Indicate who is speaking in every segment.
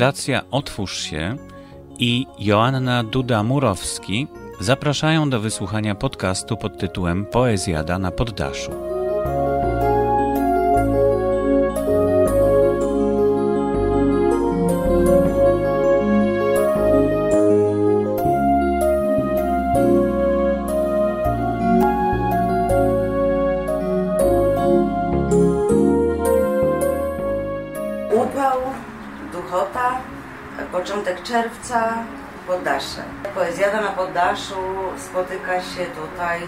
Speaker 1: Fundacja Otwórz się i Joanna Duda-Murowski zapraszają do wysłuchania podcastu pod tytułem Poezjada na poddaszu.
Speaker 2: Początek czerwca, poddasze. Poezjada na poddaszu spotyka się tutaj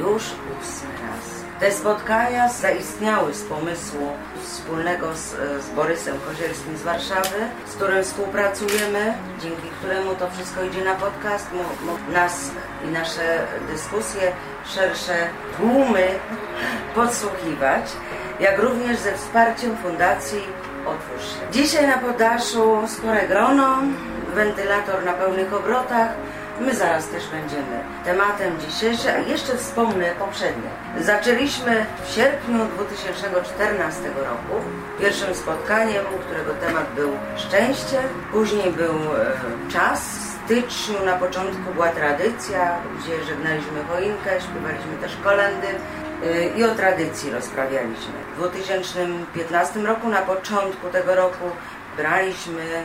Speaker 2: już ósmy raz. Te spotkania zaistniały z pomysłu wspólnego z, z Borysem Kozielskim z Warszawy, z którym współpracujemy, dzięki któremu to wszystko idzie na podcast. Nas i nasze dyskusje, szersze tłumy podsłuchiwać, jak również ze wsparciem Fundacji Otwórz się. Dzisiaj na poddaszu spore grono, wentylator na pełnych obrotach. My zaraz też będziemy tematem dzisiejszym, a jeszcze wspomnę poprzednie. Zaczęliśmy w sierpniu 2014 roku pierwszym spotkaniem, którego temat był szczęście. Później był e, czas. Styczniu na początku była tradycja, gdzie żegnaliśmy choinkę, śpiewaliśmy też kolendy i o tradycji rozprawialiśmy. W 2015 roku, na początku tego roku, braliśmy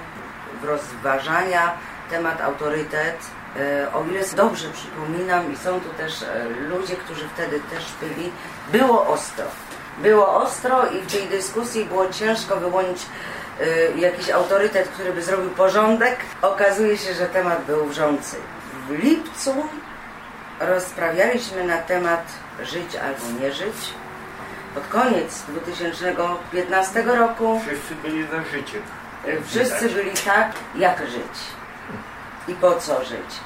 Speaker 2: w rozważania temat autorytet. E, O ile dobrze przypominam i są tu też e, ludzie, którzy wtedy też byli, było ostro. Było ostro i w tej dyskusji było ciężko wyłonić e, jakiś autorytet, który by zrobił porządek. Okazuje się, że temat był wrzący. W lipcu rozprawialiśmy na temat żyć albo nie żyć. Pod koniec 2015 roku
Speaker 3: Wszyscy byli za życiem.
Speaker 2: Wszyscy byli tak, jak żyć i po co żyć.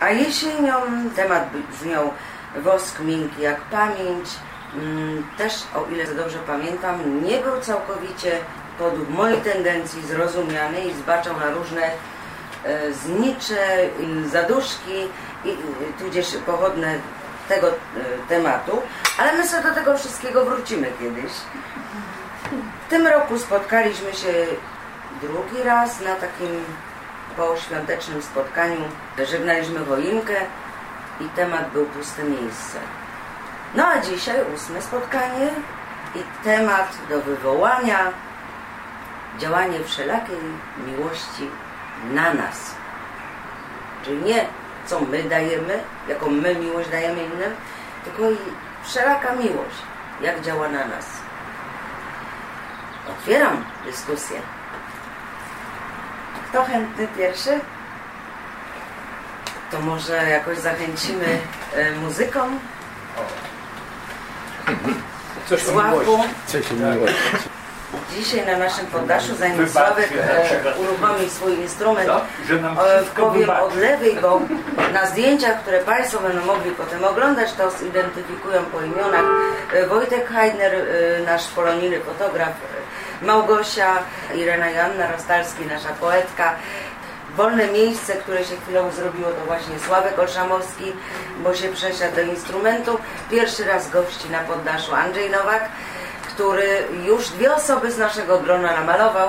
Speaker 2: A jesienią temat brzmiał wosk miękki jak pamięć. Mm, Też, o ile dobrze pamiętam, nie był całkowicie podług mojej tendencji zrozumiany i zbaczał na różne e, znicze, i zaduszki, i, i, tudzież pochodne tego e, tematu, ale my sobie do tego wszystkiego wrócimy kiedyś. W tym roku spotkaliśmy się drugi raz na takim poświątecznym spotkaniu. Żegnaliśmy choinkę i temat był puste miejsce. No a dzisiaj ósme spotkanie i temat do wywołania działanie wszelakiej miłości na nas. Czyli nie co my dajemy, jaką my miłość dajemy innym, tylko i wszelaka miłość, jak działa na nas. Otwieram dyskusję. Kto chętny pierwszy? To może jakoś zachęcimy e, muzyką?
Speaker 3: Coś o miłości.
Speaker 4: Coś miłości.
Speaker 2: Dzisiaj na naszym poddaszu, zanim Sławek e,
Speaker 3: przykład.
Speaker 2: uruchomi swój instrument, e, powiem od lewej, bo na zdjęciach, które Państwo będą mogli potem oglądać, to zidentyfikują po imionach. E, Wojtek Heidner, e, nasz polonijny fotograf, e, Małgosia, Irena Joanna Rostalski, nasza poetka, Wolne miejsce, które się chwilą zrobiło, to właśnie Sławek Olszamowski, bo się przesiadł do instrumentu. Pierwszy raz gości na poddaszu Andrzej Nowak, który już dwie osoby z naszego grona namalował,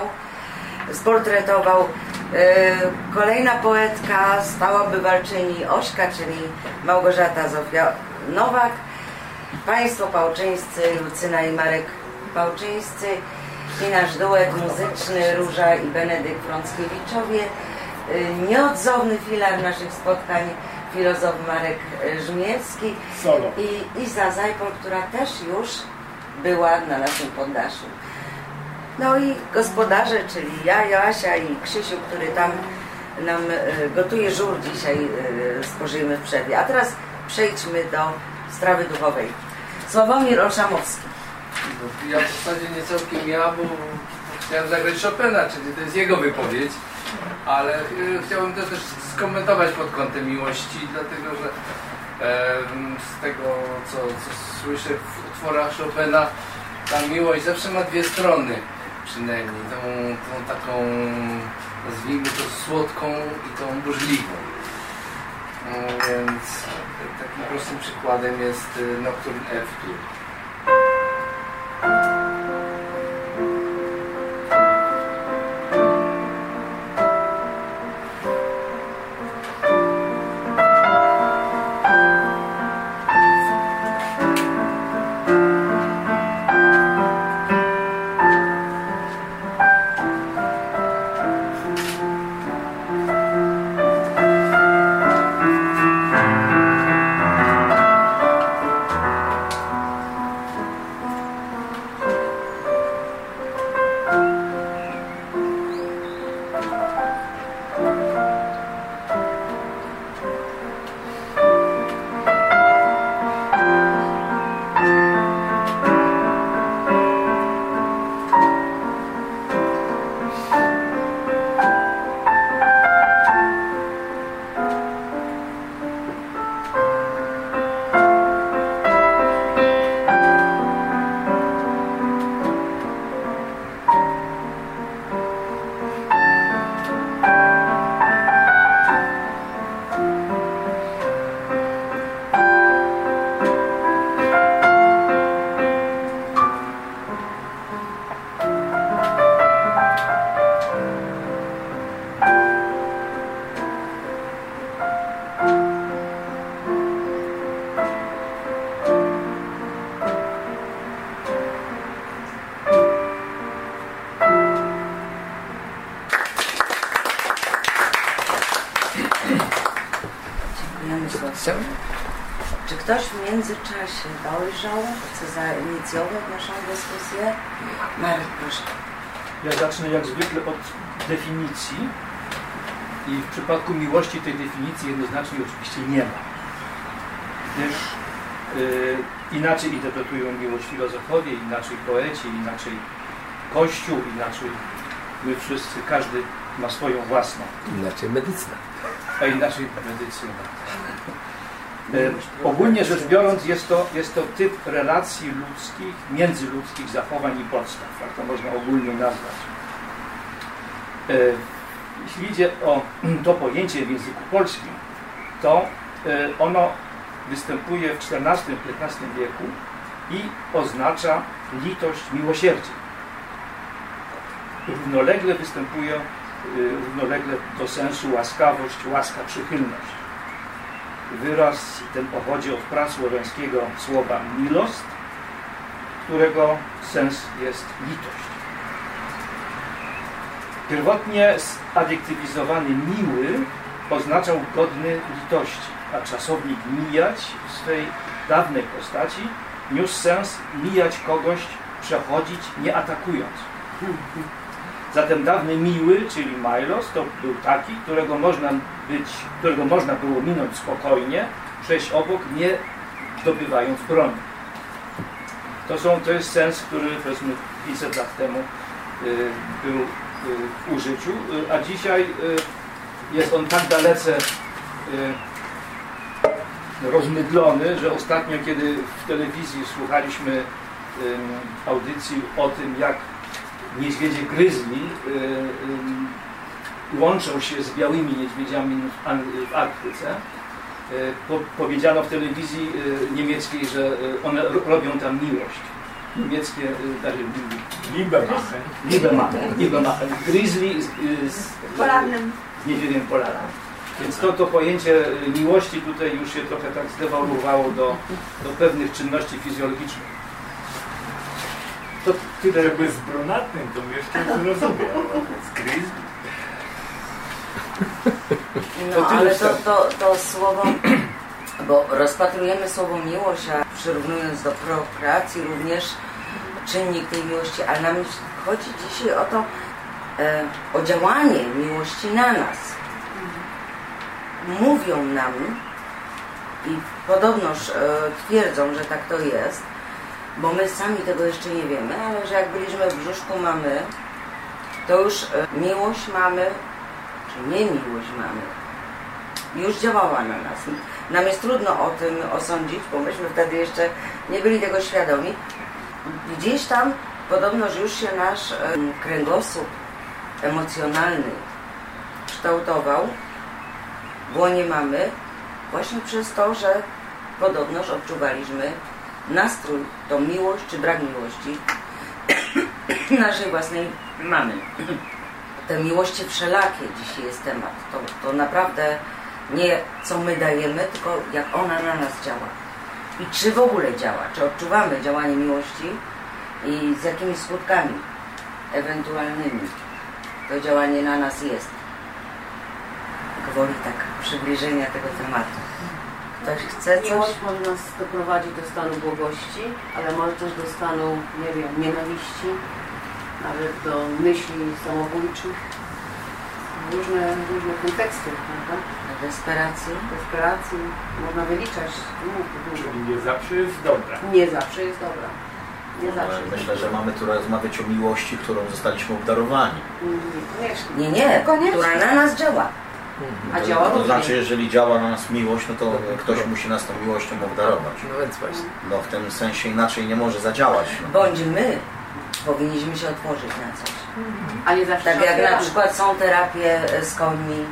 Speaker 2: sportretował. E, Kolejna poetka, stała bywalczyni Ośka, czyli Małgorzata Zofia Nowak. Państwo pałczyńscy, Lucyna i Marek Pałczyńscy i nasz duet muzyczny Róża i Benedykt Frąckiewiczowie. Y, Nieodzowny filar naszych spotkań filozof Marek Żmiewski
Speaker 3: Solo.
Speaker 2: i Iza Zajpol, która też już była na naszym poddaszu. No i gospodarze, czyli ja, Joasia i Krzysiu, który tam nam y, gotuje żur dzisiaj y, spożyjemy w przerwie. A teraz przejdźmy do strawy duchowej. Sławomir Olszamowski.
Speaker 5: Ja w zasadzie nie całkiem ja, bo chciałem zagrać Chopina, czyli to jest jego wypowiedź, ale y, chciałbym to też skomentować pod kątem miłości, dlatego że z tego, co, co słyszę w utworach Chopina, ta miłość zawsze ma dwie strony przynajmniej, tą, tą taką, nazwijmy to słodką i tą burzliwą. No, więc takim prostym przykładem jest y, Nocturne F-Dur.
Speaker 2: Zainicjować naszą dyskusję? Marek, proszę.
Speaker 4: Ja zacznę jak zwykle od definicji. I w przypadku miłości tej definicji jednoznacznie oczywiście nie ma. Gdyż y, inaczej interpretują miłość filozofowie, inaczej poeci, inaczej Kościół, inaczej my wszyscy, każdy ma swoją własną,
Speaker 5: inaczej medycyna.
Speaker 4: a inaczej medycyna. E, ogólnie rzecz biorąc jest to, jest to typ relacji ludzkich, międzyludzkich zachowań i podstaw, tak to można ogólnie nazwać. E, jeśli idzie o to pojęcie w języku polskim, to e, ono występuje w XIV-XV wieku i oznacza litość, miłosierdzie. Równolegle występuje równolegle do sensu łaskawość, łaska, przychylność. Wyraz ten pochodzi od prasłowiańskiego słowa milost, którego sens jest litość. Pierwotnie zadektywizowany miły oznaczał godny litości, a czasownik mijać w swej dawnej postaci niósł sens mijać kogoś, przechodzić, nie atakując. Zatem dawny miły, czyli Milos, to był taki, którego można, być, którego można było minąć spokojnie, przejść obok, nie zdobywając broni. To, są, to jest sens, który powiedzmy 500 lat temu y, był y, w użyciu, y, a dzisiaj jest on tak dalece rozmydlony, że ostatnio, kiedy w telewizji słuchaliśmy audycji o tym, jak niedźwiedzie gryzli y, y, łączą się z białymi niedźwiedziami w, Arktyce. Y, po, powiedziano w telewizji niemieckiej, że one ro- robią tam miłość. Niemieckie, znaczy,
Speaker 3: Liebe machen.
Speaker 4: Liebe machen, Liebe machen. Grizzly z, z,
Speaker 6: Polarnym.
Speaker 4: z niedźwiedziem polarnym. Więc to, to pojęcie miłości tutaj już się trochę tak zdewaluowało do, do pewnych czynności fizjologicznych. To tyle
Speaker 3: Jakby z brunatnym to jeszcze zrozumiał. Z gryz
Speaker 4: To
Speaker 2: No ale to, to, to słowo, bo rozpatrujemy słowo miłość, a przyrównując do prokreacji również czynnik tej miłości, ale nam chodzi dzisiaj o to, e, o działanie miłości na nas. Mówią nam i podobnoż e, twierdzą, że tak to jest, bo my sami tego jeszcze nie wiemy, ale że jak byliśmy w brzuszku mamy, to już e, miłość mamy, czy nie miłość mamy, już działała na nas. Nam jest trudno o tym osądzić, bo myśmy wtedy jeszcze nie byli tego świadomi. Gdzieś tam podobno, już się nasz em, kręgosłup emocjonalny kształtował w łonie mamy właśnie przez to, że podobnoż odczuwaliśmy nastrój, tą miłość czy brak miłości naszej własnej mamy. Te miłości wszelakie dzisiaj jest temat. To, to naprawdę nie co my dajemy, tylko jak ona na nas działa. I czy w ogóle działa, czy odczuwamy działanie miłości i z jakimi skutkami ewentualnymi to działanie na nas jest. Gwoli tak przybliżenia tego tematu. Ktoś chce coś?
Speaker 6: Miłość może nas doprowadzić do stanu błogości, ale może też do stanu, nie wiem, nienawiści, nawet do myśli samobójczych. Różne, różne konteksty, prawda?
Speaker 2: Desperacji?
Speaker 6: Desperacji można wyliczać długo.
Speaker 3: Czyli nie zawsze jest dobra.
Speaker 6: Nie zawsze jest dobra. Nie zawsze jest
Speaker 7: myślę,
Speaker 6: dobra.
Speaker 7: że mamy tu rozmawiać o miłości, którą zostaliśmy obdarowani.
Speaker 6: Niekoniecznie.
Speaker 2: Nie, nie,
Speaker 6: Koniecznie.
Speaker 2: która na nas działa.
Speaker 6: A działa
Speaker 7: To znaczy, jeżeli działa na nas miłość, no to ktoś musi nas tą miłością obdarować.
Speaker 5: No więc właśnie.
Speaker 7: No w tym sensie inaczej nie może zadziałać. No.
Speaker 2: Bądź my powinniśmy się otworzyć na coś.
Speaker 6: A nie zawsze
Speaker 2: Tak jak na przykład są terapie e, z końmi,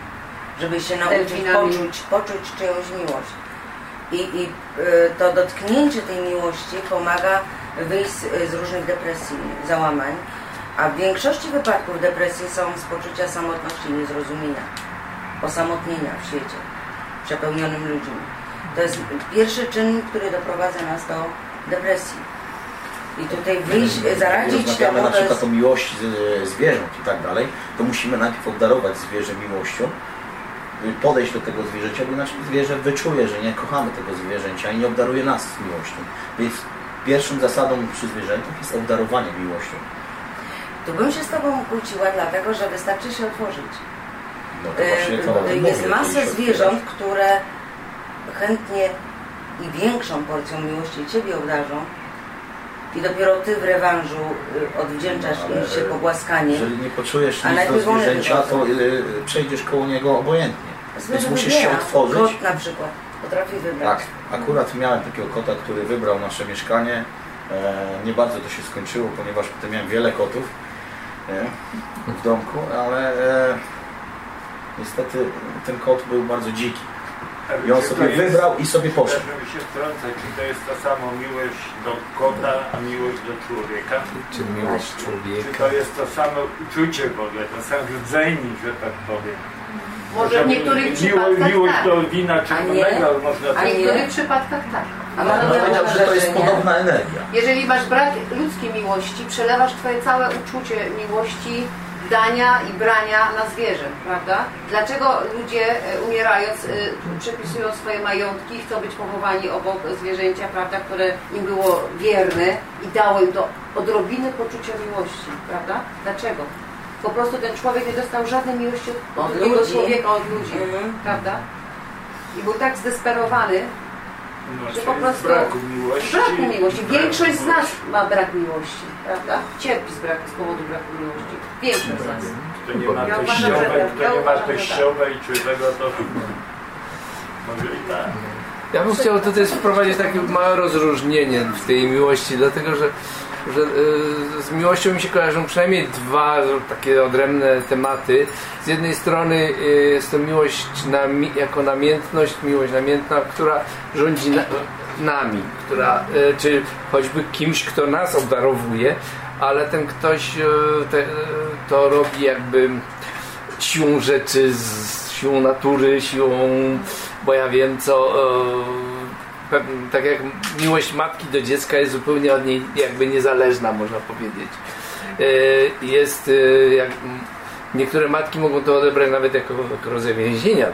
Speaker 2: żeby się nauczyć poczuć, poczuć czyjąś miłość. I, i e, to dotknięcie tej miłości pomaga wyjść z, z różnych depresji, załamań, a w większości wypadków depresji są z poczucia samotności i niezrozumienia, osamotnienia w świecie przepełnionym ludźmi. To jest pierwszy czyn, który doprowadza nas do depresji. I tutaj wyjść,
Speaker 7: Jeżeli
Speaker 2: zaradzić
Speaker 7: rozmawiamy
Speaker 2: temu,
Speaker 7: na
Speaker 2: to
Speaker 7: przykład
Speaker 2: jest...
Speaker 7: o miłości zwierząt i tak dalej, to musimy najpierw obdarować zwierzę miłością, podejść do tego zwierzęcia, bo inaczej zwierzę wyczuje, że nie kochamy tego zwierzęcia i nie obdaruje nas miłością. Więc pierwszą zasadą przy zwierzętach jest obdarowanie miłością.
Speaker 2: Tu bym się z Tobą kłóciła, dlatego że wystarczy się otworzyć.
Speaker 7: No mówię,
Speaker 2: Jest
Speaker 7: się
Speaker 2: zwierząt, które chętnie i większą porcją miłości Ciebie obdarzą i dopiero Ty w rewanżu y, odwdzięczasz
Speaker 7: No,
Speaker 2: im się pogłaskanie.
Speaker 7: Jeżeli nie poczujesz nic do zwierzęcia, to y, przejdziesz koło niego obojętnie.
Speaker 2: Zwierzę
Speaker 7: Więc musisz się otworzyć.
Speaker 2: Kot na przykład potrafi wybrać.
Speaker 7: Tak, akurat miałem takiego kota, który wybrał nasze mieszkanie. E, nie bardzo to się skończyło, ponieważ potem miałem wiele kotów e, w domku, ale e, niestety ten kot był bardzo dziki. I on
Speaker 3: Czy
Speaker 7: sobie
Speaker 3: to jest-
Speaker 7: wybrał i sobie poszedł.
Speaker 3: Żeby się wtrącać, czy to jest ta sama miłość do kota, a miłość do człowieka?
Speaker 8: Czy miłość
Speaker 3: Czy
Speaker 8: człowieka?
Speaker 3: to jest to samo uczucie w ogóle, ten sam rdzeń, że tak powiem?
Speaker 6: Może w niektórych przypadkach
Speaker 3: miłość
Speaker 6: tak.
Speaker 3: do wina czerwonego można
Speaker 6: A w niektórych przypadkach tak.
Speaker 2: A
Speaker 7: No, powiedział, że to jest podobna energia.
Speaker 6: Jeżeli masz brak ludzkiej miłości, przelewasz twoje całe uczucie miłości, dania i brania na zwierzę, prawda? Dlaczego ludzie e, umierając, e, przepisują swoje majątki, chcą być pochowani obok zwierzęcia, prawda, które im było wierne i dało im to odrobinę poczucia miłości, prawda? Dlaczego? Po prostu ten człowiek nie dostał żadnej miłości od,
Speaker 2: Od
Speaker 6: drugiego
Speaker 2: ludzi.
Speaker 6: człowieka, od ludzi,
Speaker 2: Mhm.
Speaker 6: prawda? I był tak zdesperowany,
Speaker 3: No,
Speaker 6: że po prostu-
Speaker 3: braku miłości.
Speaker 6: braku miłości. Większość z nas ma brak miłości, prawda? Cierpi z, braku, z powodu braku miłości. Większość z nas.
Speaker 3: Kto nie ma
Speaker 6: uważam,
Speaker 3: teściowej, kto nie ma
Speaker 6: tak.
Speaker 3: teściowej czy tego, to może i tak.
Speaker 8: Ja bym chciał tutaj wprowadzić takie małe rozróżnienie w tej miłości, dlatego że, że y, z miłością mi się kojarzą przynajmniej dwa takie odrębne tematy. Z jednej strony y, jest to miłość nami, jako namiętność, miłość namiętna, która rządzi na, nami, która, y, czy choćby kimś, kto nas obdarowuje, ale ten ktoś y, te, y, to robi jakby siłą rzeczy, z siłą natury, siłą, bo ja wiem co, e, tak jak miłość matki do dziecka jest zupełnie od niej jakby niezależna, można powiedzieć. E, Jest, e, jak, niektóre matki mogą to odebrać nawet jako, jako rodzaj więzienia,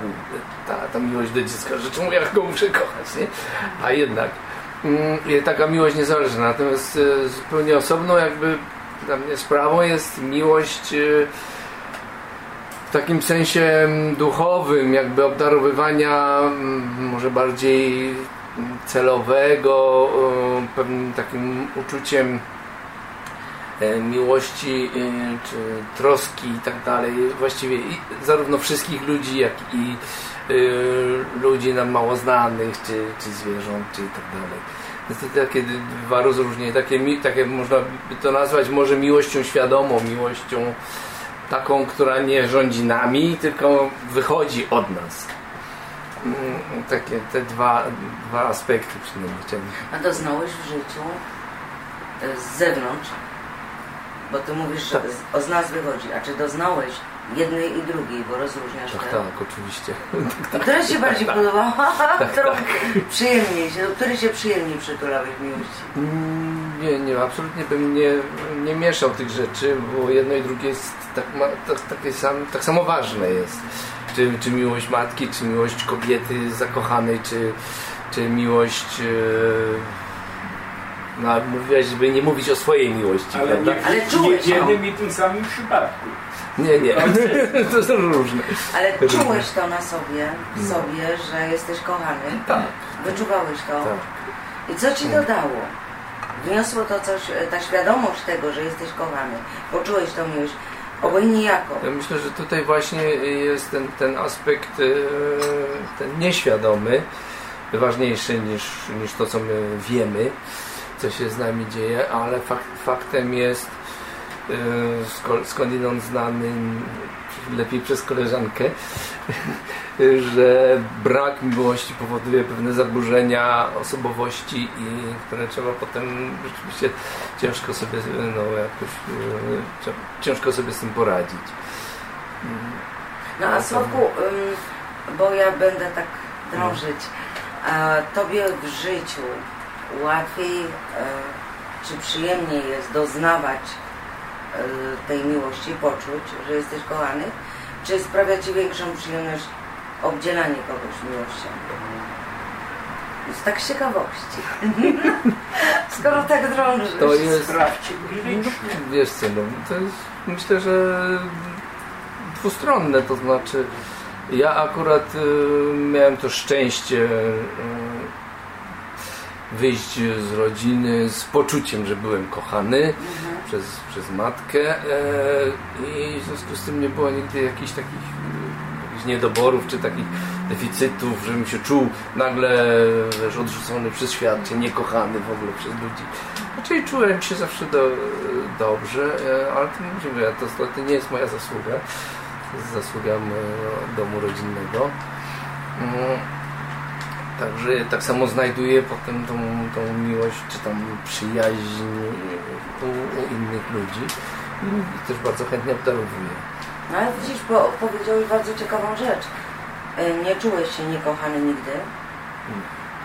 Speaker 8: ta, ta miłość do dziecka, że czemu ja go muszę kochać, nie? A jednak taka miłość niezależna, natomiast e, zupełnie osobną jakby sprawą jest miłość e, w takim sensie mm, duchowym, jakby obdarowywania mm, może bardziej mm, celowego, e, pewnym takim uczuciem miłości czy troski i tak dalej. Właściwie zarówno wszystkich ludzi, jak i ludzi nam mało znanych, czy, czy zwierząt, czy i tak dalej. To takie dwa rozróżnienia, takie, takie można by to nazwać może miłością świadomą, miłością taką, która nie rządzi nami, tylko wychodzi od nas. Mm, Takie te dwa, dwa aspekty przynajmniej.
Speaker 2: A doznałeś w życiu e, z zewnątrz, bo ty mówisz, że
Speaker 8: Tak.
Speaker 2: z- o z nas wychodzi, a czy doznałeś jednej i drugiej, bo rozróżniasz
Speaker 8: Tak,
Speaker 2: te...
Speaker 8: tak, oczywiście.
Speaker 2: I która ci się bardziej podoba? Którą przyjemniej się, do której się przyjemniej przytulałeś miłości?
Speaker 8: Mm, Nie, nie, absolutnie bym nie, nie mieszał tych rzeczy, bo jedno i drugie jest tak, ma, tak, takie sam, tak samo ważne jest. Czy, czy miłość matki, czy miłość kobiety zakochanej, czy, czy miłość... E, no, mówiłaś, żeby nie mówić o swojej miłości,
Speaker 3: Ale
Speaker 8: prawda?
Speaker 3: nie,
Speaker 2: Ale
Speaker 3: nie
Speaker 2: czułeś
Speaker 3: w jednym i tym samym przypadku.
Speaker 8: Nie, nie, to są różne.
Speaker 2: Ale czułeś to na sobie, w sobie, że jesteś kochany?
Speaker 8: Tak,
Speaker 2: Wyczuwałeś to?
Speaker 8: tak.
Speaker 2: I co ci dodało? Wniosło to coś, e, ta świadomość tego, że jesteś kochany. Poczułeś tą miłość, obojętnie jako.
Speaker 8: Ja myślę, że tutaj właśnie jest ten, ten aspekt e, ten nieświadomy ważniejszy niż, niż to, co my wiemy, co się z nami dzieje, ale fakt, faktem jest skądinąd znany lepiej przez koleżankę, że brak miłości powoduje pewne zaburzenia osobowości i które trzeba potem rzeczywiście ciężko sobie no, jakoś cia- ciężko sobie z tym poradzić.
Speaker 2: No a Sławku, ym, bo ja będę tak drążyć, tobie w życiu łatwiej czy przyjemniej jest doznawać tej miłości, poczuć, że jesteś kochany, czy sprawia ci większą przyjemność obdzielanie kogoś miłością. Jest tak z ciekawości. Skoro tak drążysz.
Speaker 8: To jest,
Speaker 3: Spraw cierpliwych.
Speaker 8: wiesz co, no, to jest, myślę, że dwustronne, to znaczy ja akurat y, miałem to szczęście y, wyjść z rodziny z poczuciem, że byłem kochany przez, przez matkę e, i w związku z tym nie było nigdy jakichś takich y, jakichś niedoborów czy takich deficytów, żebym się czuł nagle wiesz, odrzucony przez świat, czy niekochany w ogóle przez ludzi. Raczej czułem się zawsze do, dobrze, e, ale to mówię, to, to nie jest moja zasługa. To jest zasługa domu rodzinnego. Także tak samo znajduję potem tą, tą miłość, czy tam przyjaźń u, u innych ludzi i też bardzo chętnie obdarowuję.
Speaker 2: No ale widzisz, bo powiedziałeś bardzo ciekawą rzecz. E, Nie czułeś się niekochany nigdy.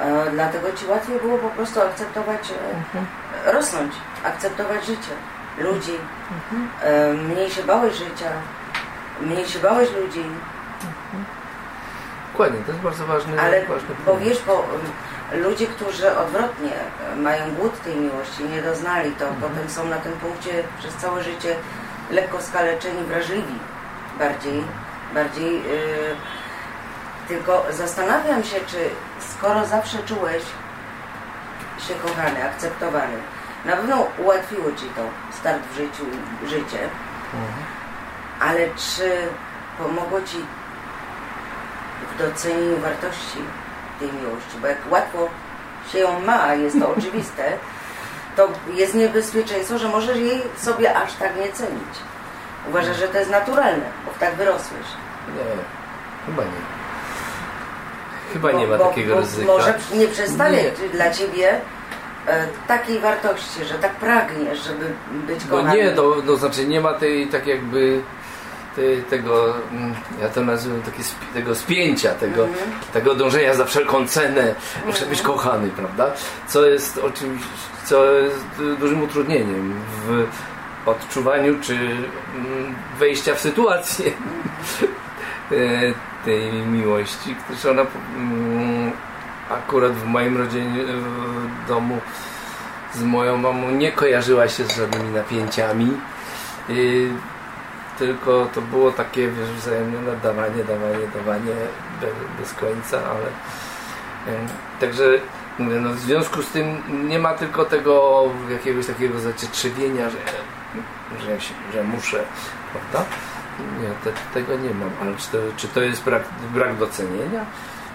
Speaker 2: E, Dlatego ci łatwiej było po prostu akceptować, e, rosnąć, akceptować życie, ludzi. E, Mniej się bałeś życia, mniej się bałeś ludzi.
Speaker 8: Dokładnie, to jest bardzo ważny,
Speaker 2: Ale
Speaker 8: ważny
Speaker 2: bo wiesz, bo mm, ludzie, którzy odwrotnie e, mają głód tej miłości, nie doznali, to potem są na tym punkcie przez całe życie lekko skaleczeni, wrażliwi bardziej, bardziej yy, tylko zastanawiam się, czy skoro zawsze czułeś się kochany, akceptowany, na pewno ułatwiło Ci to start w życiu życie, ale czy pomogło Ci w docenieniu wartości tej miłości, bo jak łatwo się ją ma, jest to oczywiste, to jest niebezpieczeństwo, że możesz jej sobie aż tak nie cenić. Uważasz, że to jest naturalne, bo tak wyrosłeś.
Speaker 8: Nie, chyba nie. Chyba nie ma
Speaker 2: bo,
Speaker 8: takiego
Speaker 2: bo
Speaker 8: ryzyka.
Speaker 2: Może nie przestanie
Speaker 8: Nie.
Speaker 2: dla Ciebie e, takiej wartości, że tak pragniesz, żeby być
Speaker 8: Bo
Speaker 2: kochanym.
Speaker 8: nie, to, znaczy nie ma tej tak jakby tego, mm, ja to nazywam takie, tego spięcia, tego,
Speaker 2: Mhm.
Speaker 8: tego dążenia za wszelką cenę, muszę być kochany, prawda? Co jest oczywiście, co jest du- dużym utrudnieniem w odczuwaniu czy mm, wejścia w sytuację e, tej miłości, gdyż ona mm, akurat w moim rodzinie, w domu z moją mamą nie kojarzyła się z żadnymi napięciami. Tylko to było takie wiesz, wzajemne dawanie, dawanie, dawanie bez, końca, ale także mówię, no, w związku z tym nie ma tylko tego jakiegoś takiego zacietrzewienia, że, że, się, że muszę, prawda? Nie, te, tego nie mam, ale czy to, czy to jest brak, brak docenienia?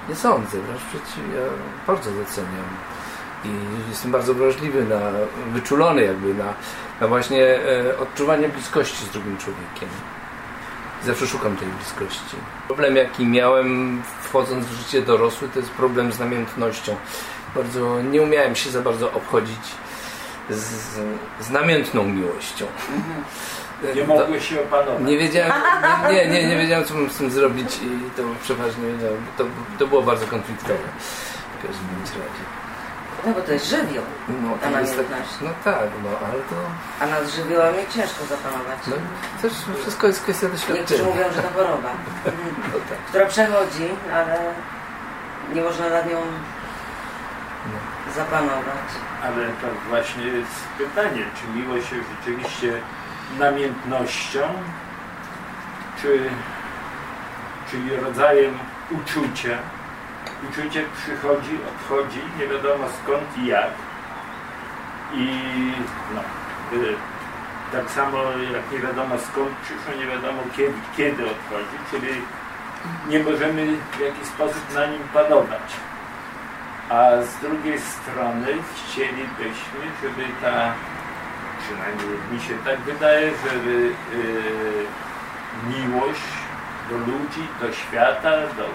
Speaker 8: Nie sądzę, wręcz przeciwnie, ja bardzo doceniam i jestem bardzo wrażliwy na, wyczulony jakby na, na właśnie e, odczuwanie bliskości z drugim człowiekiem. Zawsze szukam tej bliskości. Problem jaki miałem wchodząc w życie dorosłe to jest problem z namiętnością. Bardzo nie umiałem się za bardzo obchodzić z, z namiętną miłością.
Speaker 3: Nie
Speaker 8: To-
Speaker 3: mogłeś się opanować.
Speaker 8: nie wiedziałem, nie, nie, nie, wiedziałem co mam z tym zrobić i to przeważnie wiedziałem. To, to było bardzo konfliktowe. W każdym razie.
Speaker 2: No bo to jest żywioł,
Speaker 8: No,
Speaker 2: Ta
Speaker 8: to jest tak,
Speaker 2: namiętność.
Speaker 8: no tak, no ale to
Speaker 2: a nad żywiołami ciężko zapanować.
Speaker 8: no, też wszystko jest kwestia
Speaker 2: Niektórzy
Speaker 8: doświadczenia.
Speaker 2: mówią, że to choroba,
Speaker 8: No tak.
Speaker 2: która przechodzi, ale nie można nad nią
Speaker 8: No.
Speaker 2: zapanować.
Speaker 3: Ale to właśnie jest pytanie, czy miłość jest rzeczywiście namiętnością, czy, czyli rodzajem uczucia. Uczucie przychodzi, odchodzi, nie wiadomo skąd i jak. I no, y, tak samo jak nie wiadomo skąd przyszło, nie wiadomo kiedy, kiedy odchodzi, czyli nie możemy w jakiś sposób na nim panować. A z drugiej strony chcielibyśmy, żeby ta, przynajmniej mi się tak wydaje, żeby y, miłość do ludzi, do świata, do,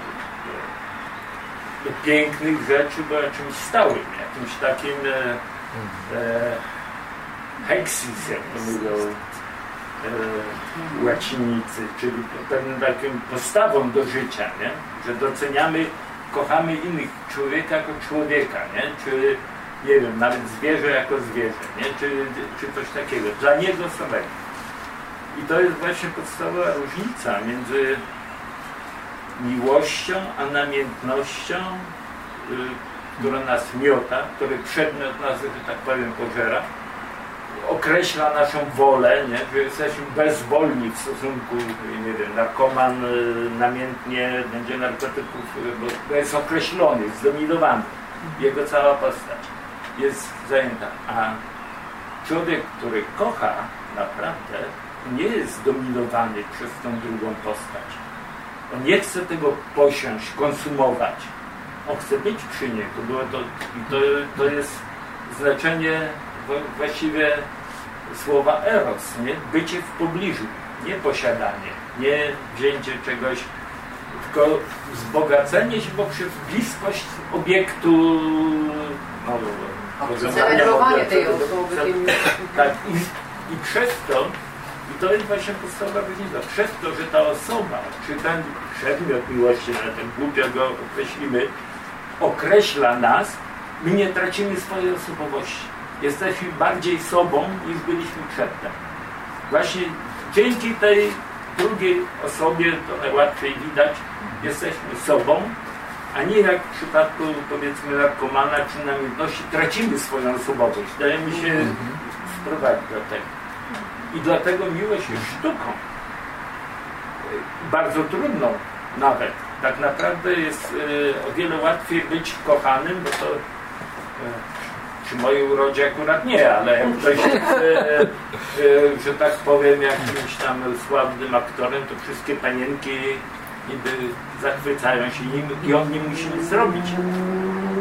Speaker 3: pięknych rzeczy była czymś stałym, jakimś takim e, e, hexis, jak to mówią e, łacinicy, czyli pewną taką postawą do życia, nie? że doceniamy kochamy innych człowieka jako człowieka, nie? Czy nie wiem, nawet zwierzę jako zwierzę, nie? Czy, czy coś takiego. Dla niego samego. I to jest właśnie podstawowa różnica między miłością, a namiętnością, y, która nas miota, który przedmiot nas, że tak powiem, pożera, określa naszą wolę, nie? że jesteśmy bezwolni w stosunku, nie wiem, narkoman y, namiętnie będzie narkotyków, bo jest określony, jest zdominowany. Jego cała postać jest zajęta. A człowiek, który kocha naprawdę, nie jest zdominowany przez tą drugą postać. On nie chce tego posiąść, konsumować. On chce być przy niej. To, było to, i to, to jest znaczenie właściwie słowa eros, nie? Bycie w pobliżu, nie posiadanie, nie wzięcie czegoś, tylko wzbogacenie się poprzez bliskość obiektu no,
Speaker 6: Celebrowanie tej osoby.
Speaker 3: tak, i, i przez to, i to jest właśnie podstawowa różnica, przez to, że ta osoba, czy ten przedmiot miłości, na ten głupio go określimy, określa nas, my nie tracimy swojej osobowości. Jesteśmy bardziej sobą, niż byliśmy przedtem. Właśnie dzięki tej drugiej osobie, to najłatwiej widać, jesteśmy sobą, a nie jak w przypadku powiedzmy narkomana czy namiętności tracimy swoją osobowość, dajemy się wprowadzić do tego. I dlatego miłość jest sztuką. Bardzo trudną nawet. Tak naprawdę jest e, o wiele łatwiej być kochanym, bo to e, przy mojej urodzie akurat nie, ale jak ktoś jest, e, że tak powiem, jakimś tam sławnym aktorem, to wszystkie panienki niby zachwycają się nim i on nie musi nic zrobić.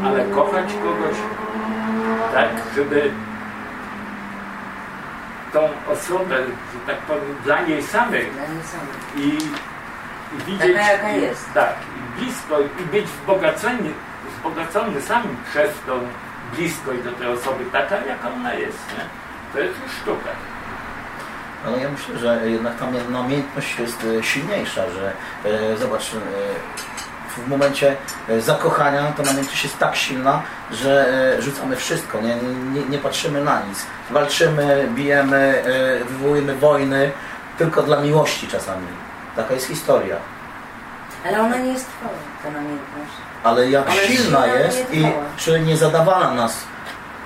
Speaker 3: Ale kochać kogoś tak, żeby tą osobę, że tak powiem, dla niej samej
Speaker 2: Dla niej samej.
Speaker 3: i, i widzieć
Speaker 2: Taka, jaka
Speaker 3: i-
Speaker 2: jest.
Speaker 3: tak, i blisko i być wzbogacony, wzbogacony sam przez tą bliskość do tej osoby, taka jaka ona jest, nie? To jest już sztuka.
Speaker 7: Ale ja myślę, że jednak ta namiętność jest e, silniejsza, że e, zobacz, e, w momencie e, zakochania ta namiętność jest tak silna, że e, rzucamy wszystko, nie, nie, nie patrzymy na nic. Walczymy, bijemy, e, wywołujemy wojny tylko dla miłości czasami. Taka jest historia.
Speaker 2: Ale ona nie jest trwała, ta namiętność.
Speaker 7: Ale jak
Speaker 2: Ale
Speaker 7: silna jest
Speaker 2: nie
Speaker 7: i czy nie zadawala nas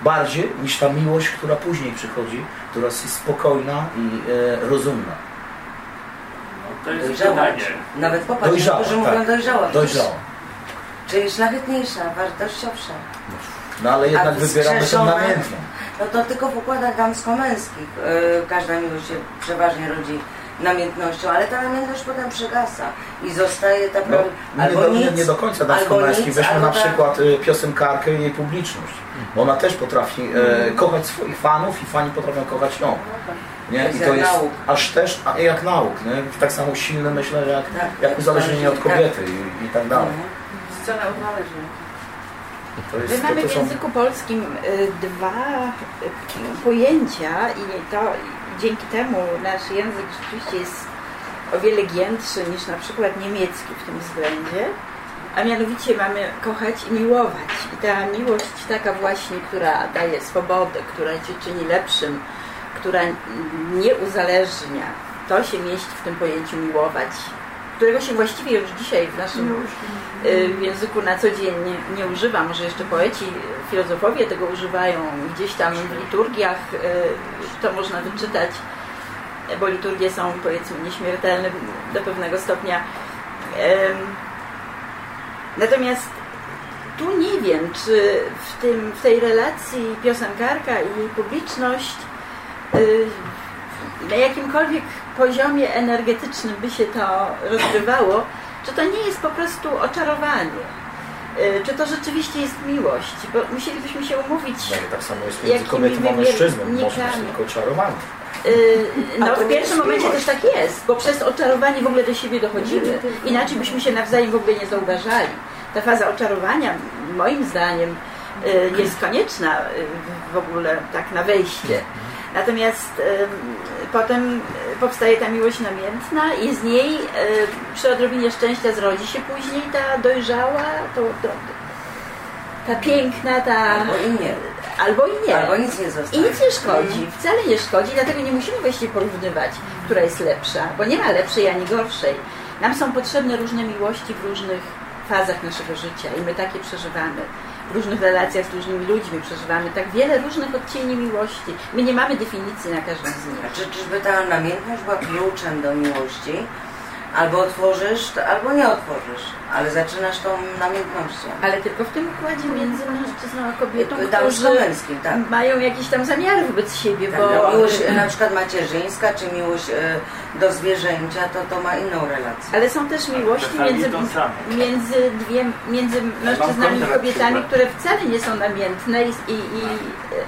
Speaker 7: bardziej niż ta miłość, która później przychodzi, która jest spokojna i rozumna.
Speaker 3: No, to jest
Speaker 2: Dojrzała.
Speaker 3: pytanie.
Speaker 2: Nawet popatrz,
Speaker 7: Dojrzała,
Speaker 2: niektórzy
Speaker 7: tak.
Speaker 2: mówią dojrzała.
Speaker 7: Dojrzała.
Speaker 2: Czyli szlachetniejsza, wartościowsza.
Speaker 7: No ale jednak wybieramy tę namiętną.
Speaker 2: No to tylko w układach damsko-męskich yy, każda miłość się przeważnie rodzi namiętnością, ale ta namiętność potem przygasa i zostaje ta
Speaker 7: No,
Speaker 2: prawa...
Speaker 7: nie,
Speaker 2: albo
Speaker 7: do,
Speaker 2: nic,
Speaker 7: nie, nie do końca
Speaker 2: albo
Speaker 7: damsko-męski.
Speaker 2: nic,
Speaker 7: Weźmy
Speaker 2: albo
Speaker 7: na przykład y, piosenkarkę i jej publiczność. Bo ona też potrafi e, kochać swoich fanów i fani potrafią kochać ją. Nie? I to
Speaker 2: jak
Speaker 7: jest
Speaker 2: nauk.
Speaker 7: aż też a, jak nauk. Nie? Tak samo silne myślę, jak,
Speaker 2: Tak,
Speaker 7: jak uzależnienie od
Speaker 2: tak.
Speaker 7: kobiety i, i tak dalej.
Speaker 2: Mhm.
Speaker 6: Scena uzależnienia.
Speaker 7: To jest,
Speaker 9: My mamy w języku polskim y, dwa y, pojęcia i to dzięki temu nasz język rzeczywiście jest o wiele giętszy niż na przykład niemiecki w tym względzie. A mianowicie mamy kochać i miłować. I ta miłość taka właśnie, która daje swobodę, która cię czyni lepszym, która nie uzależnia, to się mieści w tym pojęciu miłować, którego się właściwie już dzisiaj w naszym y, w języku na co dzień nie, nie używa. Może jeszcze poeci, filozofowie tego używają gdzieś tam w liturgiach, y, to można wyczytać, bo liturgie są powiedzmy nieśmiertelne do pewnego stopnia. Natomiast tu nie wiem, czy w, tym, w tej relacji piosenkarka i publiczność y, na jakimkolwiek poziomie energetycznym by się to rozgrywało, czy to nie jest po prostu oczarowanie? Y, Czy to rzeczywiście jest miłość? Bo musielibyśmy się umówić.
Speaker 7: no, i tak samo jest między kobietą a mężczyzną. Może być tylko czarowanie.
Speaker 9: Y, No w pierwszym momencie
Speaker 2: miłość.
Speaker 9: też tak jest, bo przez oczarowanie w ogóle do siebie dochodzimy. Inaczej byśmy się nawzajem w ogóle nie zauważali. Ta faza oczarowania moim zdaniem y, jest konieczna y, w ogóle tak na wejście. Natomiast potem powstaje ta miłość namiętna i z niej przy odrobinie szczęścia zrodzi się później ta dojrzała, to, to, ta piękna, ta...
Speaker 2: Albo i nie.
Speaker 9: Albo i nie.
Speaker 2: Albo nic nie
Speaker 9: I
Speaker 2: zostaje.
Speaker 9: nic nie szkodzi, wcale nie szkodzi, dlatego nie musimy właściwie porównywać, która jest lepsza, bo nie ma lepszej ani gorszej. Nam są potrzebne różne miłości w różnych fazach naszego życia i my takie przeżywamy. Różnych relacjach z różnymi ludźmi przeżywamy tak wiele różnych odcieni miłości. My nie mamy definicji na każdą z nich.
Speaker 2: Czy, czyżby ta namiętność była kluczem do miłości? Albo otworzysz, to- albo nie otworzysz, ale zaczynasz tą namiętnością.
Speaker 9: Ale tylko w tym układzie między mężczyzną a kobietą, którzy
Speaker 2: Damsko-męskim, tak.
Speaker 9: mają jakieś tam zamiary wobec siebie,
Speaker 2: Tak,
Speaker 9: bo
Speaker 2: no, miłość e, na przykład macierzyńska, czy miłość e, do zwierzęcia, to, to ma inną relację.
Speaker 9: Ale są też miłości
Speaker 3: Czasami
Speaker 9: między,
Speaker 3: samo.
Speaker 9: między, dwie, między mężczyznami i kobietami, które wcale nie są namiętne, i, i, i,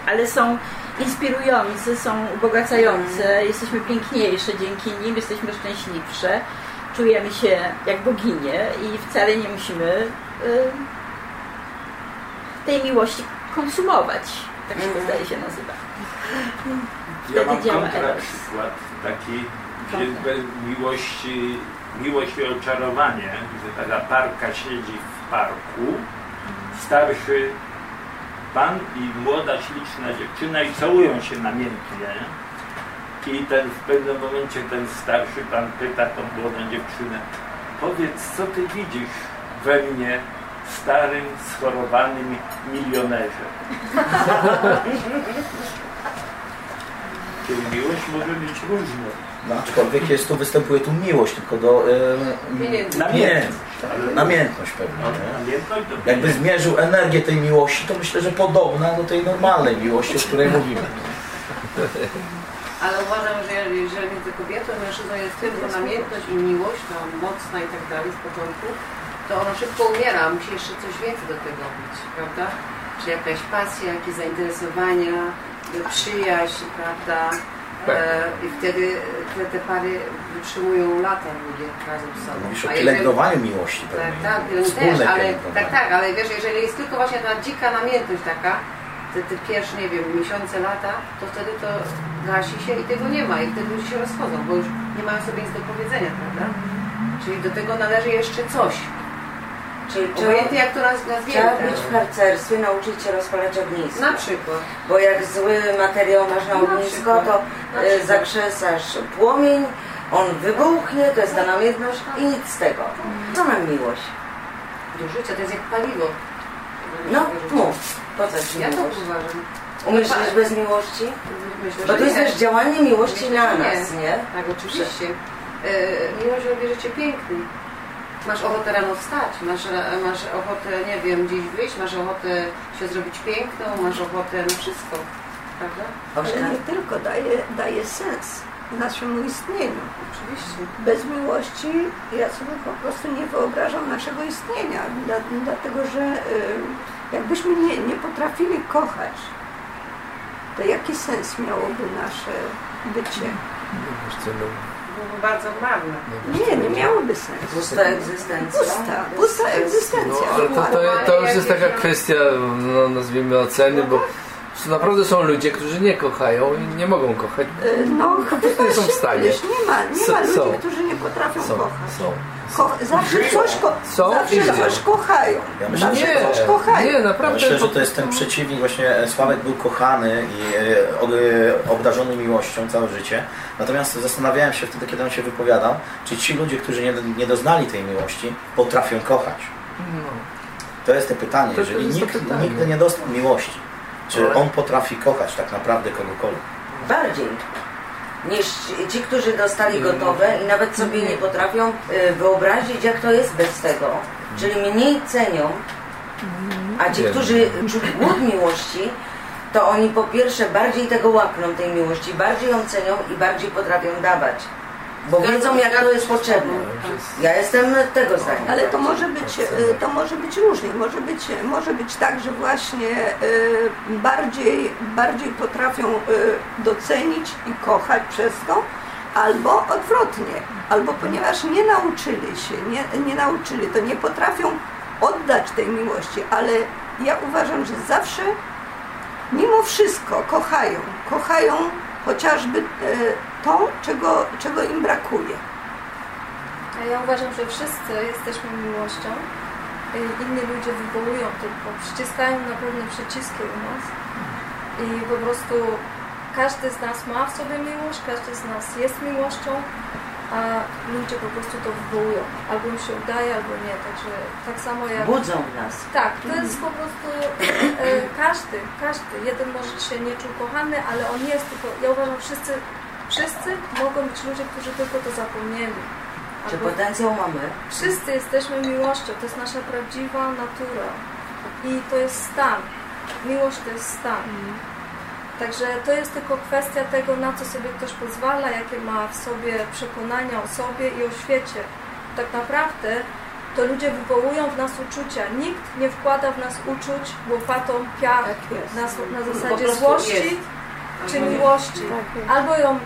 Speaker 9: ale są inspirujące, są ubogacające, jesteśmy piękniejsze dzięki nim, jesteśmy szczęśliwsze, czujemy się jak boginie i wcale nie musimy y, tej miłości konsumować. Tak się to
Speaker 2: Mhm.
Speaker 9: zdaje się nazywa.
Speaker 3: Ja mam
Speaker 9: Wtedy działa
Speaker 3: kontra
Speaker 9: Eros.
Speaker 3: przykład taki, gdzie miłości, miłość i oczarowanie, gdzie taka parka siedzi w parku, starszy pan i młoda, śliczna dziewczyna i całują się namiętnie. I ten w pewnym momencie ten starszy pan pyta tą młodą dziewczynę, powiedz, co ty widzisz we mnie, starym, schorowanym milionerze? Czyli miłość może być różna.
Speaker 7: No, aczkolwiek jest tu, występuje tu miłość, tylko do...
Speaker 6: Pieniędzy.
Speaker 3: Namiętność.
Speaker 7: nie, namiętność pewna.
Speaker 3: No,
Speaker 7: Nie?
Speaker 3: namiętność to
Speaker 7: Jakby zmierzył energię tej miłości, to myślę, że podobna do tej normalnej miłości, o której mówimy.
Speaker 6: Ale uważam, że jeżeli między kobietą a mężczyzną jest tylko namiętność i miłość, no, mocna i tak dalej z początku, to ono szybko umiera, musi jeszcze coś więcej do tego być, prawda? Czy jakaś pasja, jakieś zainteresowania, przyjaźń, prawda?
Speaker 7: Tak.
Speaker 6: E, I wtedy te, te pary wytrzymują lata długie razem z sobą.
Speaker 7: Mówisz o pielęgnowaniu miłości
Speaker 6: tak,
Speaker 7: pewnej.
Speaker 6: tak, też, ale, tak, tak, ale wiesz, jeżeli jest tylko właśnie ta dzika namiętność taka, te, te pierwsze, nie wiem, miesiące, lata, to wtedy to gasi się i tego nie ma i wtedy ludzie się rozchodzą, bo już nie mają sobie nic do powiedzenia, prawda? Czyli do tego należy jeszcze coś.
Speaker 2: Czyli
Speaker 6: Obojętnie jak to nas
Speaker 2: trzeba
Speaker 6: nazwiemy.
Speaker 2: być w harcerstwie, nauczyć się rozpalać ognisko.
Speaker 6: Na przykład.
Speaker 2: Bo jak zły materiał masz na ognisko, to
Speaker 6: Na
Speaker 2: e, zakrzesasz płomień, on wybuchnie, to jest ta namiętność i nic z tego. Co nam miłość?
Speaker 6: Do życia to jest jak paliwo.
Speaker 2: No, mów. Po co ci
Speaker 6: Ja tak
Speaker 2: miłość?
Speaker 6: uważam.
Speaker 2: Umyślisz bez miłości?
Speaker 6: Myślę,
Speaker 2: Bo
Speaker 6: że
Speaker 2: to jest
Speaker 6: nie.
Speaker 2: też działanie miłości
Speaker 6: Myślę,
Speaker 2: na
Speaker 6: że nie.
Speaker 2: nas, nie?
Speaker 6: Tak, oczywiście. E, miłość robi życie pięknym. Masz ochotę rano wstać, masz, ra- masz ochotę, nie wiem, gdzieś wyjść, masz ochotę się zrobić piękną, masz ochotę na wszystko, prawda?
Speaker 10: Ale
Speaker 2: Oskar?
Speaker 10: nie tylko daje, daje sens naszemu istnieniu.
Speaker 6: Oczywiście.
Speaker 10: Bez miłości ja sobie po prostu nie wyobrażam naszego istnienia, dla, dlatego że y, jakbyśmy nie, nie potrafili kochać, to jaki sens miałoby nasze bycie?
Speaker 6: Byłoby bardzo marne.
Speaker 10: Nie, nie miałoby sensu.
Speaker 2: Pusta egzystencja.
Speaker 10: Pusta, pusta
Speaker 8: No,
Speaker 10: egzystencja.
Speaker 8: ale to, to, to już jest taka kwestia, no, nazwijmy oceny, bo naprawdę są ludzie, którzy nie kochają i nie mogą kochać.
Speaker 10: No,
Speaker 8: nie są w stanie.
Speaker 10: Nie ma, nie ma ludzi,
Speaker 8: są.
Speaker 10: którzy nie potrafią
Speaker 8: Są,
Speaker 10: kochać.
Speaker 8: są.
Speaker 10: Ko zawsze coś, ko
Speaker 8: Są
Speaker 10: zawsze coś kochają.
Speaker 7: Ja myślę,
Speaker 10: zawsze
Speaker 8: Nie,
Speaker 10: coś kochają.
Speaker 8: nie,
Speaker 7: Ja
Speaker 8: naprawdę.
Speaker 7: myślę, że to jest ten przeciwnik, właśnie e, Sławek był kochany i e, e, obdarzony miłością całe życie. Natomiast zastanawiałem się wtedy, kiedy on się wypowiadał, czy ci ludzie, którzy nie, nie doznali tej miłości, potrafią kochać.
Speaker 8: No.
Speaker 7: To jest to pytanie.
Speaker 8: To-
Speaker 7: Jeżeli
Speaker 8: to
Speaker 7: nikt
Speaker 8: pytanie.
Speaker 7: nigdy nie dostał miłości, czy on potrafi kochać tak naprawdę kogokolwiek?
Speaker 2: Bardziej niż ci- którzy dostali gotowe i nawet sobie nie potrafią y, wyobrazić, jak to jest bez tego. Czyli mniej cenią, a ci, którzy czuli głód miłości, to oni po pierwsze bardziej tego łakną, tej miłości, bardziej ją cenią i bardziej potrafią dawać. Bo wiedzą, jak to jest potrzebne. Ja jestem tego zdania.
Speaker 10: Ale to może być, y, to może być różnie. Może być, może być tak, że właśnie y, bardziej, bardziej potrafią y, docenić i kochać przez to, albo odwrotnie. Albo ponieważ nie nauczyli się, nie, nie nauczyli, to nie potrafią oddać tej miłości, ale ja uważam, że zawsze mimo wszystko kochają. Kochają chociażby to, czego, czego im brakuje.
Speaker 11: A ja uważam, że wszyscy jesteśmy miłością. Inni ludzie wywołują tylko, przyciskają na pewne przyciski u nas. I po prostu każdy z nas ma w sobie miłość, każdy z nas jest miłością. a ludzie po prostu to wywołują. Albo im się udaje, albo nie. Także tak samo jak...
Speaker 2: Budzą nas.
Speaker 11: Tak, to jest po prostu e, każdy, każdy. Jeden może się nie czuł kochany, ale on jest tylko... Ja uważam, wszyscy, wszyscy mogą być ludzie, którzy tylko to zapomnieli.
Speaker 2: Czy
Speaker 11: Albo-
Speaker 2: potencjał mamy?
Speaker 11: Wszyscy jesteśmy miłością, to jest nasza prawdziwa natura. I to jest stan. Miłość to jest stan. Także to jest tylko kwestia tego, na co sobie ktoś pozwala, jakie ma w sobie przekonania o sobie i o świecie. Tak naprawdę to ludzie wywołują w nas uczucia. Nikt nie wkłada w nas uczuć łopatą piach na, na
Speaker 6: Po
Speaker 11: zasadzie złości
Speaker 6: jest.
Speaker 11: czy miłości.
Speaker 6: Tak.
Speaker 11: Albo ją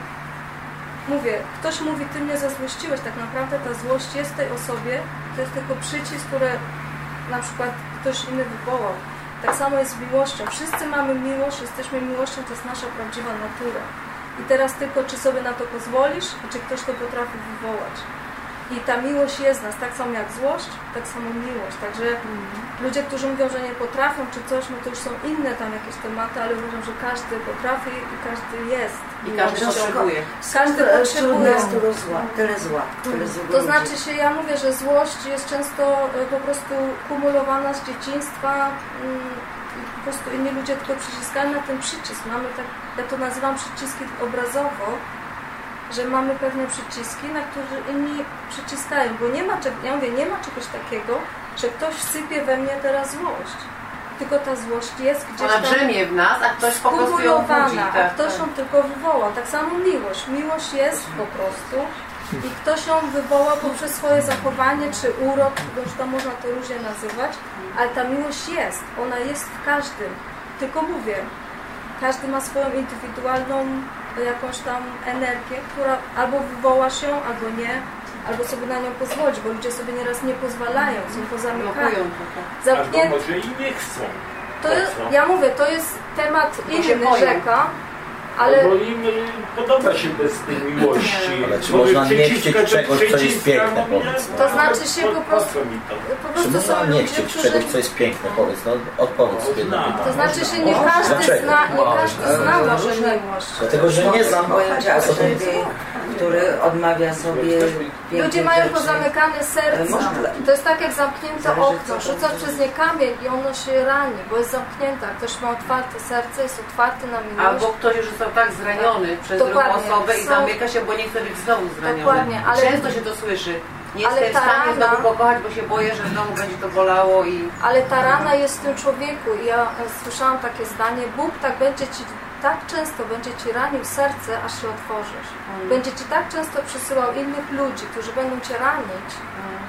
Speaker 11: mówię, ktoś mówi, ty mnie zazłościłeś, tak naprawdę ta złość jest tej osobie, to jest tylko przycisk, który na przykład ktoś inny wywołał. Tak samo jest z miłością. Wszyscy mamy miłość, jesteśmy miłością, to jest nasza prawdziwa natura. I teraz tylko, czy sobie na to pozwolisz i czy ktoś to potrafi wywołać. I ta miłość jest w nas, tak samo jak złość, tak samo miłość. Także ludzie, którzy mówią, że nie potrafią czy coś, no to już są inne tam jakieś tematy, ale uważam, że każdy potrafi i każdy jest.
Speaker 6: I każdy potrzebuje.
Speaker 11: Każdy potrzebuje.
Speaker 2: tyle zła, tyle zła, tyle złego
Speaker 11: To znaczy się, ja mówię, że złość jest często e, po prostu kumulowana z dzieciństwa mm, i po prostu inni ludzie tylko przyciskają na ten przycisk. Mamy tak, ja to nazywam przyciski obrazowo, że mamy pewne przyciski, na które inni przyciskają, bo nie ma, ja mówię, nie ma czegoś takiego, że ktoś sypie we mnie teraz złość. Tylko ta złość jest gdzieś
Speaker 6: Ona
Speaker 11: tam
Speaker 6: brzemie w nas, a ktoś po prostu ją budzi.
Speaker 11: skumulowana, a
Speaker 6: Tak,
Speaker 11: ktoś
Speaker 6: tak.
Speaker 11: ją tylko wywołał. Tak samo miłość. Miłość jest po prostu i ktoś ją wywoła poprzez swoje zachowanie czy urok, bo już to można to różnie nazywać, ale ta miłość jest. Ona jest w każdym. Tylko mówię, każdy ma swoją indywidualną jakąś tam energię, która albo wywoła się, albo nie, albo sobie na nią pozwolić, bo ludzie sobie nieraz nie pozwalają, są pozamykani.
Speaker 6: Tak.
Speaker 3: Albo
Speaker 11: Zamknięci.
Speaker 3: może i nie chcą.
Speaker 11: To jest, ja mówię, to jest temat inny, rzeka, ale
Speaker 3: Albo im y, podoba się bez tej miłości.
Speaker 7: Ale czy
Speaker 3: Bo
Speaker 7: można nie chcieć czegoś, co jest piękne,
Speaker 3: no
Speaker 7: powiedz?
Speaker 11: To znaczy się
Speaker 3: po,
Speaker 11: po
Speaker 3: po
Speaker 11: prostu-
Speaker 7: Czy
Speaker 11: prostu
Speaker 7: można nie chcieć
Speaker 11: którzy...
Speaker 7: czegoś, co jest piękne? Powiedz, no odpowiedz sobie na
Speaker 3: Można.
Speaker 11: To
Speaker 7: pytanie.
Speaker 11: znaczy się nie każdy
Speaker 7: Dlaczego?
Speaker 11: zna, nie każdy zna może miłość.
Speaker 7: Dlatego, że nie znam
Speaker 2: pojęcia
Speaker 7: o co tu
Speaker 2: asercji, który odmawia sobie
Speaker 11: Ludzie mają pozamykane serca.
Speaker 2: Można.
Speaker 11: To jest tak jak zamknięte okno.
Speaker 2: tam
Speaker 11: przez nie kamień i ono się rani, bo jest zamknięte. Jak ktoś ma otwarte serce, jest otwarty na miłość.
Speaker 6: Albo ktoś już został tak zraniony przez drugą
Speaker 11: Dokładnie.
Speaker 6: osobę i zamyka się, bo nie chce być znowu zraniony.
Speaker 11: Dokładnie, ale-
Speaker 6: Często się to słyszy. Nie jestem w
Speaker 11: ta
Speaker 6: stanie
Speaker 11: rana-
Speaker 6: znowu pokochać, bo się boję, że znowu będzie to bolało i
Speaker 11: Ale ta rana jest w tym człowieku i ja e, słyszałam takie zdanie, Bóg tak będzie ci, tak często będzie ci ranił serce, aż się otworzysz. Będzie ci tak często przysyłał innych ludzi, którzy będą cię ranić.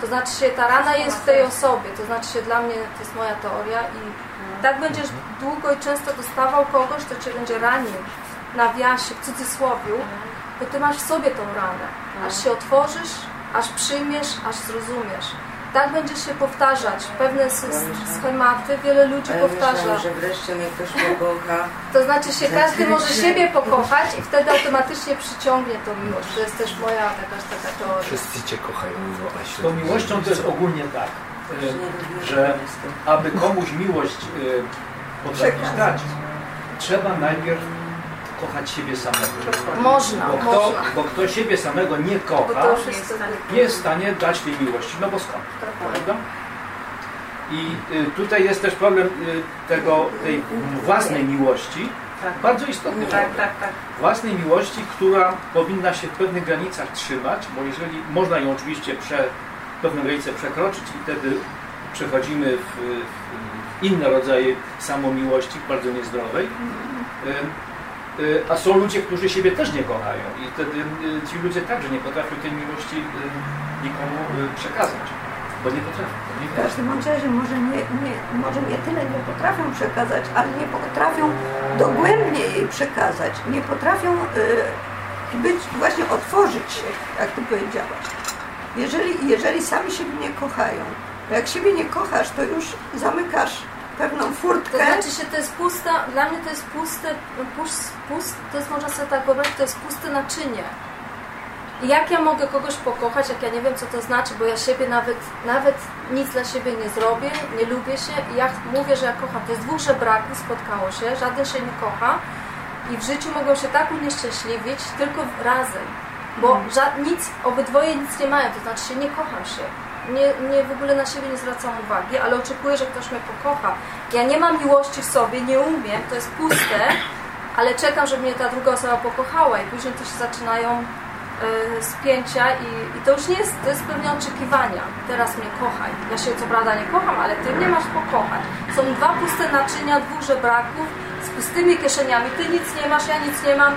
Speaker 11: To znaczy się, ta rana jest w tej osobie, to znaczy się dla mnie, to jest moja teoria i tak będziesz długo i często dostawał kogoś, kto cię będzie ranił w nawiasie, w cudzysłowiu, bo ty masz w sobie tą ranę. Aż się otworzysz, aż przyjmiesz, aż zrozumiesz. Tak będzie się powtarzać pewne schematy, wiele ludzi powtarza.
Speaker 2: myślałam, że wreszcie mnie ktoś pokocha.
Speaker 11: To znaczy się każdy może siebie pokochać i wtedy automatycznie przyciągnie tą miłość. To jest też moja jakaś taka teoria.
Speaker 8: Wszyscy Cię kochają, mimo a
Speaker 4: Z tą miłością to jest ogólnie tak, e, że aby komuś miłość e, potrafić dać, trzeba najpierw kochać siebie samego.
Speaker 11: Można,
Speaker 4: Bo kto,
Speaker 11: można.
Speaker 4: bo kto siebie samego nie kocha, nie jest w stanie dać tej miłości, no bo skąd? Prawda? I y, tutaj jest też problem y, tego, tej własnej miłości,
Speaker 6: Tak.
Speaker 4: bardzo istotny
Speaker 6: tak,
Speaker 4: problem.
Speaker 6: tak, tak.
Speaker 4: Własnej miłości, która powinna się w pewnych granicach trzymać, bo jeżeli można ją oczywiście prze, pewne granice przekroczyć i wtedy przechodzimy w, w inne rodzaje samomiłości, bardzo niezdrowej. Y, A są ludzie, którzy siebie też nie kochają i wtedy y, ci ludzie także nie potrafią tej miłości y, nikomu przekazać, bo nie potrafią. nie
Speaker 10: W każdym razie może nie, nie, może nie tyle nie potrafią przekazać, ale nie potrafią dogłębnie jej przekazać. Nie potrafią być, właśnie otworzyć się, jak ty powiedziałaś. Jeżeli, jeżeli sami siebie nie kochają, jak siebie nie kochasz, to już zamykasz pewną
Speaker 11: To
Speaker 10: furtkę.
Speaker 11: znaczy się, to jest pusta, dla mnie to jest puste, pust, pust, to jest można sobie tak wyobrazić, to jest puste naczynie. I jak ja mogę kogoś pokochać, jak ja nie wiem, co to znaczy, bo ja siebie nawet, nawet nic dla siebie nie zrobię, nie lubię się i ja mówię, że ja kocham. To jest dwóch żebraków, spotkało się, żaden się nie kocha i w życiu mogą się tak unieszczęśliwić tylko razem. Bo ża- nic, obydwoje nic nie mają, to znaczy się nie kocham się. Nie, nie w ogóle na siebie nie zwracam uwagi, ale oczekuję, że ktoś mnie pokocha. Ja nie mam miłości w sobie, nie umiem, to jest puste, ale czekam, żeby mnie ta druga osoba pokochała i później to się zaczynają y, spięcia i, i to już nie jest, to jest pewne oczekiwania. Teraz mnie kochaj. Ja się co prawda nie kocham, ale ty mnie masz pokochać. Są dwa puste naczynia, dwóch żebraków z pustymi kieszeniami. Ty nic nie masz, ja nic nie mam.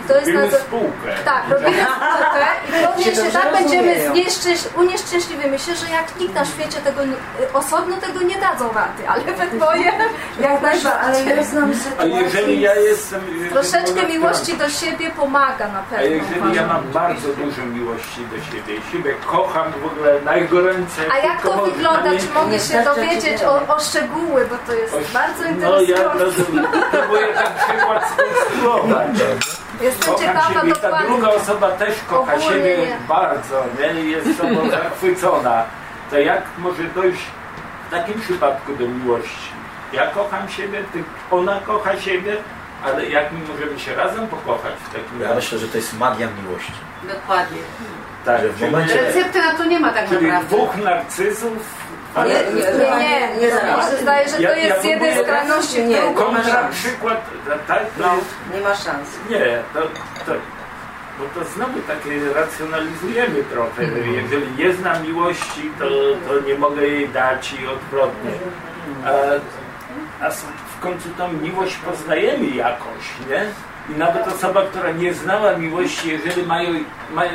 Speaker 11: I to jest
Speaker 3: Robimy
Speaker 11: nazy-
Speaker 3: spółkę.
Speaker 11: tak, robimy spółkę i pewnie
Speaker 9: Się
Speaker 11: się tak będziemy znieszczęś- unieszczęśliwi. Myślę, że jak nikt na świecie tego nie, osobno tego nie dadzą rady, ale we dwoje jak najbardziej.
Speaker 2: Ale ja znam
Speaker 3: A
Speaker 2: sytuację...
Speaker 3: jeżeli ja jestem...
Speaker 11: Troszeczkę
Speaker 3: może
Speaker 11: miłości do siebie pomaga na
Speaker 3: A
Speaker 11: pewno.
Speaker 3: jeżeli ja mam bardzo dużo miłości do siebie, siebie kocham w ogóle najgoręcej.
Speaker 11: A jak to wygląda? Czy mogę się dowiedzieć o, o szczegóły, bo to jest bardzo
Speaker 3: No ja
Speaker 11: interesujące.
Speaker 3: rozumiem. Próbuję ten przykład skonstruować.
Speaker 11: Jestem
Speaker 3: Kocham
Speaker 11: ciekawa
Speaker 3: siebie, ta
Speaker 11: dokładnie.
Speaker 3: druga osoba też kocha
Speaker 11: Ogólnie
Speaker 3: siebie
Speaker 11: nie.
Speaker 3: bardzo, nie? I jest sobą zachwycona. To jak może dojść w takim przypadku do miłości? Ja kocham siebie, ty, ona kocha siebie, ale jak my możemy się razem pokochać w takim
Speaker 7: Ja
Speaker 3: razie?
Speaker 7: myślę, że to jest magia miłości.
Speaker 6: Dokładnie.
Speaker 3: Tak,
Speaker 7: że w momencie-
Speaker 6: Recepty na to nie ma tak
Speaker 3: Czyli
Speaker 6: naprawdę.
Speaker 3: dwóch narcyzów.
Speaker 2: Nie, nie,
Speaker 11: Nie, nie,
Speaker 2: nie,
Speaker 11: zdaje, że to
Speaker 3: Ja-
Speaker 11: jest z jednej skrajności w
Speaker 2: Nie,
Speaker 11: drugą.
Speaker 2: ma
Speaker 3: Kontra
Speaker 2: szans.
Speaker 3: przykład, tak, to
Speaker 2: No,
Speaker 3: jest
Speaker 2: nie ma szans.
Speaker 3: Nie, to, to, bo to znowu takie racjonalizujemy trochę. Jeżeli nie znam miłości, to, to nie mogę jej dać i odwrotnie. A, a w końcu tą miłość poznajemy jakoś, nie? I nawet osoba, która nie znała miłości, jeżeli mają, mają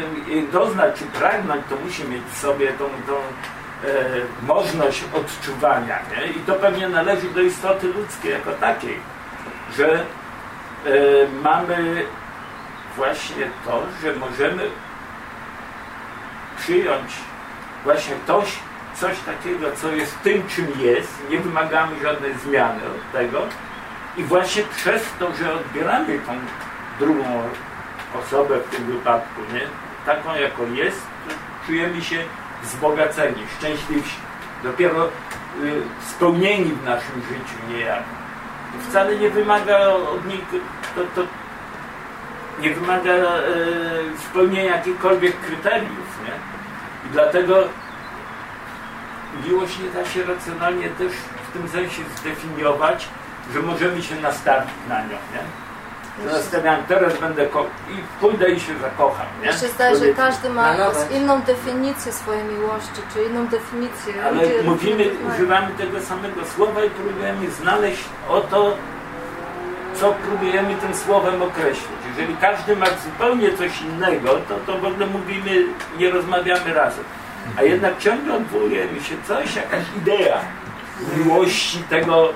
Speaker 3: doznać czy pragnąć, to musi mieć w sobie tą, tą e, możliwość odczuwania, nie? I to pewnie należy do istoty ludzkiej jako takiej, że e, mamy właśnie to, że możemy przyjąć właśnie coś, coś takiego, co jest tym, czym jest, nie wymagamy żadnej zmiany od tego i właśnie przez to, że odbieramy tą drugą osobę w tym wypadku, nie? taką jako jest, czujemy się wzbogaceni, szczęśliwsi, dopiero y, spełnieni w naszym życiu niejako. Wcale nie wymaga od nich, to, to nie wymaga e, spełnienia jakichkolwiek kryteriów, nie? I dlatego miłość nie da się racjonalnie też w tym sensie zdefiniować, że możemy się nastawić na nią, nie? Zastanawiam, teraz będę i pójdę i się zakocham, nie?
Speaker 11: Się zdaje, że każdy ma inną definicję swojej miłości, czy inną definicję.
Speaker 3: Ale
Speaker 11: Ludzie
Speaker 3: mówimy, używamy tego samego słowa i próbujemy znaleźć o to, co próbujemy tym słowem określić. Jeżeli każdy ma zupełnie coś innego, to, to w ogóle mówimy, nie rozmawiamy razem. A jednak ciągle odwołujemy się coś, jakaś idea miłości tego,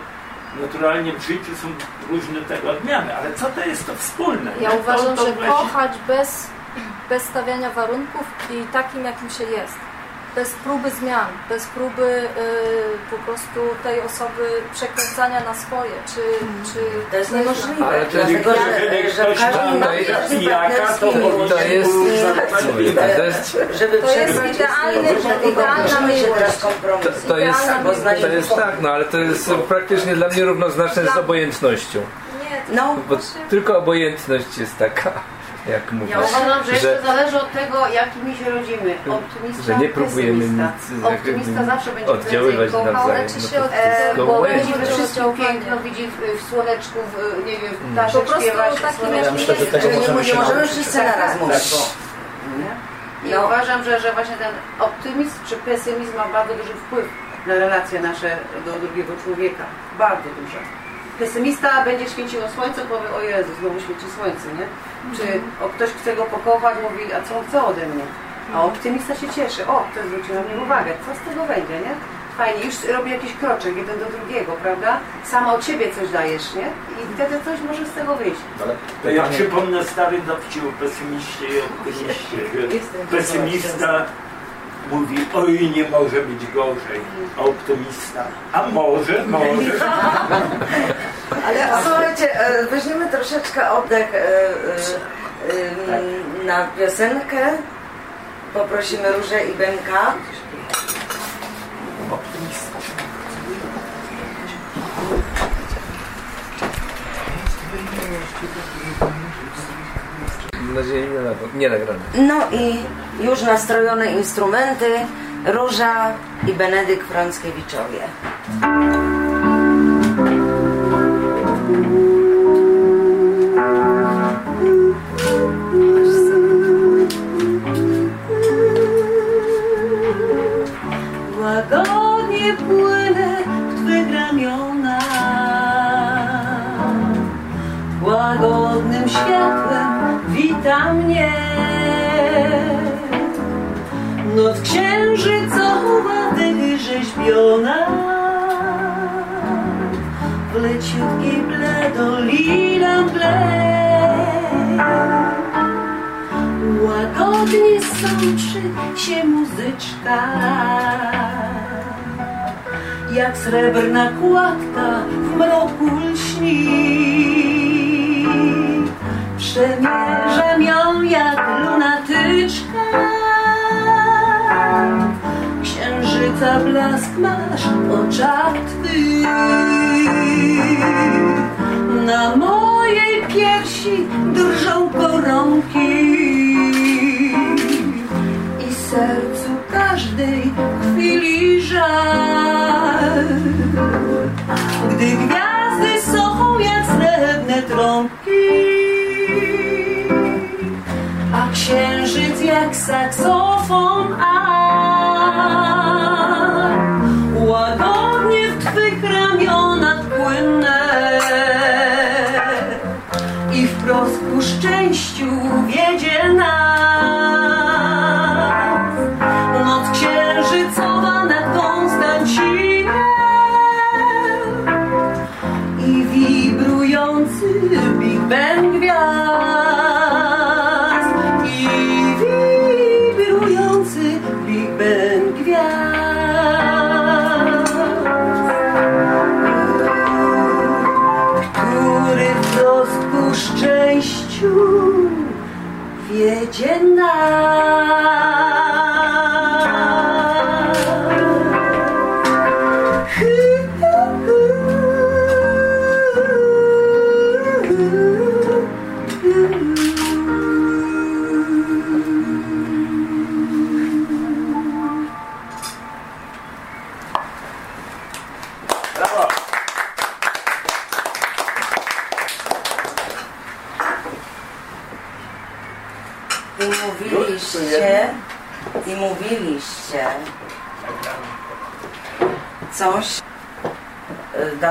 Speaker 3: naturalnie w życiu są różne tego odmiany, ale co to jest to wspólne?
Speaker 11: Ja
Speaker 3: To-
Speaker 11: uważam,
Speaker 3: to
Speaker 11: że
Speaker 3: właśnie-
Speaker 11: kochać bez, bez stawiania warunków i takim, jakim się jest. Bez próby zmian, bez próby y, po prostu tej osoby przekręcania na swoje, czy... czy
Speaker 2: To jest
Speaker 11: nie
Speaker 2: niemożliwe.
Speaker 8: Ale to jest-
Speaker 2: że, że
Speaker 8: to
Speaker 3: pijaka, to
Speaker 8: To jest, to jest,
Speaker 2: żeby
Speaker 11: To jest idealny- idealna miłość.
Speaker 2: kompromis.
Speaker 8: to jest, to jest tak, no ale to jest praktycznie dla mnie równoznaczne z obojętnością.
Speaker 11: Nie, to
Speaker 2: No,
Speaker 8: Bo tylko obojętność jest taka, jak mówię.
Speaker 6: Ja uważam, że jeszcze
Speaker 8: że,
Speaker 6: zależy od tego, jakimi się rodzimy. Optymista,
Speaker 8: że nie próbujemy nic
Speaker 6: Optymista zawsze będzie
Speaker 8: oddziaływać nawzajem.
Speaker 11: znaczy
Speaker 8: No
Speaker 11: się od-
Speaker 6: E, bo widzi we
Speaker 11: Będzie
Speaker 6: wszystkim piękno, widzi w, w słoneczku, w, nie wiem, w
Speaker 11: Po
Speaker 6: ptaszek
Speaker 11: prostu
Speaker 6: śpiewa się
Speaker 11: takim,
Speaker 6: słoneczko.
Speaker 7: Ja myślę, że tego
Speaker 2: nie,
Speaker 7: możemy
Speaker 2: nie
Speaker 7: się
Speaker 2: możemy wszyscy naraz mówić.
Speaker 6: I
Speaker 2: No.
Speaker 6: uważam, że, że właśnie ten optymizm czy pesymizm ma bardzo duży wpływ na relacje nasze do drugiego człowieka. Bardzo duże. Pesymista będzie świeciło słońce, powie, o Jezu, znowu świeci słońce, nie? Czy o, ktoś chce go pokochać, mówi, a co on chce ode mnie? A optymista się cieszy, o, ktoś zwrócił na mnie uwagę, co z tego będzie, nie? Fajnie, już robi jakiś kroczek jeden do drugiego, prawda? Sama od siebie coś dajesz, nie? I wtedy coś może z tego wyjść.
Speaker 7: Ale
Speaker 3: To ja przypomnę stary dowcip o pesymiście i optymiście.
Speaker 2: Jestem
Speaker 3: Pesymista mówi, oj nie może być gorzej. A optymista, a może, może.
Speaker 2: Ale słuchajcie, e, weźmiemy troszeczkę oddech e, e, e, na piosenkę. Poprosimy Różę i Benka.
Speaker 3: Optymista.
Speaker 8: Mam nadzieję nie, nie nagrane.
Speaker 2: No i już nastrojone instrumenty, Róża i Benedykt Franckiewiczowie.
Speaker 12: Łagodnie płynę wita mnie. Noc księżycowa wyrzeźbiona W leciutkiej bledolina ble Łagodnie sączy się muzyczka Jak srebrna kładka w mroku lśni Przemierzam ją jak lunatyczka. Księżyca blask masz oczach Na mojej piersi drżą koronki. I sercu każdej chwili żal. Gdy gwiazdy są jak srebrne trąbki księżyc jak saksofon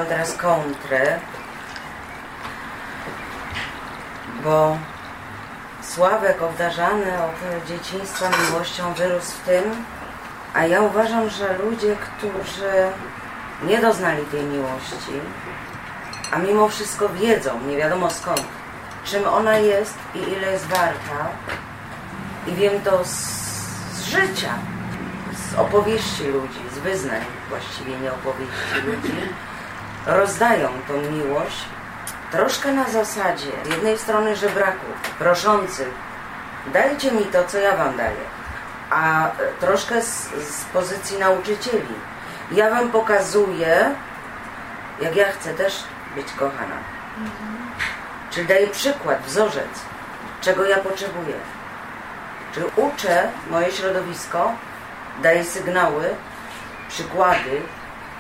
Speaker 2: teraz kontrę, bo Sławek obdarzany od dzieciństwa miłością wyrósł w tym, a ja uważam, że ludzie, którzy nie doznali tej miłości, a mimo wszystko wiedzą, nie wiadomo skąd, czym ona jest i ile jest warta, i wiem to z, z życia, z opowieści ludzi, z wyznań właściwie nie opowieści ludzi, rozdają tą miłość troszkę na zasadzie z jednej strony żebraków, proszących, dajcie mi to, co ja wam daję, a troszkę z, z pozycji nauczycieli. Ja wam pokazuję, jak ja chcę też być kochana. Czyli daję przykład, wzorzec, czego ja potrzebuję. Czyli uczę moje środowisko, daję sygnały, przykłady,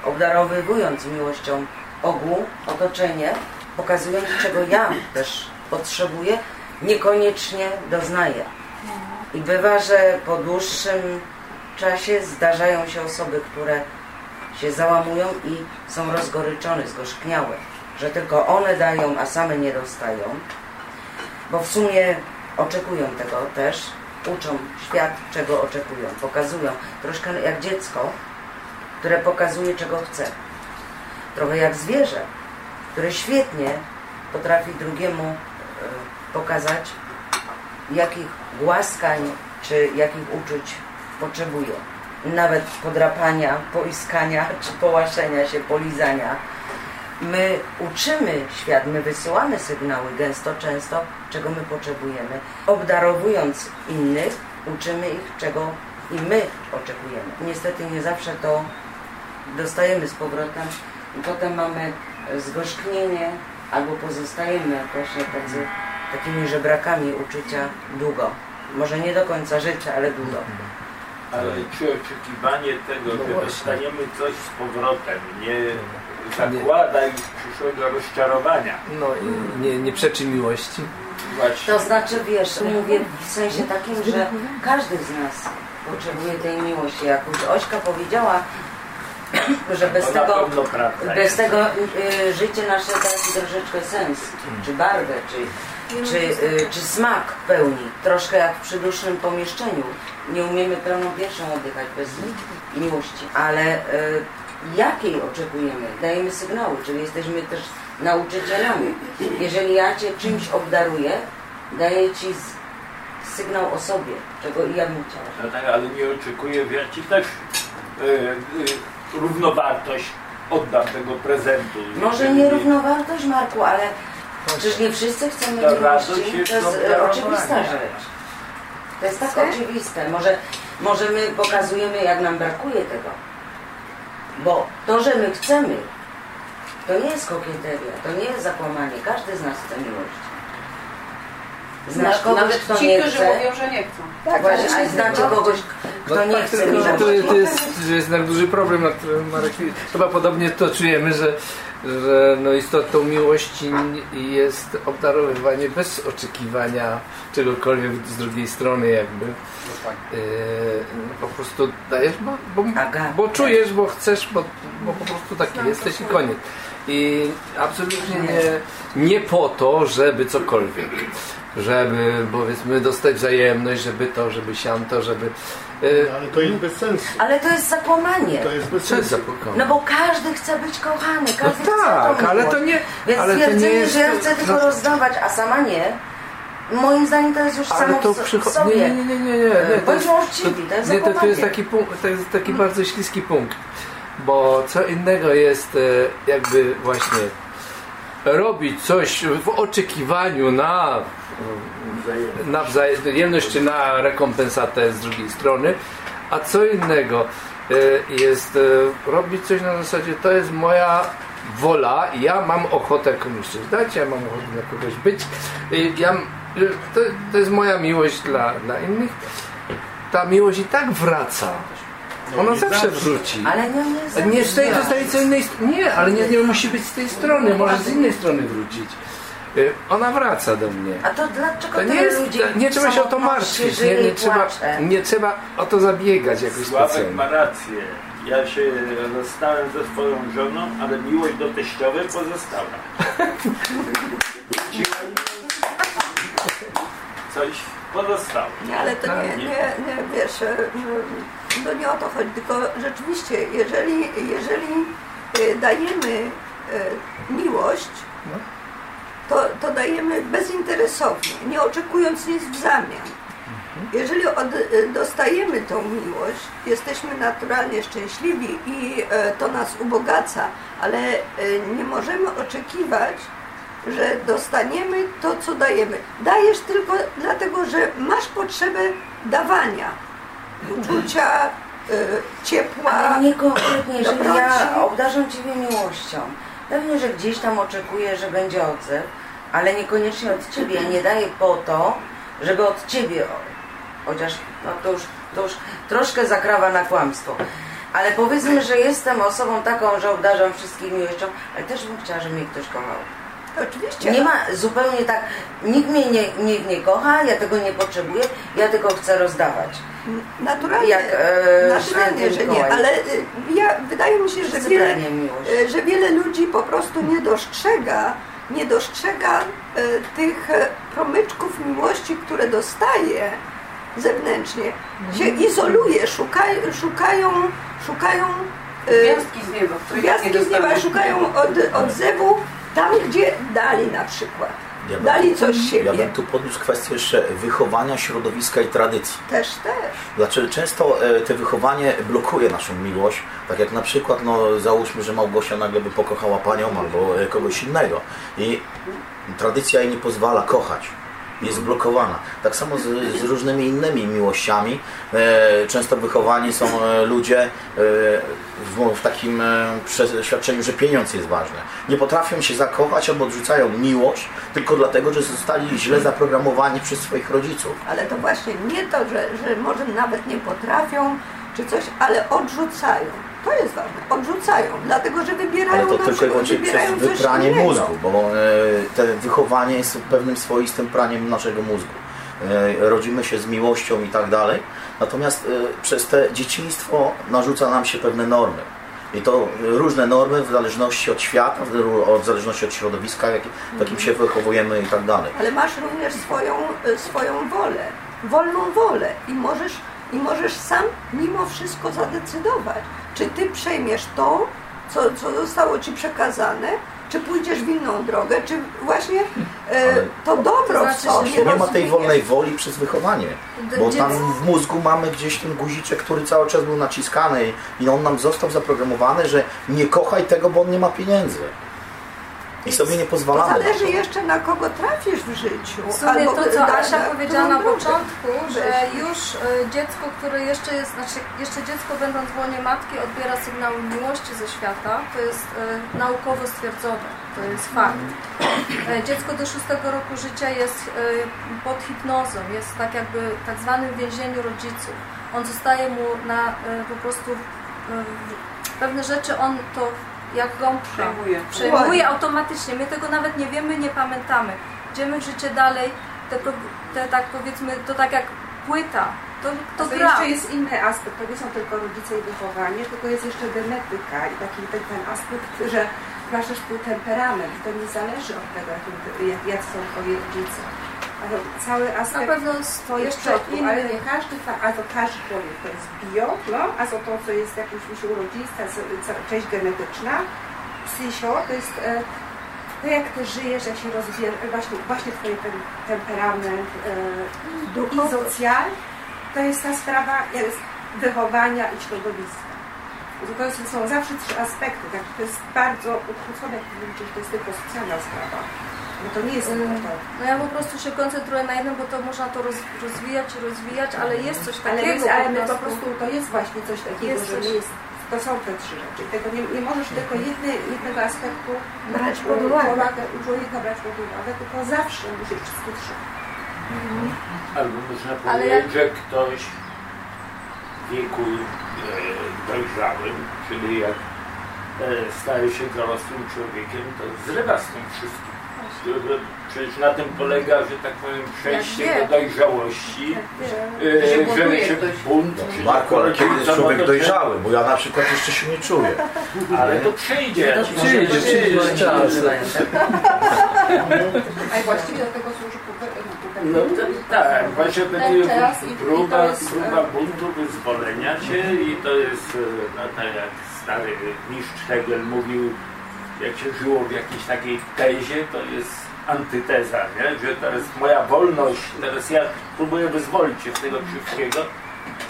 Speaker 2: obdarowywując miłością ogół, otoczenie, pokazując, czego ja też potrzebuję, niekoniecznie doznaję. I bywa, że po dłuższym czasie zdarzają się osoby, które się załamują i są rozgoryczone, zgorzkniałe, że tylko one dają, a same nie dostają, bo w sumie oczekują tego też, uczą świat, czego oczekują, pokazują, troszkę jak dziecko, które pokazuje, czego chce. Trochę jak zwierzę, które świetnie potrafi drugiemu e, pokazać, jakich głaskań czy jakich uczuć potrzebuje. Nawet podrapania, poiskania czy połaszenia się, polizania. My uczymy świat, my wysyłamy sygnały gęsto, często, czego my potrzebujemy. Obdarowując innych, uczymy ich, czego i my oczekujemy. Niestety nie zawsze to dostajemy z powrotem i potem mamy zgorzknienie albo pozostajemy właśnie tacy takimi żebrakami uczucia długo. Może nie do końca życia, ale długo.
Speaker 3: Ale czy oczekiwanie tego,
Speaker 8: No
Speaker 3: że
Speaker 8: właśnie.
Speaker 3: dostaniemy coś z powrotem, nie zakłada już przyszłego rozczarowania?
Speaker 8: No i nie, nie przeczy miłości.
Speaker 3: Właśnie.
Speaker 2: To znaczy, wiesz, mówię w sensie takim, że każdy z nas potrzebuje tej miłości. Jak już Ośka powiedziała, że bez tego, bez
Speaker 3: jest.
Speaker 2: tego y, życie nasze traci troszeczkę sens, czy barwę, czy, czy, y, czy smak pełni. Troszkę jak w przydusznym pomieszczeniu. Nie umiemy pełną piersią oddychać bez miłości. Ale y, jakiej oczekujemy? Dajemy sygnały, czyli jesteśmy też nauczycielami. Jeżeli ja Cię czymś obdaruję, daję Ci z, sygnał o sobie, czego i ja bym chciała.
Speaker 3: No tak, ale nie oczekuję, że ja ci też e, równowartość oddam tego prezentu.
Speaker 2: Może nie równowartość, Marku, ale przecież nie wszyscy chcemy
Speaker 3: To
Speaker 2: miłości.
Speaker 3: jest
Speaker 2: To jest oczywista rzecz. To jest tak oczywiste. Może, może my pokazujemy, jak nam brakuje tego. Bo to, że my chcemy, to nie jest kokieteria, to nie jest zakłamanie. Każdy z nas chce miłości. Znasz kogoś,
Speaker 6: Nawet
Speaker 2: kto
Speaker 6: ci,
Speaker 2: nie
Speaker 6: którzy
Speaker 2: chce?
Speaker 6: mówią, że nie chcą.
Speaker 2: Tak, właśnie, a znacie kogoś, kto
Speaker 8: No
Speaker 2: nie
Speaker 8: tak,
Speaker 2: chce miłości?
Speaker 8: to, to, jest, jest jednak duży problem, na którym Marek chyba podobnie to czujemy, że, że no istotą miłości jest obdarowywanie bez oczekiwania czegokolwiek z drugiej strony jakby. Yy, po prostu dajesz, bo, bo, bo czujesz, bo chcesz, bo, bo po prostu taki jesteś i koniec. I absolutnie nie, nie po to, żeby cokolwiek. Żeby powiedzmy dostać wzajemność, żeby to, żeby sianto, żeby... Yy,
Speaker 13: Ale to jest bez sensu.
Speaker 2: Ale to jest zakłamanie.
Speaker 13: To jest bez
Speaker 8: Co jest
Speaker 13: sensu.
Speaker 8: zakłamanie?
Speaker 2: No bo każdy chce być kochany, każdy
Speaker 8: No
Speaker 2: chce
Speaker 8: tak,
Speaker 2: tą
Speaker 8: ale to nie-
Speaker 2: Więc
Speaker 8: ale to nie
Speaker 2: stwierdzenie,
Speaker 8: jest-
Speaker 2: że ja chcę tylko
Speaker 8: no-
Speaker 2: rozdawać, a sama nie, moim zdaniem to jest już
Speaker 8: Ale
Speaker 2: samo
Speaker 8: to
Speaker 2: w
Speaker 8: przychodzi.
Speaker 2: sobie.
Speaker 8: Nie, nie, nie, nie, nie. nie. To jest,
Speaker 2: Bądźmy uczciwi, to jest
Speaker 8: nie, to, to jest taki punkt, to jest taki bardzo śliski punkt. Bo co innego jest e, jakby właśnie robić coś w oczekiwaniu na na wzajemność czy na rekompensatę z drugiej strony, a co innego e, jest e, robić coś na zasadzie to jest moja wola, ja mam ochotę komuś coś dać, ja mam ochotę dla kogoś być, e, ja, to, to jest moja miłość dla, dla innych. Ta miłość i tak wraca. Ona
Speaker 2: nie
Speaker 8: zawsze wróci.
Speaker 2: Ale nie, nie.
Speaker 8: Nie z tej, to z tej co innej Nie, ale nie, nie musi być z tej strony, może z innej strony wrócić. Y, Ona wraca do mnie.
Speaker 2: A to dlaczego
Speaker 8: To nie, jest,
Speaker 2: ludzi
Speaker 8: nie trzeba się o to martwić, nie, nie, trzeba, nie trzeba o to zabiegać jakoś
Speaker 3: Sławek
Speaker 8: specjalnie.
Speaker 3: ma rację. Ja się rozstałem ze swoją żoną, ale miłość do teściowej pozostała. Coś pozostało.
Speaker 10: Nie, ale to nie, nie, nie wiesz, e, no, to nie o to chodzi, tylko rzeczywiście, jeżeli, jeżeli e, dajemy e, miłość, to, to dajemy bezinteresownie, nie oczekując nic w zamian. Jeżeli od, e, dostajemy tą miłość, jesteśmy naturalnie szczęśliwi i e, to nas ubogaca, ale e, nie możemy oczekiwać, że dostaniemy to, co dajemy. Dajesz tylko dlatego, że masz potrzebę dawania uczucia, y, ciepła.
Speaker 2: Ale nie konkretnie, jeżeli ja obdarzam Ciebie miłością. Pewnie, że gdzieś tam oczekuję, że będzie odzew, ale niekoniecznie od Ciebie. Ja nie daję po to, żeby od Ciebie, chociaż no to, już, to już troszkę zakrawa na kłamstwo. Ale powiedzmy, że jestem osobą taką, że obdarzam wszystkich miłością, ale też bym chciała, żeby mnie ktoś kochał.
Speaker 10: Oczywiście.
Speaker 2: Nie ma zupełnie tak, nikt mnie nie, nie, nie kocha, ja tego nie potrzebuję, ja tylko chcę rozdawać.
Speaker 10: Naturalnie,
Speaker 2: Jak, e,
Speaker 10: naturalnie że nie, ale y, ja, wydaje mi się, że wiele, y, że wiele ludzi po prostu nie dostrzega, nie dostrzega y, tych y, promyczków miłości, które dostaje zewnętrznie. Się izoluje, szukaj, szukają, szukają y,
Speaker 6: Gwiazdki z nieba,
Speaker 10: gwiazdki
Speaker 6: nie
Speaker 10: z nieba szukają od, odzewu tam, gdzie dali na przykład.
Speaker 7: Ja bym-
Speaker 10: Dali coś siebie.
Speaker 7: Ja bym tu podniósł kwestię jeszcze wychowania środowiska i tradycji.
Speaker 10: Też, też.
Speaker 7: Dlaczego często e, te wychowanie blokuje naszą miłość, tak jak na przykład, no załóżmy, że Małgosia nagle by pokochała panią albo e, kogoś innego i tradycja jej nie pozwala kochać. Jest blokowana. Tak samo z, z różnymi innymi miłościami. E, często wychowani są e, ludzie e, w, w takim e, przeświadczeniu, że pieniądz jest ważny. Nie potrafią się zakochać albo odrzucają miłość tylko dlatego, że zostali źle zaprogramowani przez swoich rodziców.
Speaker 10: Ale to właśnie nie to, że, że może nawet nie potrafią czy coś, ale odrzucają. To jest ważne. Odrzucają, dlatego że wybierają
Speaker 7: Ale to tylko i wyłącznie przez wypranie mózgu, bo e, te wychowanie jest pewnym swoistym praniem naszego mózgu. E, rodzimy się z miłością i tak dalej, natomiast e, przez te dzieciństwo narzuca nam się pewne normy. I to różne normy w zależności od świata, w zależności od środowiska, jak- w jakim się wychowujemy i tak dalej.
Speaker 10: Ale masz również swoją, y, swoją wolę, wolną wolę i możesz, i możesz sam mimo wszystko zadecydować, czy ty przejmiesz to, co, co zostało ci przekazane, czy pójdziesz w inną drogę, czy właśnie e, to dobro
Speaker 11: To znaczy,
Speaker 10: w sobie
Speaker 7: Nie ma tej wolnej woli przez wychowanie. Bo tam w mózgu mamy gdzieś ten guziczek, który cały czas był naciskany i on nam został zaprogramowany, że nie kochaj tego, bo on nie ma pieniędzy. I sobie nie
Speaker 10: To
Speaker 7: pozwalamy. na
Speaker 10: zależy
Speaker 7: to.
Speaker 10: jeszcze na kogo trafisz w życiu.
Speaker 11: W sumie
Speaker 10: albo
Speaker 11: to, co
Speaker 10: na-
Speaker 11: Asia
Speaker 10: na
Speaker 11: powiedziała na początku, że już e, dziecko, które jeszcze jest, znaczy jeszcze dziecko będąc w łonie matki odbiera sygnały miłości ze świata, to jest e, naukowo stwierdzone, to jest fakt. E, dziecko do szóstego roku życia jest e, pod hipnozą, jest tak jakby w tak zwanym więzieniu rodziców. On zostaje mu na po prostu pewne rzeczy on to jak gąbka
Speaker 6: Przejmuje.
Speaker 11: przejmuje automatycznie. My tego nawet nie wiemy, nie pamiętamy. Idziemy w życie dalej, te, te tak powiedzmy, to tak jak płyta, to, to
Speaker 13: To jeszcze jest inny aspekt, to nie są tylko rodzice i wychowanie, tylko jest jeszcze genetyka i taki ten, ten aspekt, że masz też twój temperament. To nie zależy od tego, jak są twoi rodzice. Ale cały aspekt
Speaker 11: Na pewno
Speaker 13: twoich
Speaker 11: jeszcze
Speaker 13: przodków, ale
Speaker 11: inny.
Speaker 13: nie każdy, a to każdy człowiek to jest bio, no, a to to, co jest jakimś mi się urodzi, ta z- ca- część genetyczna, psysio, to jest e, to jak ty żyjesz, jak się rozwijasz, właśnie, właśnie twój ten temperament e, i socjal, to jest ta sprawa jest wychowania i środowiska. To jest- są zawsze trzy aspekty, tak? to jest bardzo ukrócone, jak powiedzieć, że to jest tylko socjalna sprawa. Bo to nie jest tylko to.
Speaker 11: No ja po prostu się koncentruję na jednym, bo to można to roz, rozwijać i rozwijać, ale jest coś
Speaker 13: Ale,
Speaker 11: takiego
Speaker 13: jest, ale my
Speaker 11: po
Speaker 13: po
Speaker 11: prostu.
Speaker 13: to jest właśnie coś takiego,
Speaker 11: Jest
Speaker 13: że
Speaker 11: coś-
Speaker 13: nie jest, to są te trzy rzeczy. Tego nie, nie możesz tylko jedny, jednego aspektu
Speaker 10: Brać pod uwagę.
Speaker 13: u człowieka brać pod uwagę, tylko zawsze musisz wszystkie trzy.
Speaker 3: Albo można
Speaker 11: Ale
Speaker 3: powiedzieć,
Speaker 11: jak-
Speaker 3: że ktoś w wieku e, dojrzałym, czyli jak e, staje się dorosłym człowiekiem, to zrywa z tym wszystkim. Przecież na tym polega, że tak powiem, przejście
Speaker 11: wie.
Speaker 3: do dojrzałości, e,
Speaker 6: Że się
Speaker 3: bunt, czy
Speaker 7: Marku, ale kiedy jest
Speaker 3: to
Speaker 7: człowiek
Speaker 3: to-
Speaker 7: dojrzały? Bo ja na przykład jeszcze się nie czuję.
Speaker 3: Ale to przyjdzie.
Speaker 8: Przyjdzie, przyjdzie czas.
Speaker 13: A i właściwie do tego służy
Speaker 3: No to, tak, właśnie
Speaker 11: Ten
Speaker 3: będzie próba,
Speaker 11: to jest,
Speaker 3: próba buntu, wyzwolenia się i to jest, e, no tak jak stary mistrz Hegel mówił, jak się żyło w jakiejś takiej tezie, to jest antyteza, nie? że to jest moja wolność, teraz ja próbuję wyzwolić się z tego wszystkiego,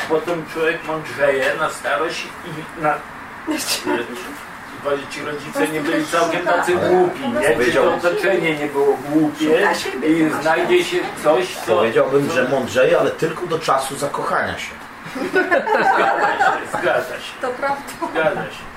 Speaker 3: potem człowiek mądrzeje na starość i na... Bo ci rodzice nie byli całkiem tacy głupi, nie? Czy to otoczenie nie było głupie i znajdzie się coś, co...
Speaker 7: Powiedziałbym, że mądrzeje, ale tylko do czasu zakochania się.
Speaker 3: Zgadza się, zgadza się,
Speaker 11: To prawda.
Speaker 3: zgadza się.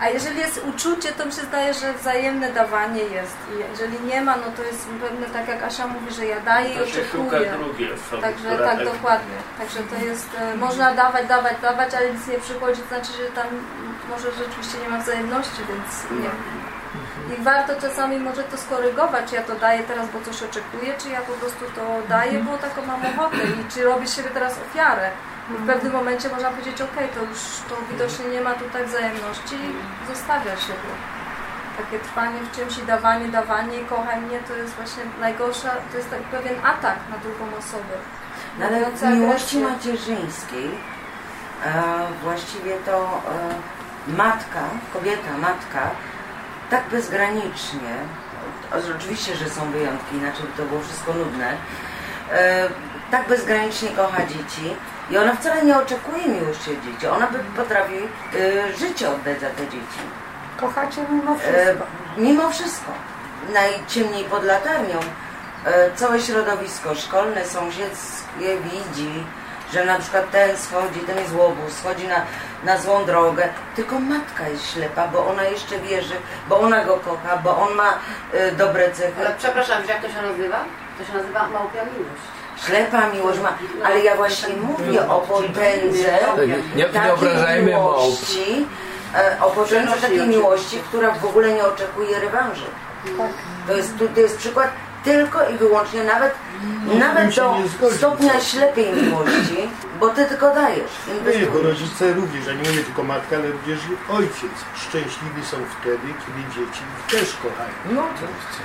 Speaker 11: A jeżeli jest uczucie, to mi się zdaje, że wzajemne dawanie jest. I jeżeli nie ma, no to jest pewne, tak jak Asia mówi, że ja daję i
Speaker 3: To szuka
Speaker 11: oczekuję.
Speaker 3: drugiej osoby,
Speaker 11: Także tak, dokładnie. Także to jest, e, można dawać, dawać, dawać, ale nic nie przychodzi, to znaczy, że tam może rzeczywiście nie ma wzajemności, więc nie. I warto czasami może to skorygować, czy ja to daję teraz, bo coś oczekuję, czy ja po prostu to daję, bo taką mam ochotę i czy robię siebie teraz ofiarę. W pewnym momencie można powiedzieć, ok, to już to widocznie nie ma tutaj wzajemności i zostawia się to. Takie trwanie w czymś i dawanie, dawanie i kochaj mnie to jest właśnie najgorsza, to jest tak pewien atak na drugą osobę.
Speaker 2: No ale w miłości macierzyńskiej e, właściwie to e, matka, kobieta, matka tak bezgranicznie, oczywiście, że są wyjątki, inaczej by to było wszystko nudne, e, tak bezgranicznie kocha dzieci i ona wcale nie oczekuje miłości od dzieci. Ona by potrafi e, życie oddać za te dzieci.
Speaker 13: Kochacie mimo
Speaker 2: E,
Speaker 13: wszystko.
Speaker 2: mimo wszystko. Najciemniej pod latarnią e, całe środowisko szkolne, sąsiedzkie widzi, że na przykład ten schodzi, ten jest łobuz, schodzi na, na złą drogę, tylko matka jest ślepa, bo ona jeszcze wierzy, bo ona go kocha, bo on ma e, dobre cechy.
Speaker 6: Ale przepraszam, wiesz jak to się nazywa? To się nazywa małpia miłość.
Speaker 2: Ślepa miłość ma, ale ja właśnie mówię o potędze
Speaker 8: Nie- nie- nie obrażajmy
Speaker 2: miłości, e, o potędze takiej miłości, która w ogóle nie oczekuje rewanżu. To jest, to jest przykład tylko i wyłącznie nawet, nawet
Speaker 14: się
Speaker 2: do stopnia ślepej miłości, bo ty tylko dajesz,
Speaker 14: Nie, bo
Speaker 2: inwestujesz.
Speaker 14: rodzice również, a nie mówię tylko matka, ale również i ojciec. Szczęśliwi są wtedy, kiedy dzieci ich też kochają.
Speaker 8: No,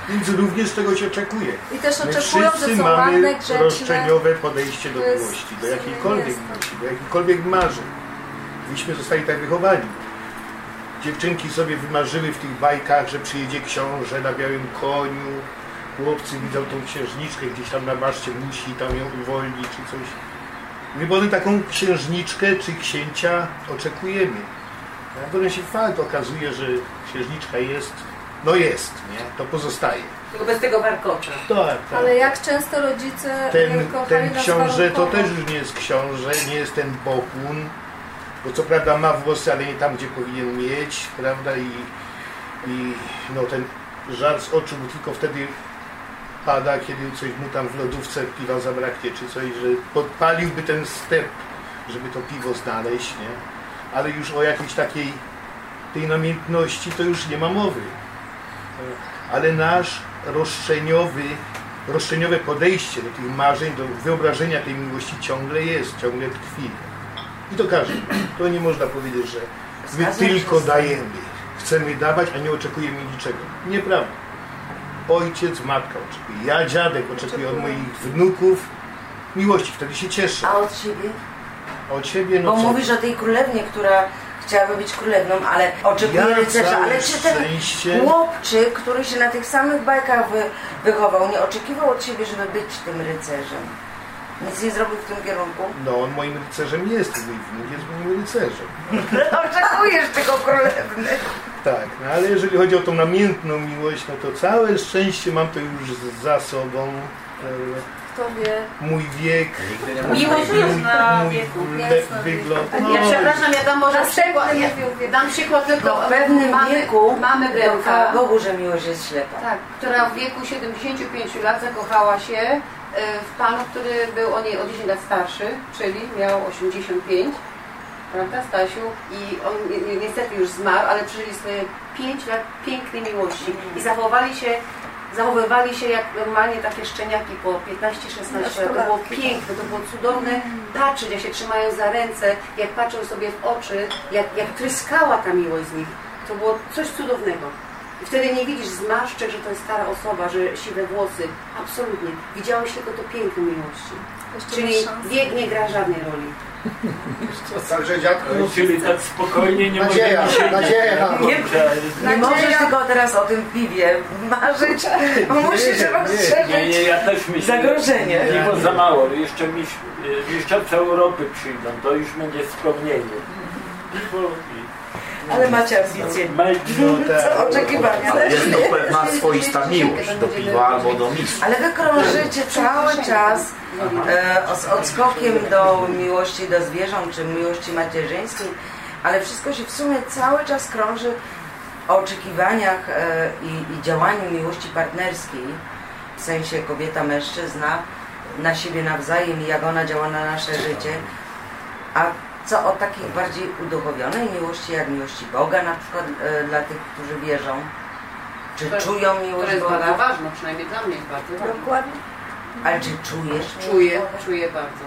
Speaker 14: Więc również tego się oczekuje.
Speaker 11: I też
Speaker 14: My
Speaker 11: oczekują, że
Speaker 14: wszyscy
Speaker 11: są
Speaker 14: mamy
Speaker 11: ładne,
Speaker 14: roszczeniowe podejście do
Speaker 11: To jest-
Speaker 14: miłości, do jakiejkolwiek miłości, do jakichkolwiek marzeń. Myśmy zostali tak wychowani. Dziewczynki sobie wymarzyły w tych bajkach, że przyjedzie książę na białym koniu, chłopcy widzą tą księżniczkę gdzieś tam na baszcie, musi tam ją uwolnić czy coś. My potem taką księżniczkę czy księcia oczekujemy. A potem się fakt okazuje, że księżniczka jest, no jest, nie? To pozostaje.
Speaker 6: Tylko bez tego warkocza.
Speaker 14: Tak, tak.
Speaker 11: Ale jak często rodzice
Speaker 14: Ten,
Speaker 11: e, kochali
Speaker 14: ten
Speaker 11: nas
Speaker 14: książę to też już nie jest książę, nie jest ten bokun, bo co prawda ma włosy, ale nie tam, gdzie powinien mieć, prawda? I, i no ten żar z oczu mu tylko wtedy pada, kiedy coś mu tam w lodówce piwa zabraknie, czy coś, że podpaliłby ten step, żeby to piwo znaleźć, nie? Ale już o jakiejś takiej tej namiętności to już nie ma mowy. Ale nasz roszczeniowy, roszczeniowe podejście do tych marzeń, do wyobrażenia tej miłości ciągle jest, ciągle tkwi. I to każdy. To nie można powiedzieć, że my tylko dajemy. Chcemy dawać, a nie oczekujemy niczego. Nieprawda. Ojciec, matka oczekuje. Ja, dziadek oczekuję od moich wnuków miłości. Wtedy się cieszę.
Speaker 2: A od siebie?
Speaker 14: Od siebie, no
Speaker 2: Bo
Speaker 14: co?
Speaker 2: mówisz o tej królewnie, która chciałaby być królewną, ale oczekuje
Speaker 14: Ja
Speaker 2: rycerza. Ale czy ten
Speaker 14: szczęście-
Speaker 2: chłopczyk, który się na tych samych bajkach wy, wychował, nie oczekiwał od siebie, żeby być tym rycerzem? Nic nie zrobił w tym kierunku?
Speaker 14: No, on moim rycerzem jest, mój wnuk jest moim rycerzem.
Speaker 2: Oczekujesz tego królewny.
Speaker 14: Tak, no ale jeżeli chodzi o tą namiętną miłość, no to całe szczęście mam to już za sobą. E,
Speaker 11: Kto wie.
Speaker 14: Mój wiek,
Speaker 6: Miłość jest na
Speaker 14: mój
Speaker 6: wieku.
Speaker 14: wygląd. No,
Speaker 6: Ja przepraszam, ja dam może przykład. Ja dam przykład tylko
Speaker 2: No, w pewnym
Speaker 6: mamy,
Speaker 2: wieku
Speaker 6: mamy Brenka,
Speaker 2: Bogu, że miłość jest ślepa.
Speaker 6: tak, która w wieku 75 lat zakochała się e, w panu, który był o niej o 10 lat starszy, czyli miał 85, prawda Stasiu? I on ni- ni- niestety już zmarł, ale przeżyli swoje 5 lat pięknej miłości i zachowali się zachowywali się jak normalnie takie szczeniaki po 15-16 lat. To było piękne, to było cudowne patrzeć, jak się trzymają za ręce, jak patrzą sobie w oczy, jak, jak tryskała ta miłość z nich. To było coś cudownego. I wtedy nie widzisz zmarszczek, że to jest stara osoba, że siwe włosy. Absolutnie. Widziałeś tylko to piękno miłości.
Speaker 11: Jeszcze
Speaker 6: Czyli wiek nie gra żadnej roli.
Speaker 7: Także dziadku,
Speaker 3: Czyli tak spokojnie nie
Speaker 7: Nadzieja,
Speaker 3: możemy się...
Speaker 7: nadzieja.
Speaker 2: Nie, nie możesz tylko teraz o tym piwie marzyć, bo musisz
Speaker 3: Nie, nie,
Speaker 2: rozszerzyć
Speaker 3: nie, ja też myślę.
Speaker 2: zagrożenie.
Speaker 3: Piwo za mało, jeszcze miś, mistrzostwa Europy przyjdą, to już będzie wspomnienie. Piwo.
Speaker 2: Ale macie ambicje. Co oczekiwania?
Speaker 7: Ale jest to pewna swoista miłość do piwa albo do mistrza.
Speaker 2: Ale wy krążycie cały czas e, os- odskokiem do miłości do zwierząt, czy miłości macierzyńskiej, ale wszystko się w sumie cały czas krąży o oczekiwaniach e, i, i działaniu miłości partnerskiej, w sensie kobieta-mężczyzna, na siebie nawzajem i jak ona działa na nasze życie. A co o takiej bardziej uduchowionej miłości, jak miłości Boga na przykład e, dla tych, którzy wierzą? Czy
Speaker 6: To-
Speaker 2: czują
Speaker 6: To
Speaker 2: miłość
Speaker 6: jest
Speaker 2: Boga?
Speaker 6: bardzo ważne, przynajmniej dla mnie jest bardzo ważne.
Speaker 10: Dokładnie.
Speaker 2: Ale czy czujesz?
Speaker 6: Czuję, czuję bardzo.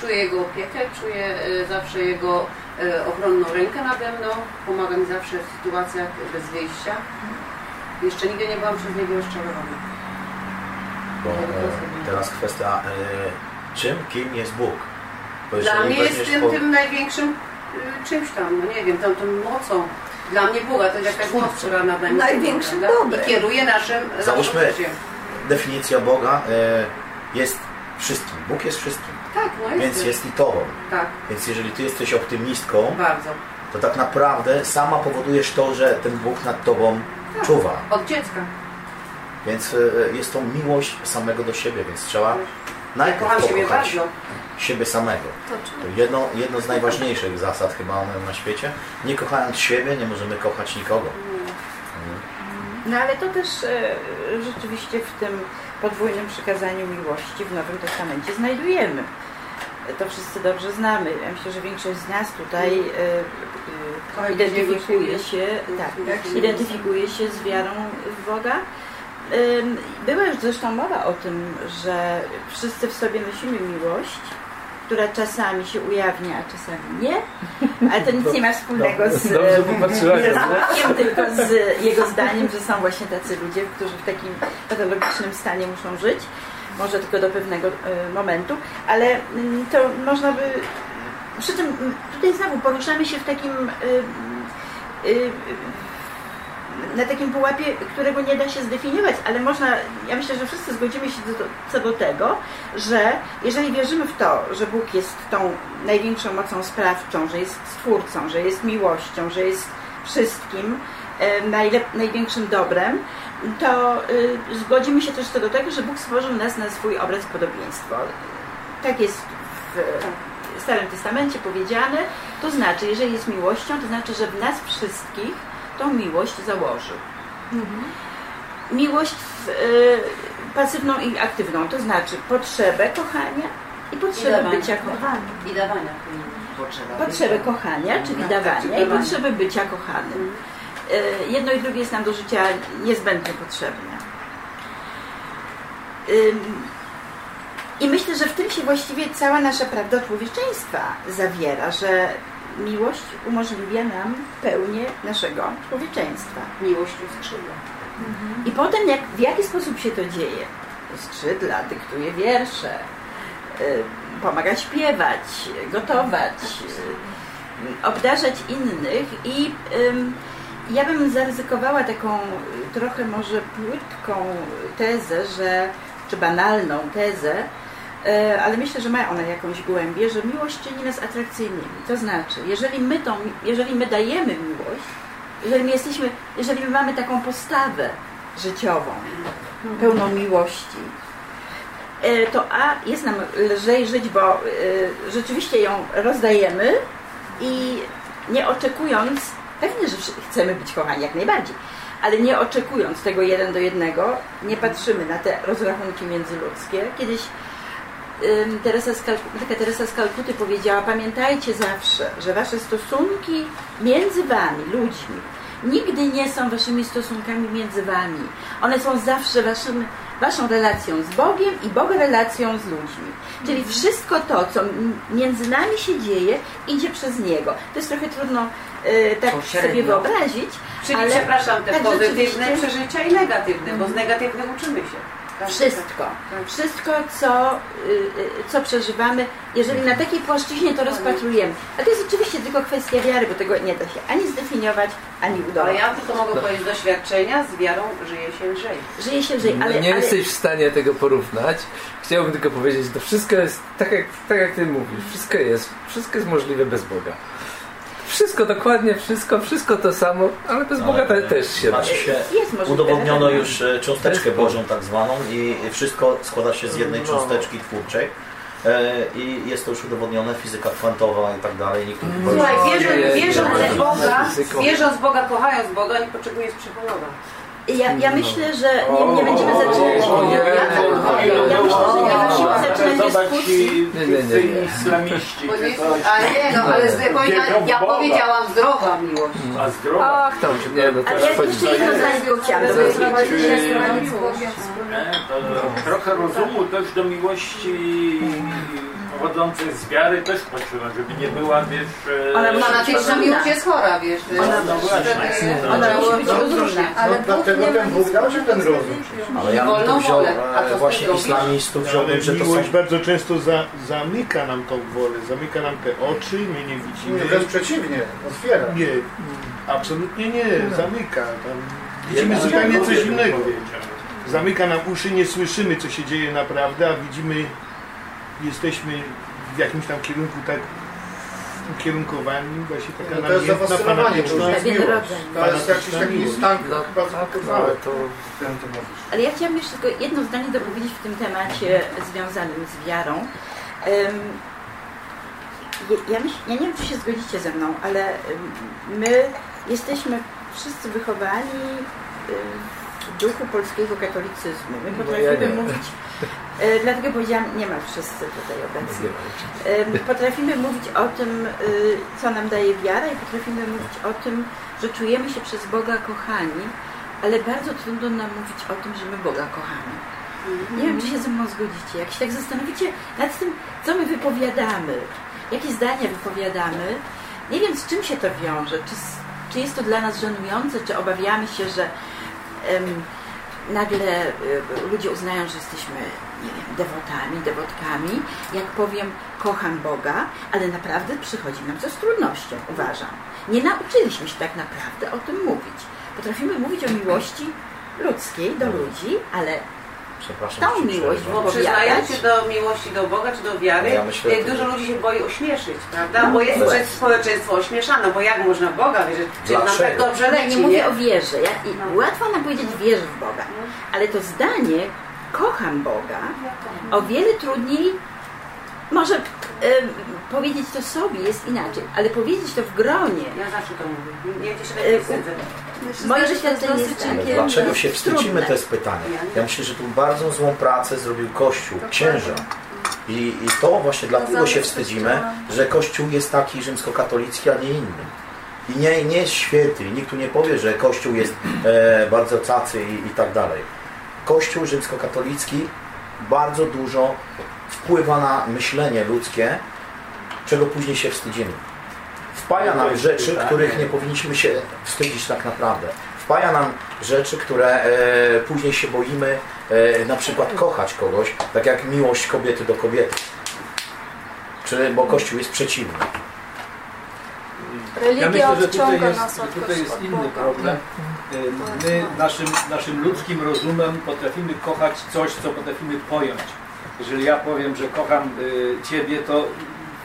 Speaker 6: Czuję jego opiekę, czuję e, zawsze jego e, ochronną rękę nade mną, pomaga mi zawsze w sytuacjach bez wyjścia. Jeszcze nigdy nie byłam przez niego rozczarowana.
Speaker 7: Bo e, teraz kwestia, e, czym, kim jest Bóg?
Speaker 6: Dla mnie jest tym,
Speaker 7: po-
Speaker 6: tym największym y, czymś tam, no nie wiem, tą, tą mocą. Dla mnie Boga to jest jakaś moc, która nad nami
Speaker 10: Największym dobrem.
Speaker 6: I kieruje naszym,
Speaker 7: Załóżmy,
Speaker 6: naszym
Speaker 7: definicja Boga e, jest wszystkim. Bóg jest wszystkim.
Speaker 6: Tak, no jest.
Speaker 7: Więc jest i Tobą.
Speaker 6: Tak,
Speaker 7: Więc jeżeli Ty jesteś optymistką,
Speaker 6: bardzo.
Speaker 7: to tak naprawdę sama powodujesz to, że ten Bóg nad Tobą czuwa.
Speaker 6: Od dziecka.
Speaker 7: Więc e, jest to miłość samego do siebie, więc trzeba najpierw
Speaker 6: kocham siebie bardzo.
Speaker 7: Siebie samego.
Speaker 11: To
Speaker 7: jedno, jedno z najważniejszych zasad chyba na, na świecie. Nie kochając siebie, nie możemy kochać nikogo.
Speaker 9: No ale to też e, rzeczywiście w tym podwójnym przykazaniu miłości w Nowym Testamencie znajdujemy. To wszyscy dobrze znamy. Ja myślę, że większość z nas tutaj e, e,
Speaker 6: Kochaj
Speaker 9: identyfikuje się, tak,
Speaker 6: Jak się
Speaker 9: identyfikuje się z wiarą w Boga. Była już zresztą mowa o tym, że wszyscy w sobie nosimy miłość, która czasami się ujawnia, a czasami nie, ale to nic nie ma wspólnego z,
Speaker 4: popatrzyłaś,
Speaker 9: z
Speaker 4: nie?
Speaker 9: Bogiem, tylko z jego zdaniem, że są właśnie tacy ludzie, którzy w takim patologicznym stanie muszą żyć. Może tylko do pewnego e, momentu, ale mm, to można by. Przy czym mm, tutaj znowu poruszamy się w takim. Na takim pułapie, którego nie da się zdefiniować, ale można, ja myślę, że wszyscy zgodzimy się do, co do tego, że jeżeli wierzymy w to, że Bóg jest tą największą mocą sprawczą, że jest stwórcą, że jest miłością, że jest wszystkim, e, najlep, największym dobrem, to y, zgodzimy się też co do tego, że Bóg stworzył nas na swój obraz podobieństwo. Tak jest w Starym Testamencie powiedziane, to znaczy, jeżeli jest miłością, to znaczy, że w nas wszystkich tą miłość założył. Miłość w, y, pasywną i aktywną, to znaczy potrzebę kochania i potrzebę bycia kochanym.
Speaker 6: I dawania. Potrzeba.
Speaker 9: Potrzebę kochania, czyli dawania i potrzebę bycia kochanym. Y, Jedno i drugie jest nam do życia niezbędnie potrzebne. I myślę, że w tym się właściwie cała nasza prawda człowieczeństwa zawiera, że miłość umożliwia nam pełnię naszego człowieczeństwa.
Speaker 6: Miłość skrzydła.
Speaker 9: I potem jak, w jaki sposób się to dzieje? Skrzydla, dyktuje wiersze, y, pomaga śpiewać, gotować, y, obdarzać innych i ja bym zaryzykowała taką y, trochę może płytką tezę, że, czy banalną tezę, ale myślę, że ma ona jakąś głębię, że miłość czyni nas atrakcyjnymi. To znaczy, jeżeli my, tą, jeżeli my dajemy miłość, jeżeli my jesteśmy, jeżeli my mamy taką postawę życiową, pełną miłości, e, to a jest nam lżej żyć, bo e, rzeczywiście ją rozdajemy i nie oczekując, pewnie, że chcemy być kochani jak najbardziej, ale nie oczekując tego jeden do jednego, nie patrzymy na te rozrachunki międzyludzkie. Kiedyś Teresa z Kalku- taka Teresa z Kalkuty powiedziała, pamiętajcie zawsze, że wasze stosunki między wami, ludźmi, nigdy nie są waszymi stosunkami między wami. One są zawsze waszym, waszą relacją z Bogiem i Boga relacją z ludźmi. Czyli wszystko to, co między nami się dzieje, idzie przez Niego. To jest trochę trudno y, tak
Speaker 6: Pośrednio.
Speaker 9: sobie wyobrazić.
Speaker 6: Czyli
Speaker 9: ale
Speaker 6: przepraszam, te
Speaker 9: tak
Speaker 6: pozytywne przeżycia i negatywne, bo z negatywnych uczymy się.
Speaker 9: Wszystko. Wszystko, co, y, y, co przeżywamy, jeżeli na takiej płaszczyźnie to rozpatrujemy. A to jest oczywiście tylko kwestia wiary, bo tego nie da się ani zdefiniować, ani
Speaker 6: Ale
Speaker 9: udawać.
Speaker 6: ja tylko mogę powiedzieć z doświadczenia, z wiarą żyje się lżej.
Speaker 9: Żyje się lżej,
Speaker 8: No
Speaker 9: ale...
Speaker 8: nie
Speaker 9: ale...
Speaker 8: jesteś w stanie tego porównać. Chciałbym tylko powiedzieć, że to wszystko jest tak jak, tak jak ty mówisz. Wszystko jest, wszystko jest możliwe bez Boga. Wszystko, dokładnie wszystko, wszystko to samo, ale bez Boga te, też się da.
Speaker 7: Macie się
Speaker 9: Jest możliwe,
Speaker 7: udowodniono
Speaker 9: pewno.
Speaker 7: już e, cząsteczkę Bożą tak zwaną i wszystko składa się z jednej
Speaker 8: No.
Speaker 7: cząsteczki twórczej. E, I jest to już udowodnione, fizyka kwantowa i tak dalej. Niektórzy
Speaker 6: Słuchaj,
Speaker 7: powiedzą,
Speaker 6: wierząc,
Speaker 7: że-
Speaker 6: wierząc w Boga, wierząc w Boga, kochając Boga, nie potrzebujesz psychologa.
Speaker 9: Ja, ja myślę, że nie, nie będziemy zaczynać... Ja, myślę, że nie będziemy zaczynać dyskusji.
Speaker 3: Islamiści.
Speaker 6: A nie, no ale z,
Speaker 3: Wierzą w
Speaker 6: ja powiedziałam zdrowa miłość.
Speaker 3: A zdrowa.
Speaker 8: Ach, tam, nie, no to
Speaker 9: ja jeszcze jedno zdanie chciałam
Speaker 3: trochę rozumu też do miłości pochodzącej z wiary też potrzeba, żeby nie była, wiesz... e,
Speaker 6: Ona fanatyczna miłość jest chora, wiesz.
Speaker 3: No, no właśnie.
Speaker 9: Ona musi być rozróżna.
Speaker 14: No, dlatego ten Bóg dał się ten rozum.
Speaker 7: Ale ja bym tu wziął właśnie islamistów,
Speaker 14: Ale
Speaker 7: wziąłbym, że to są
Speaker 14: miłość bardzo często za, zamyka nam tą wolę, zamyka nam te oczy, my nie widzimy.
Speaker 15: Nie, wręcz przeciwnie, otwiera.
Speaker 14: Nie, absolutnie nie, zamyka. Widzimy zupełnie coś innego. Zamyka nam uszy, nie słyszymy, co się dzieje naprawdę, a widzimy, jesteśmy w jakimś tam kierunku tak ukierunkowani, właśnie taka
Speaker 15: No to jest
Speaker 14: namiętna,
Speaker 15: zafascynowanie, to jest miłość. To jest jakiś taki stan
Speaker 8: No,
Speaker 15: chyba
Speaker 8: tak,
Speaker 15: wypoczynkowy.
Speaker 8: ale to...
Speaker 9: Ale ja chciałam jeszcze tylko jedno zdanie dopowiedzieć w tym temacie związanym z wiarą. Em, ja, myśl, ja nie wiem, czy się zgodzicie ze mną, ale my jesteśmy wszyscy wychowani w duchu polskiego katolicyzmu. My
Speaker 8: No, ja
Speaker 9: potrafimy
Speaker 8: nie.
Speaker 9: mówić, e, dlatego powiedziałam, nie ma wszyscy tutaj obecni. Em, Potrafimy mówić o tym, y, co nam daje wiara i potrafimy mówić o tym, że czujemy się przez Boga kochani, ale bardzo trudno nam mówić o tym, że my Boga kochamy. Nie wiem, czy się ze mną zgodzicie. Jak się tak zastanowicie nad tym, co my wypowiadamy, jakie zdania wypowiadamy, nie wiem, z czym się to wiąże. Czy, czy jest to dla nas żenujące, czy obawiamy się, że em, nagle y, ludzie uznają, że jesteśmy, nie wiem, dewotami, dewotkami. Jak powiem, kocham Boga, ale naprawdę przychodzi nam to z trudnością, uważam. Nie nauczyliśmy się tak naprawdę o tym mówić. Potrafimy mówić o miłości ludzkiej do ludzi, ale
Speaker 7: Przepraszam.
Speaker 9: tą miłość.
Speaker 6: Bo
Speaker 9: wypowiadać...
Speaker 6: się do miłości do Boga czy do wiary,
Speaker 7: Ja myślę,
Speaker 6: dużo ludzi się boi ośmieszyć, prawda?
Speaker 9: No,
Speaker 6: Bo jest
Speaker 7: no.
Speaker 6: przed społeczeństwo ośmieszane, bo jak można Boga wierzyć? Czy nam tak dobrze
Speaker 9: Ja
Speaker 6: leci,
Speaker 9: nie mówię o wierze. Ja, i łatwo nam powiedzieć wierzę w Boga, ale to zdanie kocham Boga o wiele trudniej może powiedzieć to sobie jest inaczej, ale powiedzieć to w gronie.
Speaker 6: Ja zawsze to mówię. Ja cię się
Speaker 9: E,
Speaker 6: tak
Speaker 9: Moje doświadczenie jest
Speaker 7: Ale
Speaker 9: takie
Speaker 7: dlaczego się wstydzimy,
Speaker 9: trudne.
Speaker 7: to jest pytanie. Ja myślę, że tu bardzo złą pracę zrobił Kościół, księża. I, I to właśnie dlatego się wstydzimy, że Kościół jest taki rzymskokatolicki, a nie inny. I nie, nie jest święty. Nikt tu nie powie, że Kościół jest e, bardzo cacy i, i tak dalej. Kościół rzymskokatolicki bardzo dużo wpływa na myślenie ludzkie, czego później się wstydzimy. Wpaja nam rzeczy, których nie powinniśmy się wstydzić tak naprawdę. Wpaja nam rzeczy, które e, później się boimy, e, na przykład kochać kogoś, tak jak miłość kobiety do kobiety. Czy, bo Kościół jest przeciwny.
Speaker 4: Ja
Speaker 11: Religia
Speaker 4: myślę, że tutaj jest,
Speaker 11: nas od,
Speaker 4: tutaj jest inny problem. Y, My naszym, naszym ludzkim rozumem potrafimy kochać coś, co potrafimy pojąć. Jeżeli ja powiem, że kocham y, Ciebie, to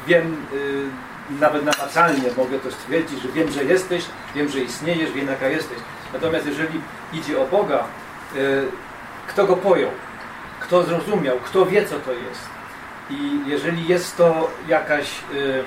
Speaker 4: wiem, y, nawet namacalnie mogę to stwierdzić, że wiem, że jesteś, wiem, że istniejesz, wiem, jaka jesteś. Natomiast jeżeli idzie o Boga, y, kto go pojął, kto zrozumiał, kto wie, co to jest. I jeżeli jest to jakaś y,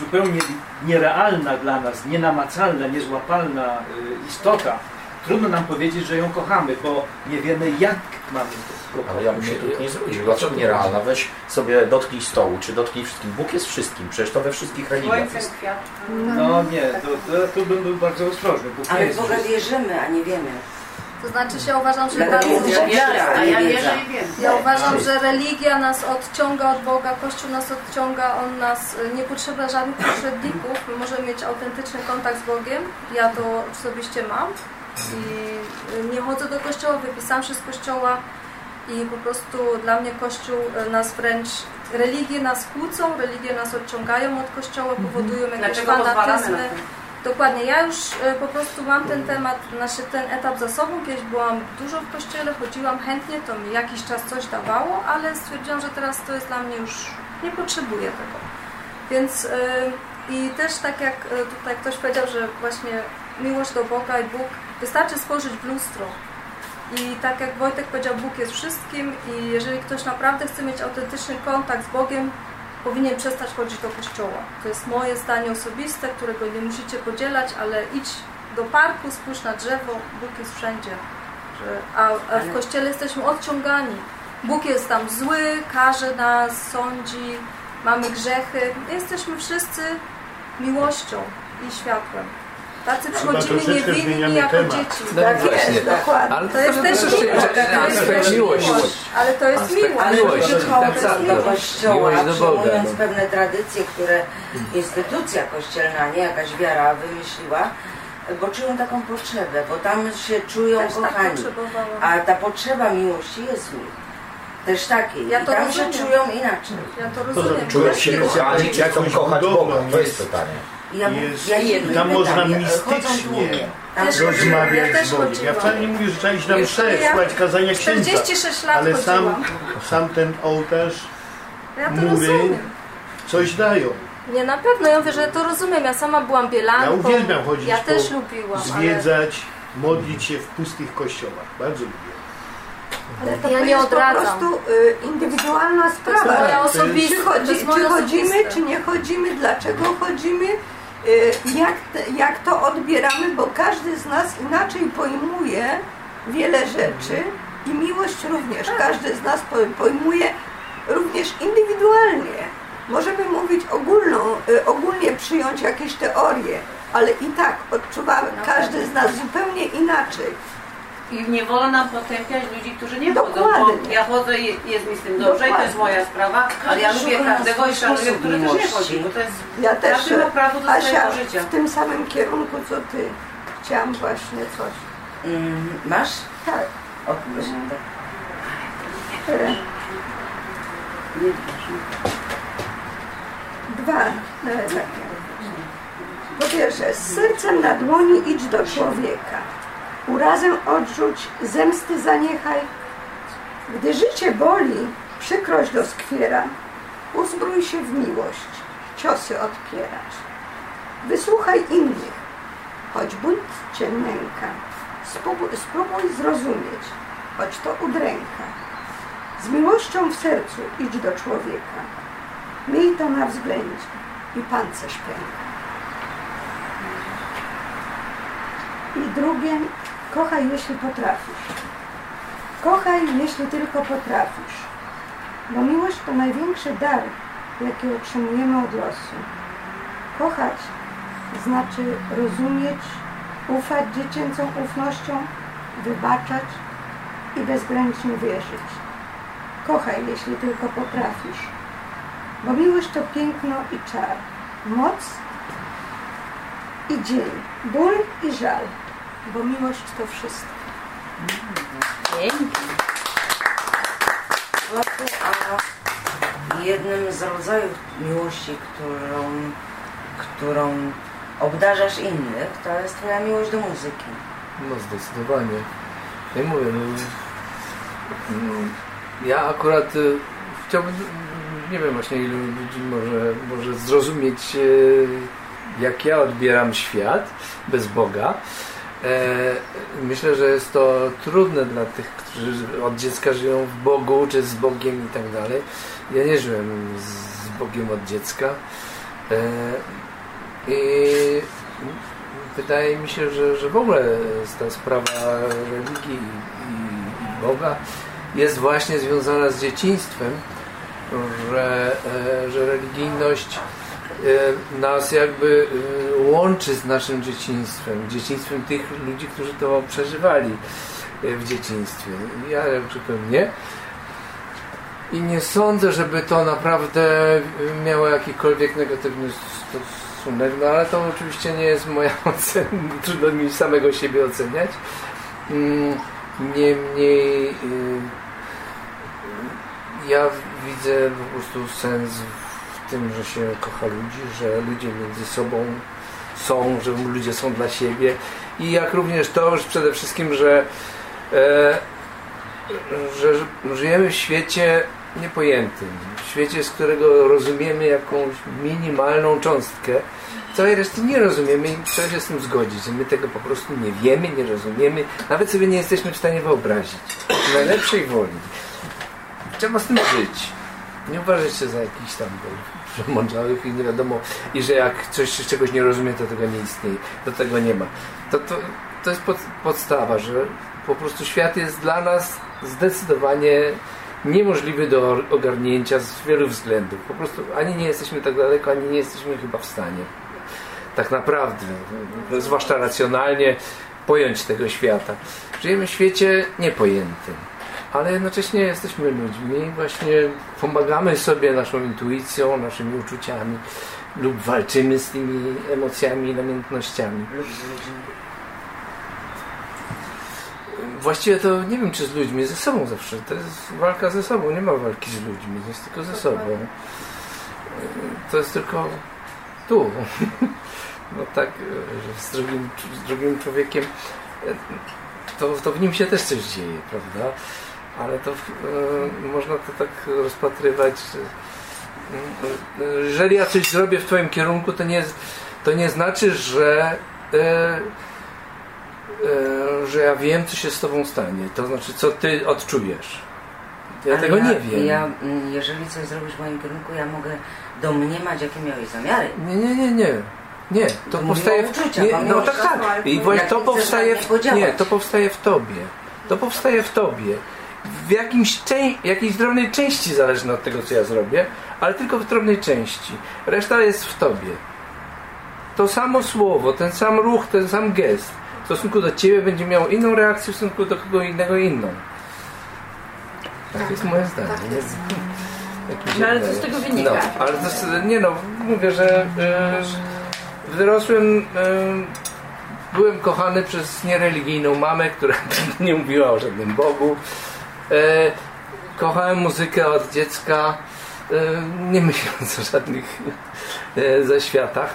Speaker 4: zupełnie nierealna dla nas, nienamacalna, niezłapalna y, istota, trudno nam powiedzieć, że ją kochamy, bo nie wiemy, jak mamy kochać.
Speaker 7: Ale ja bym się tu nie zgodził. Dlaczego nierealna? Weź sobie dotknij stołu, czy dotknij wszystkim. Bóg jest wszystkim, przecież to we wszystkich religiach jest.
Speaker 6: kwiat.
Speaker 4: No nie, to, to, tu bym był bardzo ostrożny. Bóg
Speaker 2: Ale w Boga wierzymy, a nie wiemy.
Speaker 11: To znaczy ja uważam, że bardzo...
Speaker 6: Ja i wiem.
Speaker 11: Ja uważam, że religia nas odciąga od Boga, Kościół nas odciąga, on nas y, nie potrzeba żadnych pośredników. My możemy mieć autentyczny kontakt z Bogiem. Ja to osobiście mam. I y, nie chodzę do kościoła, wypisałam się z kościoła i po prostu dla mnie Kościół y, nas wręcz, religie nas kłócą, religie nas odciągają od kościoła, powodują jakieś
Speaker 6: Dlaczego
Speaker 11: fanatyzmy. Dokładnie, ja już e, po prostu mam ten temat, znaczy ten etap za sobą. Kiedyś byłam dużo w kościele, chodziłam chętnie, to mi jakiś czas coś dawało, ale stwierdziłam, że teraz to jest dla mnie już, nie potrzebuję tego. Więc e, i też tak jak e, tutaj ktoś powiedział, że właśnie miłość do Boga i Bóg, wystarczy spojrzeć w lustro. I tak jak Wojtek powiedział, Bóg jest wszystkim i jeżeli ktoś naprawdę chce mieć autentyczny kontakt z Bogiem, powinien przestać chodzić do kościoła. To jest moje zdanie osobiste, którego nie musicie podzielać, ale idź do parku, spójrz na drzewo, Bóg jest wszędzie. A, a w kościele jesteśmy odciągani. Bóg jest tam zły, karze nas, sądzi, mamy grzechy. Jesteśmy wszyscy miłością i światłem. Tacy przychodzimy niewinni jako
Speaker 14: temat.
Speaker 11: dzieci.
Speaker 8: No
Speaker 10: Tak
Speaker 8: właśnie.
Speaker 10: jest, dokładnie.
Speaker 8: Ale
Speaker 11: To jest też miłość. To jest miłość. Ale to jest miłość.
Speaker 2: Ale
Speaker 8: miłość. Tak,
Speaker 2: do
Speaker 8: tak.
Speaker 2: kościoła,
Speaker 8: Miłość do Boga,
Speaker 2: przyjmując pewne tradycje, które instytucja kościelna, nie jakaś wiara wymyśliła, bo czują taką potrzebę, bo tam się czują
Speaker 11: Też tak
Speaker 2: kochani. A ta potrzeba miłości jest w nich. Też takiej.
Speaker 11: Ja
Speaker 2: I
Speaker 11: to
Speaker 2: tam
Speaker 11: rozumiem.
Speaker 2: się czują inaczej.
Speaker 11: Ja to rozumiem.
Speaker 7: Czują się kochani, czy chcą kochać Boga? To jest pytanie.
Speaker 2: I Ja,
Speaker 14: Jest,
Speaker 2: ja jedno
Speaker 14: tam można mistycznie
Speaker 11: Też
Speaker 14: rozmawiać
Speaker 11: Ja
Speaker 14: z Bogiem. Ja wcale nie mówię, że trzeba iść na mszę,
Speaker 11: ja
Speaker 14: słuchać kazania księdza.
Speaker 11: 46 lat
Speaker 14: Ale sam, sam ten ołtarz,
Speaker 11: Ja to
Speaker 14: mury
Speaker 11: rozumiem.
Speaker 14: coś dają.
Speaker 11: Nie, na pewno. Ja mówię, że to rozumiem. Ja sama byłam bielanką.
Speaker 14: Ja uwielbiam chodzić
Speaker 11: Ja
Speaker 14: po,
Speaker 11: też lubiłam,
Speaker 14: zwiedzać, modlić się w pustych kościołach. Bardzo lubię.
Speaker 10: Ale to
Speaker 11: Ja nie
Speaker 10: jest
Speaker 11: odradzam.
Speaker 10: po prostu y, indywidualna sprawa.
Speaker 11: moja
Speaker 10: Czy
Speaker 11: osobista-
Speaker 10: Czy,
Speaker 11: to
Speaker 10: chodzi,
Speaker 11: jest
Speaker 10: czy chodzimy,
Speaker 11: osobiste.
Speaker 10: czy nie chodzimy, dlaczego chodzimy, jak, te- jak to odbieramy, bo każdy z nas inaczej pojmuje wiele rzeczy i miłość również. Każdy z nas po- pojmuje również indywidualnie. Możemy mówić ogólną, y, ogólnie przyjąć jakieś teorie, ale i tak odczuwamy każdy z nas zupełnie inaczej.
Speaker 6: I nie wolno nam potępiać ludzi, którzy nie chodzą,
Speaker 10: Dokładnie.
Speaker 6: bo ja chodzę i jest mi z tym dobrze i to jest
Speaker 10: Dokładnie.
Speaker 6: moja sprawa, ale ja lubię każdego i szanuję, który też nie chodzi, bo to jest
Speaker 10: Ja też,
Speaker 6: każdy ma prawo do
Speaker 10: Asia,
Speaker 6: życia.
Speaker 10: w tym samym kierunku, co ty. Chciałam właśnie coś.
Speaker 2: Mm, masz?
Speaker 10: Tak.
Speaker 2: O, proszę, tak.
Speaker 10: E, Dwa e, takie. Po pierwsze, z sercem na dłoni idź do człowieka. Urazem odrzuć, zemsty zaniechaj. Gdy życie boli, przykrość doskwiera, uzbrój się w miłość, ciosy odpierać. Wysłuchaj innych, choć bunt cię nęka. Spróbuj, spróbuj zrozumieć, choć to udręka. Z miłością w sercu idź do człowieka. Miej to na względzie i pancerz pęka. I drugie, kochaj jeśli potrafisz. Kochaj jeśli tylko potrafisz. Bo miłość to największy dar, jaki otrzymujemy od losu. Kochać znaczy rozumieć, ufać dziecięcą ufnością, wybaczać i bezgranicznie wierzyć. Kochaj, jeśli tylko potrafisz. Bo miłość to piękno i czar, moc i dzień, ból i żal. Bo miłość to wszystko.
Speaker 9: Pięknie.
Speaker 2: A jednym z rodzajów miłości, którą, którą obdarzasz innych, to jest twoja miłość do muzyki.
Speaker 8: No zdecydowanie. Ja mówię, no, mm, ja akurat y, chciałbym, nie wiem właśnie ilu ludzi może, może zrozumieć y, jak ja odbieram świat bez Boga. E, myślę, że jest to trudne dla tych, którzy od dziecka żyją w Bogu, czy z Bogiem i tak dalej. Ja nie żyłem z Bogiem od dziecka. E, I wydaje mi się, że, że w ogóle ta sprawa religii i, Boga jest właśnie związana z dzieciństwem, że, e, że religijność nas jakby e, łączy z naszym dzieciństwem, dzieciństwem tych ludzi, którzy to przeżywali e, w dzieciństwie. Ja powiem nie. I nie sądzę, żeby to naprawdę miało jakikolwiek negatywny stosunek, no ale to oczywiście nie jest moja ocena, trudno mi samego siebie oceniać. Mm, Niemniej ja widzę po prostu sens w tym, że się kocha ludzi, że ludzie między sobą są, że ludzie są dla siebie i jak również to, że przede wszystkim, że, e, że żyjemy w świecie niepojętym, w świecie, z którego rozumiemy jakąś minimalną cząstkę, całej reszty nie rozumiemy i trzeba się z tym zgodzić, że my tego po prostu nie wiemy, nie rozumiemy, nawet sobie nie jesteśmy w stanie wyobrazić. W najlepszej woli. Trzeba z tym żyć. Nie uważać się za jakiś tam przemądrzałych i nie wiadomo, i że jak coś czegoś nie rozumie, to tego nie istnieje, to tego nie ma. To, to, to jest pod, podstawa, że po prostu świat jest dla nas zdecydowanie niemożliwy do ogarnięcia z wielu względów. Po prostu ani nie jesteśmy tak daleko, ani nie jesteśmy chyba w stanie tak naprawdę, zwłaszcza racjonalnie, pojąć tego świata. Żyjemy w świecie niepojętym, ale jednocześnie jesteśmy ludźmi, właśnie pomagamy sobie naszą intuicją, naszymi uczuciami lub walczymy z tymi emocjami i namiętnościami.
Speaker 2: Lub z ludźmi.
Speaker 8: Właściwie to nie wiem, czy z ludźmi, ze sobą zawsze. To jest walka ze sobą, nie ma walki z ludźmi, jest tylko ze sobą. To jest tylko tu. No tak, że z drugim, z drugim człowiekiem to, to w nim się też coś dzieje, prawda? Ale to e, można to tak rozpatrywać, że jeżeli ja coś zrobię w Twoim kierunku, to nie, to nie znaczy, że, e, e, że ja wiem, co się z Tobą stanie. To znaczy, co Ty odczujesz. Ja
Speaker 2: Ale
Speaker 8: tego nie wiem.
Speaker 2: Ja, mm, jeżeli coś zrobisz w moim kierunku, ja mogę domniemać, jakie miałeś zamiary.
Speaker 8: Nie, nie, nie, nie. Nie, to powstaje w nie, No tak, tak. I to powstaje w,
Speaker 2: podziałać.
Speaker 8: nie, to powstaje w tobie. To powstaje w tobie. W jakimś czę- jakiejś drobnej części zależne od tego, co ja zrobię, ale tylko w drobnej części. Reszta jest w tobie. To samo słowo, ten sam ruch, ten sam gest w stosunku do ciebie będzie miał inną reakcję, w stosunku do kogo innego inną. Tak jest moje zdanie.
Speaker 9: Tak jest. No, ale co z tego wynika?
Speaker 8: No, ale to, nie no, mówię, że e, wyrosłem, e, byłem kochany przez niereligijną mamę, która nie mówiła o żadnym Bogu. E, kochałem muzykę od dziecka, e, nie myśląc o żadnych e, zaświatach.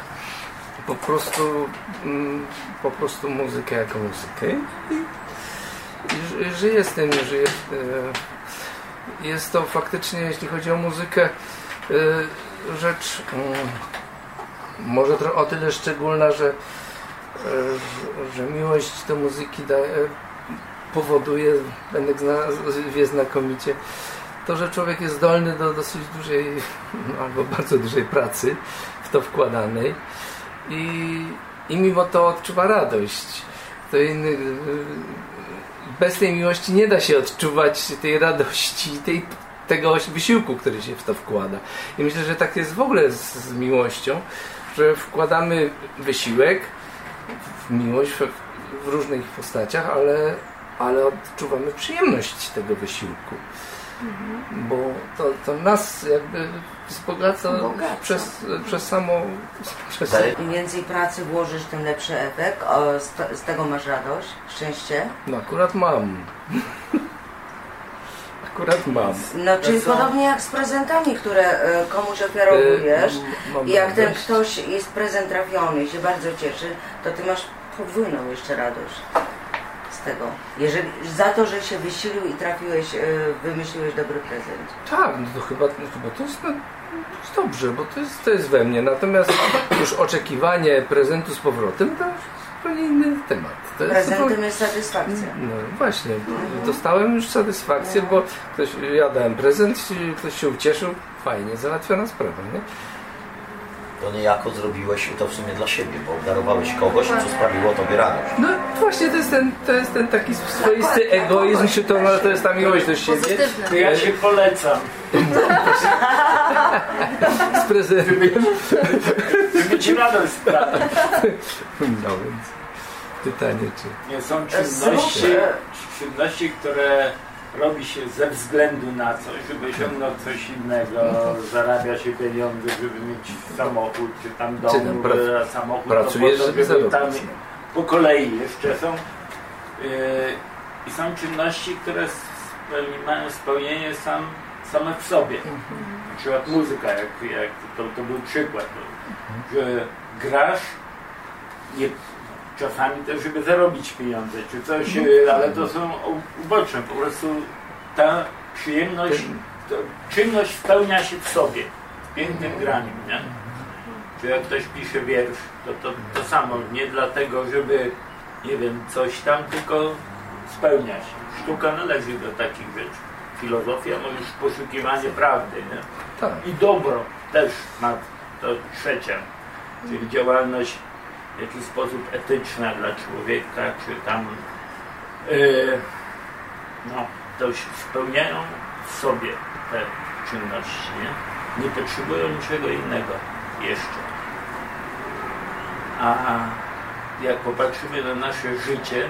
Speaker 8: Po prostu, mm, po prostu muzykę jako muzykę. I, żyję z tym, żyję, jest to faktycznie, jeśli chodzi o muzykę, rzecz mm, może o tyle szczególna, że, że- miłość do muzyki da, y, powoduje, Benek wie znakomicie, to, że człowiek jest zdolny do dosyć dużej albo bardzo dużej pracy w to wkładanej i, i mimo to odczuwa radość. To inny, bez tej miłości nie da się odczuwać tej radości, tej, tego wysiłku, który się w to wkłada. I myślę, że tak jest w ogóle z, z miłością, że wkładamy wysiłek w miłość w, w różnych postaciach, ale, ale odczuwamy przyjemność tego wysiłku. Bo to, to nas jakby wzbogaca
Speaker 2: Bogaca.
Speaker 8: przez, przez samo przez
Speaker 2: Im więcej pracy włożysz, tym lepszy efekt. O, z, to, z tego masz radość, szczęście.
Speaker 8: No akurat mam. Akurat mam.
Speaker 2: No, czyli
Speaker 8: są-
Speaker 2: podobnie jak z prezentami, które e, komuś ofiarowujesz. I jak ten ktoś jest prezent trafiony i się bardzo cieszy, to ty masz podwójną jeszcze radość tego. Jeżeli, za to, że się wysilił i trafiłeś, e, wymyśliłeś dobry prezent.
Speaker 8: Tak, no to chyba, chyba to, jest, no, to jest dobrze, bo to jest, to jest we mnie. Natomiast już oczekiwanie prezentu z powrotem to zupełnie inny temat. To jest
Speaker 2: Prezentem
Speaker 8: zupełnie-
Speaker 2: jest satysfakcja.
Speaker 8: No właśnie, dostałem już satysfakcję, bo ktoś, ja dałem prezent, ktoś się ucieszył, fajnie, załatwiona sprawa, nie?
Speaker 7: To niejako zrobiłeś to w sumie dla siebie, bo obdarowałeś kogoś, co sprawiło tobie radość.
Speaker 8: No właśnie, to jest ten, to jest ten taki swoisty egoizm, czy to, to jest ta miłość do siebie.
Speaker 3: To ja się polecam.
Speaker 8: Z prezentem.
Speaker 3: Ci radość sprawić.
Speaker 8: No więc pytanie, czy...
Speaker 3: Nie są czynności, czynności, które robi się ze względu na coś, żeby osiągnąć coś innego, zarabia się pieniądze, żeby mieć samochód, czy tam dom,
Speaker 8: Czy tam pra-
Speaker 3: samochód,
Speaker 8: pracujesz,
Speaker 3: to
Speaker 8: żeby
Speaker 3: tam po kolei jeszcze są. Yy, I są czynności, które spełni, mają spełnienie sam, same w sobie. Na przykład muzyka, jak, jak to, to był przykład, że grasz nie, czasami też, żeby zarobić pieniądze, czy coś, e, ale to są uboczne. Po prostu ta przyjemność, to, czynność spełnia się w sobie, w pięknym graniu, nie? Czy jak ktoś pisze wiersz, to, to to samo, nie dlatego, żeby, nie wiem, coś tam, tylko spełnia się. Sztuka należy do takich rzeczy. Filozofia, no już poszukiwanie prawdy, nie?
Speaker 8: Tak.
Speaker 3: I dobro też ma to trzecia, czyli działalność w jakiś sposób etyczna dla człowieka, czy tam yy, no, to spełniają w sobie te czynności, nie? Nie potrzebują niczego innego jeszcze. A jak popatrzymy na nasze życie,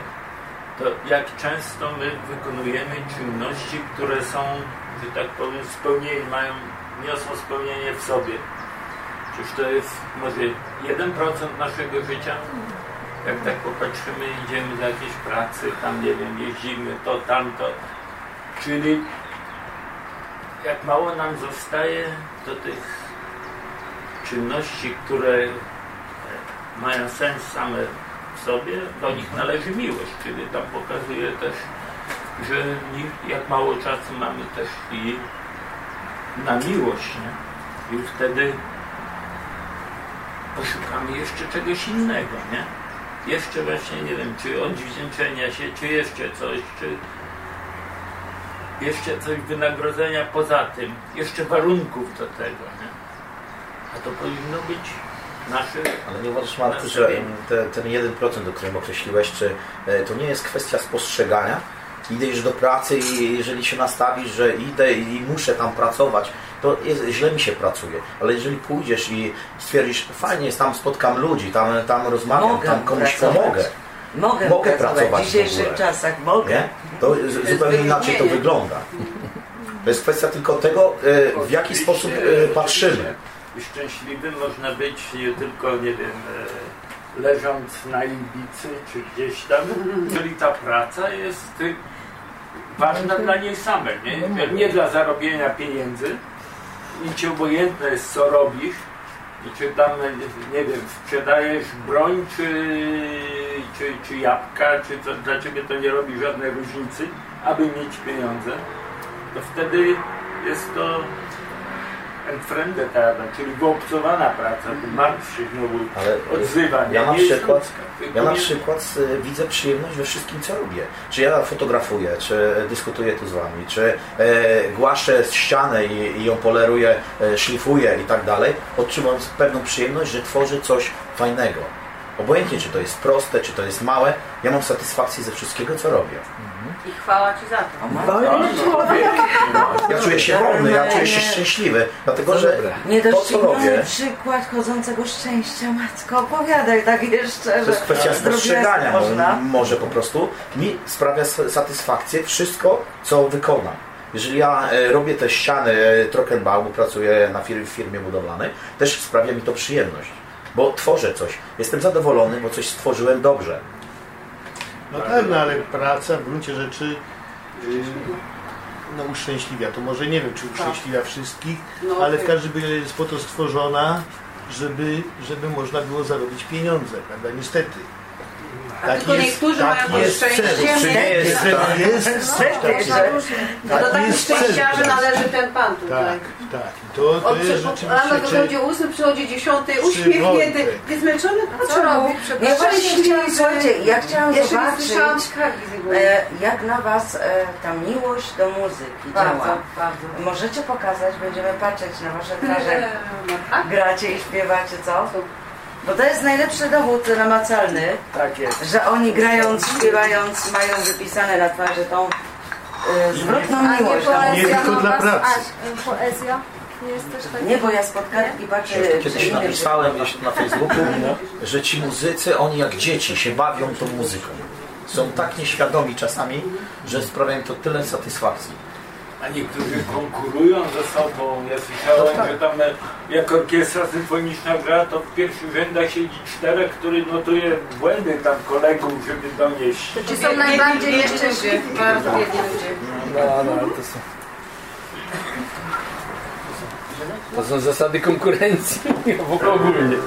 Speaker 3: to jak często my wykonujemy czynności, które są, że tak powiem, spełnienie, mają, niosą spełnienie w sobie. Czyż to jest może 1% naszego życia? Jak tak popatrzymy, idziemy do jakiejś pracy, tam nie wiem, jeździmy, to, tamto. Czyli jak mało nam zostaje do tych czynności, które mają sens same w sobie, do nich należy miłość, czyli tam pokazuje też, że jak mało czasu mamy też i na miłość, nie? I wtedy poszukamy jeszcze czegoś innego, nie? Jeszcze właśnie, nie wiem, czy odwdzięczenia się, czy jeszcze coś, czy jeszcze coś wynagrodzenia poza tym, jeszcze warunków do tego, nie? A to powinno być nasze...
Speaker 7: Ale nie uważasz, Marku, że te, ten 1%, o którym określiłeś, czy e, to nie jest kwestia spostrzegania? Idziesz do pracy i jeżeli się nastawisz, że idę i muszę tam pracować, to jest, źle mi się pracuje. Ale jeżeli pójdziesz i stwierdzisz, fajnie jest, tam spotkam ludzi, tam, tam rozmawiam,
Speaker 2: Mogę
Speaker 7: tam komuś
Speaker 2: pracować.
Speaker 7: pomogę.
Speaker 2: Mogę,
Speaker 7: Mogę
Speaker 2: pracować.
Speaker 7: pracować
Speaker 2: W dzisiejszych czasach mogę.
Speaker 7: Nie? To zupełnie inaczej to wygląda. To jest kwestia tylko tego, e, w jaki sposób e, patrzymy.
Speaker 3: Szczęśliwym można być nie tylko, nie wiem, e, leżąc na Ibicy czy gdzieś tam, jeżeli ta praca jest ważna dla niej samej, nie? nie dla zarobienia pieniędzy. I ci obojętne jest co robisz. I czy tam, nie wiem, sprzedajesz broń czy, czy, czy jabłka, czy to dla ciebie to nie robi żadnej różnicy, aby mieć pieniądze, to wtedy jest to entfremdetata, czyli wyobcowana praca, się znowu
Speaker 7: Ale
Speaker 3: odzywa.
Speaker 7: ja na
Speaker 3: nie jest
Speaker 7: przykład, ja na przykład widzę przyjemność we wszystkim, co robię. Czy ja fotografuję, czy dyskutuję tu z Wami, czy e, głaszę ścianę i, i ją poleruję, e, szlifuję i tak dalej, odczuwam pewną przyjemność, że tworzę coś fajnego. Obojętnie, czy to jest proste, czy to jest małe, ja mam satysfakcję ze wszystkiego, co robię.
Speaker 6: I chwała Ci za to.
Speaker 7: Wolny człowiek. Ja czuję się wolny, ja czuję się szczęśliwy, dlatego że to, co robię,
Speaker 2: przykład chodzącego szczęścia, matko, opowiadaj tak jeszcze,
Speaker 7: To jest kwestia spostrzegania
Speaker 2: można.
Speaker 7: może po prostu. Mi sprawia satysfakcję wszystko, co wykonam. Jeżeli ja e, robię te ściany e, Trockenbau, bo pracuję na fir- w firmie budowlanej, też sprawia mi to przyjemność, bo tworzę coś. Jestem zadowolony, bo coś stworzyłem dobrze.
Speaker 14: No tak, no ale praca w gruncie rzeczy yy, no, uszczęśliwia. To może nie wiem, czy uszczęśliwia wszystkich,
Speaker 6: No,
Speaker 14: ale w każdym razie jest po to stworzona, żeby, żeby można było zarobić pieniądze, prawda? Niestety.
Speaker 6: A tylko niektórzy mają
Speaker 14: taki
Speaker 6: to
Speaker 14: jest
Speaker 6: szczęście.
Speaker 14: Czy nie jest,
Speaker 6: Tak.
Speaker 14: tak, jest
Speaker 6: No,
Speaker 14: coś
Speaker 6: tak,
Speaker 14: takiego.
Speaker 6: że- No do
Speaker 14: Taki
Speaker 6: takich
Speaker 14: jest
Speaker 6: szczęściarzy
Speaker 14: tak.
Speaker 6: należy ten pan tutaj.
Speaker 14: Tak, tak. To, to
Speaker 6: On
Speaker 14: jest rzeczywiście...
Speaker 6: rano o 8, przychodzi 10, uśmiechnięty,
Speaker 14: Wojtek.
Speaker 6: jest zmęczony,
Speaker 11: A co robi?
Speaker 2: Ja właśnie chciałam, słuchajcie, ja chciałam zobaczyć, e, jak na Was e, ta miłość do muzyki działa. Możecie pokazać, będziemy patrzeć na Wasze twarze,
Speaker 6: No tak.
Speaker 2: gracie i śpiewacie, co? Bo to jest najlepszy dowód namacalny,
Speaker 3: Tak jest.
Speaker 2: że oni grając, śpiewając mają wypisane na twarzy tą e, zwrotną
Speaker 11: nie
Speaker 2: miłość. muzyki.
Speaker 11: no, was, A, y, poezja? Nie jest też?
Speaker 2: Nie, bo ja z kartki patrzę...
Speaker 7: Kiedyś napisałem gdzieś na Facebooku, że ci muzycy, oni jak dzieci się bawią tą muzyką. Są tak nieświadomi czasami, że sprawia im to tyle satysfakcji.
Speaker 3: A niektórzy konkurują ze sobą. Ja słyszałem,
Speaker 7: No tak.
Speaker 3: że tam e, jak orkiestra symfoniczna gra, to w pierwszych rzędach siedzi czterech, który notuje błędy tam kolegów, żeby donieść.
Speaker 11: Ci są najbardziej
Speaker 6: Biedni
Speaker 11: nieszczęśliwi.
Speaker 6: Bardzo biedni ludzie.
Speaker 8: No, no, to są... To są zasady konkurencji w ogóle ogólnie.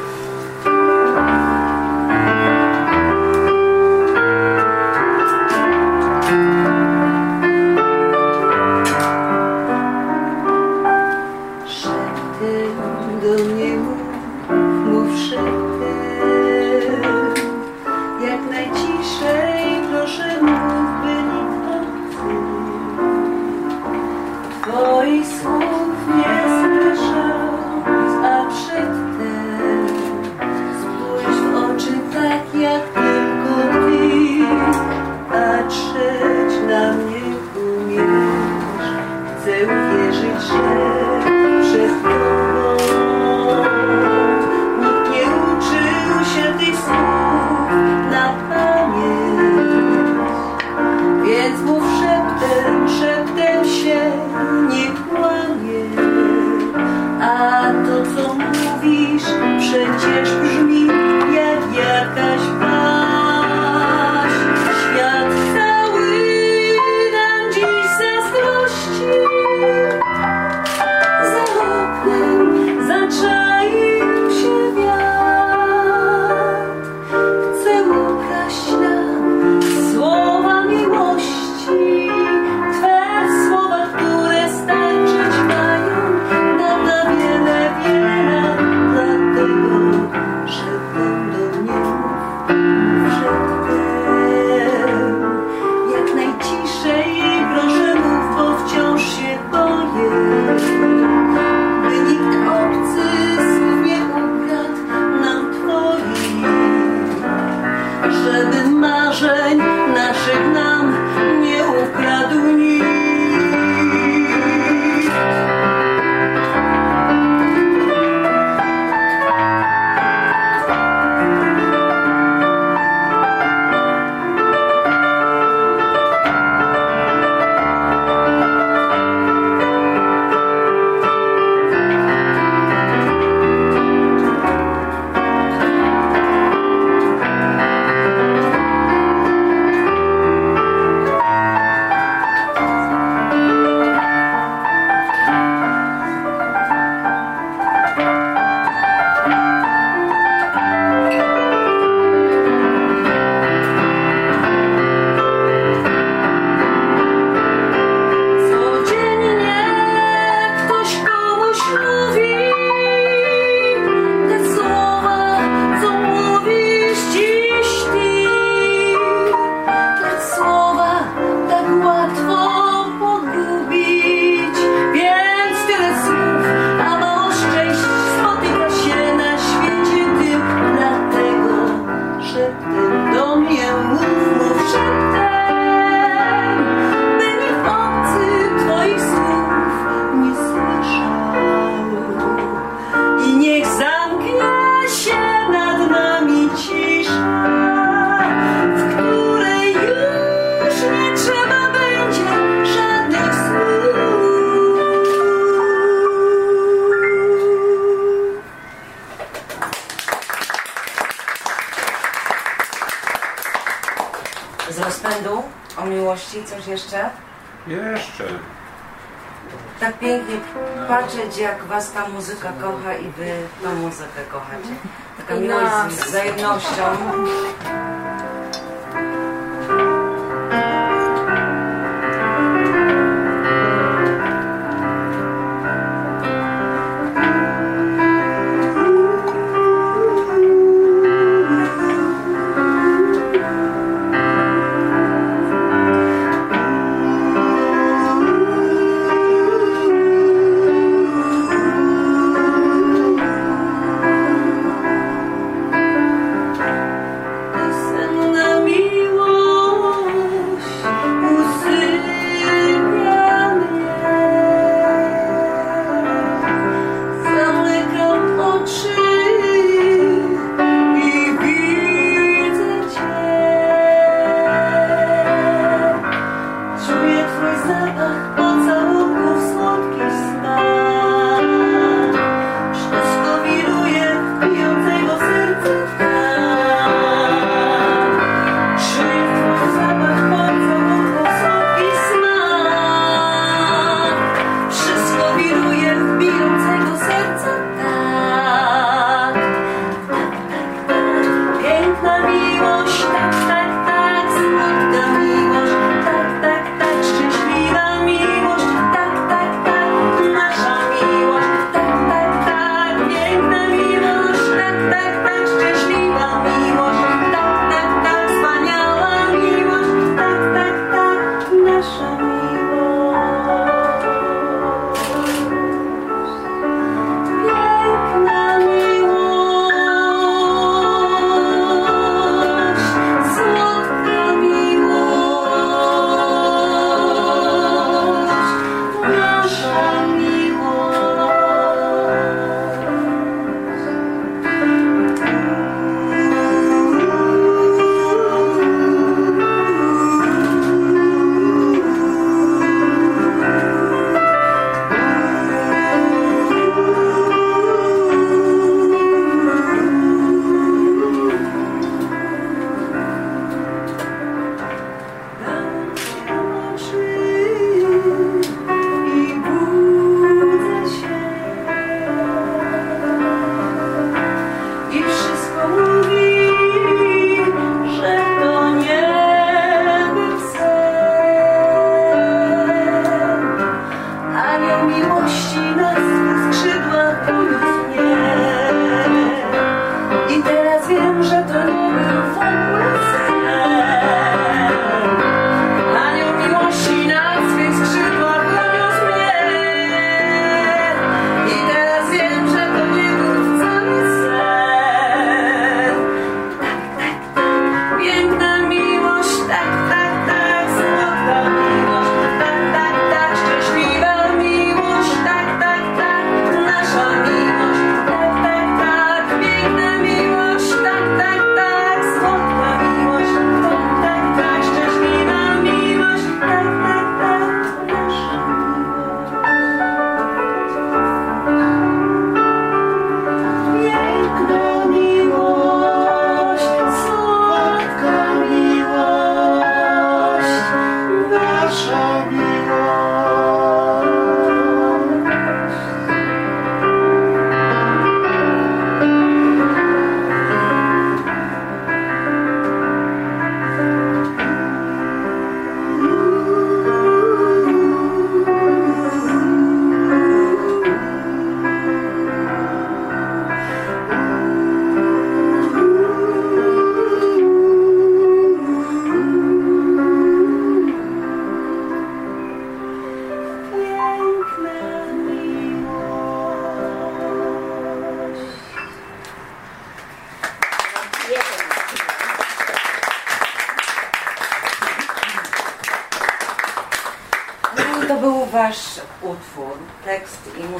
Speaker 12: was ta muzyka kocha i wy tą muzykę kochacie. Taka miłość z wzajemnością.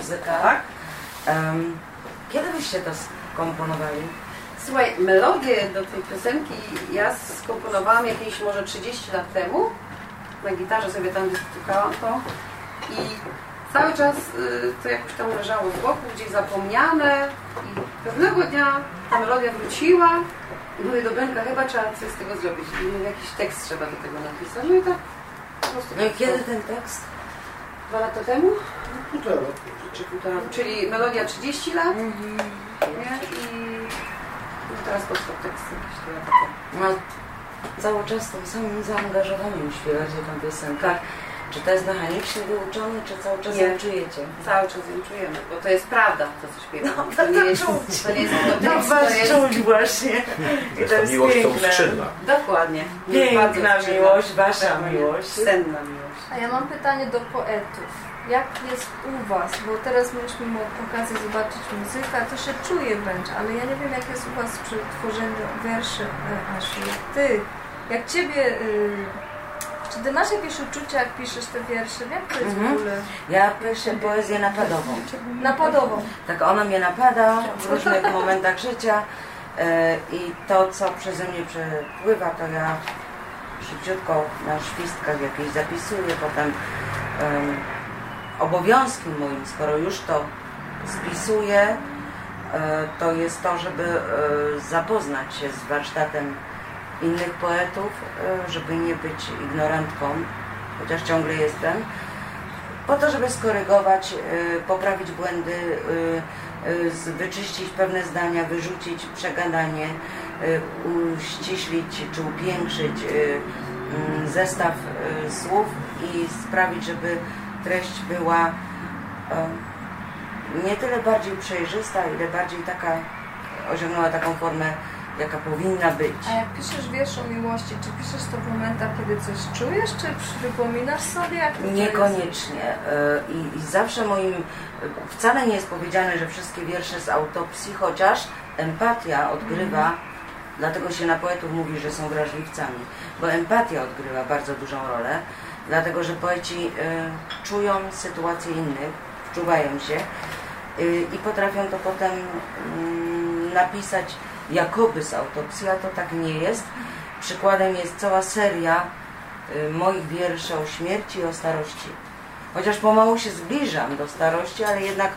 Speaker 2: Muzyka. Tak. kiedy byście to skomponowali?
Speaker 6: Słuchaj, melodię do tej piosenki ja skomponowałam jakieś może 30 lat temu. Na gitarze sobie tam stukałam to. I cały czas y, to jakoś tam leżało z boku, gdzieś zapomniane. I pewnego dnia ta melodia wróciła. I mówię do Benka, chyba trzeba coś z tego zrobić. I jakiś tekst trzeba do tego napisać. No i tak po prostu.
Speaker 2: No i kiedy ten tekst?
Speaker 6: Dwa lata temu?
Speaker 15: Półtora roku.
Speaker 6: Czyli melodia 30 lat. Nie? I no teraz powstał tekst jakiś lata temu.
Speaker 2: No, cały czas tym samym zaangażowaniem śpiewacie tę piosenkę. Czy to jest mechanicznie wyuczone, czy cały czas
Speaker 6: Nie.
Speaker 2: ją czujecie?
Speaker 6: Cały czas ją czujemy, bo to jest prawda, to co śpiewamy.
Speaker 2: No,
Speaker 6: to, nie jest,
Speaker 2: czuć.
Speaker 6: to nie jest
Speaker 2: No,
Speaker 6: tekst,
Speaker 2: was
Speaker 6: to jest...
Speaker 2: czuć właśnie. I
Speaker 7: Jest to miłość tą skrzydła.
Speaker 6: Dokładnie.
Speaker 2: Piękna miłość, wasza miłość.
Speaker 6: Senna miłość.
Speaker 11: A ja mam pytanie do poetów. Jak jest u Was? Bo teraz mieliśmy okazję zobaczyć muzykę, to się czuje wręcz, ale ja nie wiem jak jest u Was przy tworzeniu wierszy, e, Asiu. Jak Ty, jak Ciebie... Y, czy Ty masz jakieś uczucia, jak piszesz te wiersze? Jak to jest
Speaker 2: Mhm.
Speaker 11: w ogóle?
Speaker 2: Ja piszę poezję napadową.
Speaker 11: Napadową.
Speaker 2: Tak, ona mnie napada w różnych momentach życia e, i to, co przeze mnie przepływa, to ja szybciutko na świstkach jakieś zapisuję, potem em, obowiązkiem moim, skoro już to spisuję, e, to jest to, żeby e, zapoznać się z warsztatem innych poetów, e, żeby nie być ignorantką, chociaż ciągle jestem, po to, żeby skorygować, poprawić błędy, wyczyścić pewne zdania, wyrzucić przegadanie, uściślić czy upiększyć mm, zestaw słów i sprawić, żeby treść była nie tyle bardziej przejrzysta, ile bardziej taka, osiągnęła taką formę, jaka powinna być.
Speaker 11: A jak piszesz wiersz o miłości, czy piszesz to w momentach, kiedy coś czujesz, czy przypominasz sobie, jak to?
Speaker 2: Niekoniecznie. E, I, I zawsze moim. Wcale nie jest powiedziane, że wszystkie wiersze z autopsji, chociaż empatia odgrywa, dlatego się na poetów mówi, że są wrażliwcami, bo empatia odgrywa bardzo dużą rolę, dlatego że poeci e, czują sytuacje innych, wczuwają się e, i potrafią to potem mm, napisać jakoby z autopsji, a to tak nie jest. Przykładem jest cała seria y, moich wierszy o śmierci i o starości. Chociaż pomału się zbliżam do starości, ale jednak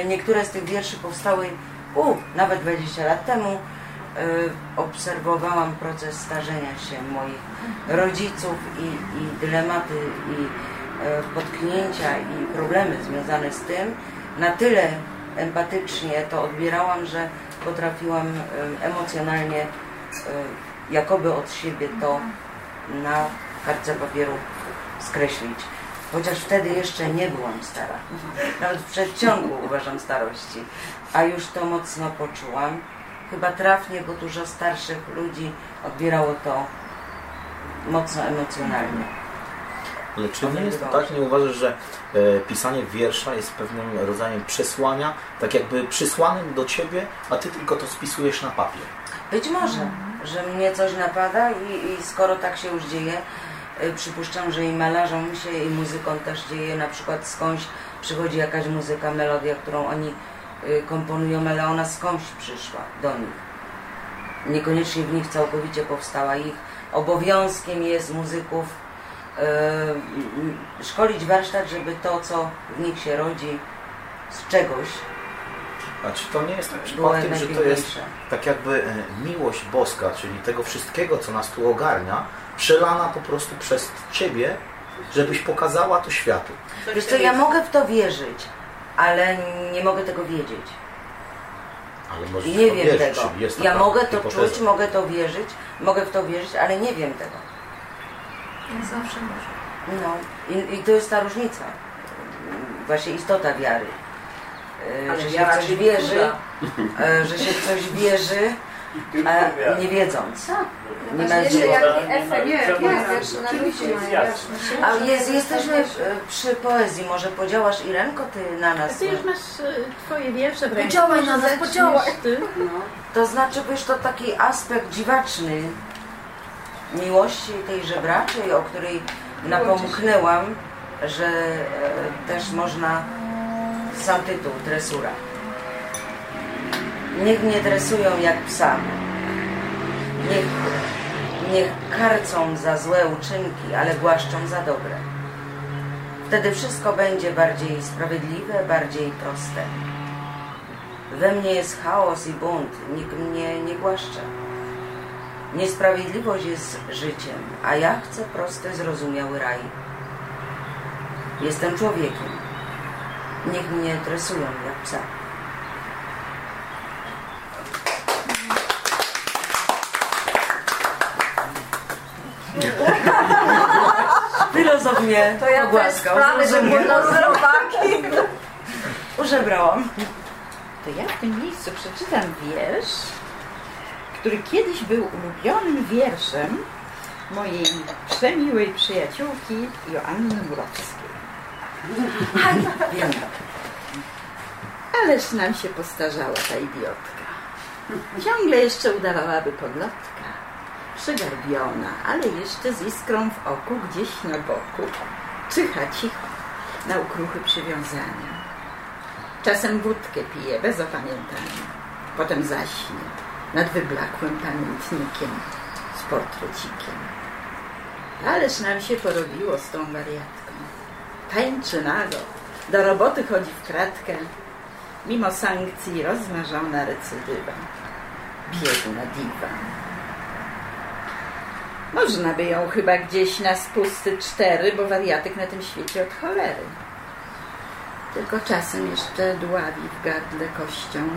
Speaker 2: y, niektóre z tych wierszy powstały u, nawet 20 lat temu. Y, Obserwowałam proces starzenia się moich rodziców i, i dylematy i y, potknięcia i problemy związane z tym. Na tyle empatycznie to odbierałam, że potrafiłam emocjonalnie y, jakoby od siebie to na kartce papieru skreślić. Chociaż wtedy jeszcze nie byłam stara. Nawet w przedciągu uważam starości. A już to mocno poczułam. Chyba trafnie, bo dużo starszych ludzi odbierało to mocno emocjonalnie.
Speaker 7: Ale czy nie jest to tak, nie uważasz, że e, pisanie wiersza jest pewnym rodzajem przesłania, tak jakby przysłanym do ciebie, a ty tylko to spisujesz na papier?
Speaker 2: Być może, że mnie coś napada i, i skoro tak się już dzieje, y, przypuszczam, że i malarzom się i muzykom też dzieje, na przykład skądś przychodzi jakaś muzyka, melodia, którą oni y, komponują, ale ona skądś przyszła do nich. Niekoniecznie w nich całkowicie powstała. Ich obowiązkiem jest muzyków y, szkolić warsztat, żeby to, co w nich się rodzi z czegoś,
Speaker 7: A czy to nie jest tak przypadkiem, że to jest tak jakby e, miłość boska, czyli tego wszystkiego, co nas tu ogarnia, przelana po prostu przez ciebie, żebyś pokazała to światu?
Speaker 2: Wiesz co, ja mogę w to wierzyć, ale nie mogę tego wiedzieć. Nie wiem
Speaker 7: wierzyć,
Speaker 2: tego. Ja
Speaker 7: taka
Speaker 2: mogę to
Speaker 7: hipoteza.
Speaker 2: czuć, mogę to wierzyć, mogę w to wierzyć, ale nie wiem tego.
Speaker 11: Nie zawsze może.
Speaker 2: No i, i to jest ta różnica. Właśnie istota wiary. E,
Speaker 6: Ale
Speaker 2: Że się w coś
Speaker 6: się
Speaker 2: wierzy, e, że się w coś wierzy. Nie wiedząc. Nie
Speaker 11: Właśnie
Speaker 2: mając
Speaker 11: jeszcze
Speaker 2: wiedzy.
Speaker 11: jaki efekt
Speaker 3: Nie,
Speaker 11: wiesz, no
Speaker 2: A jest, jesteśmy
Speaker 11: wiesz.
Speaker 2: e, przy poezji, może podziałasz Irenko, ty na nas.
Speaker 9: Ty już masz e, twoje wiersze w ręku.
Speaker 2: Podziałaj na nas, podziałaj.
Speaker 9: Ty.
Speaker 2: To znaczy, wiesz, to taki aspekt dziwaczny miłości tej żebraczej, o której napomknęłam, że e, też można sam tytuł, dresura. Niech mnie dresują jak psa. Niech, niech karcą za złe uczynki, ale głaszczą za dobre. Wtedy wszystko będzie bardziej sprawiedliwe, bardziej proste. We mnie jest chaos i bunt, nikt mnie nie głaszcze. Niesprawiedliwość jest życiem, a ja chcę prosty, zrozumiały raj. Jestem człowiekiem. Niech mnie tresują jak psa. Filozof mnie
Speaker 11: To ja też
Speaker 2: pogłaskał,
Speaker 11: sprawy, że z robaki.
Speaker 2: Użebrałam.
Speaker 9: To ja w tym miejscu przeczytam wiersz, który kiedyś był ulubionym wierszem mojej przemiłej przyjaciółki Joanny Murowskiej.
Speaker 2: Wiem.
Speaker 9: Ależ nam się postarzała ta idiotka. Ciągle jeszcze udawałaby podlotka. Przygarbiona, ale jeszcze z iskrą w oku gdzieś na boku. Czyha cicho na ukruchy przywiązania. Czasem wódkę pije bez opamiętania. Potem zaśnie nad wyblakłym pamiętnikiem z portrecikiem. Ależ nam się porobiło z tą wariatką. Tańczy nago, do roboty chodzi w kratkę. Mimo sankcji rozmarzona recydywa. Biedna diwa. Można by ją chyba gdzieś na spusty cztery, bo wariatek na tym świecie od cholery. Tylko czasem jeszcze dławi w gardle kością,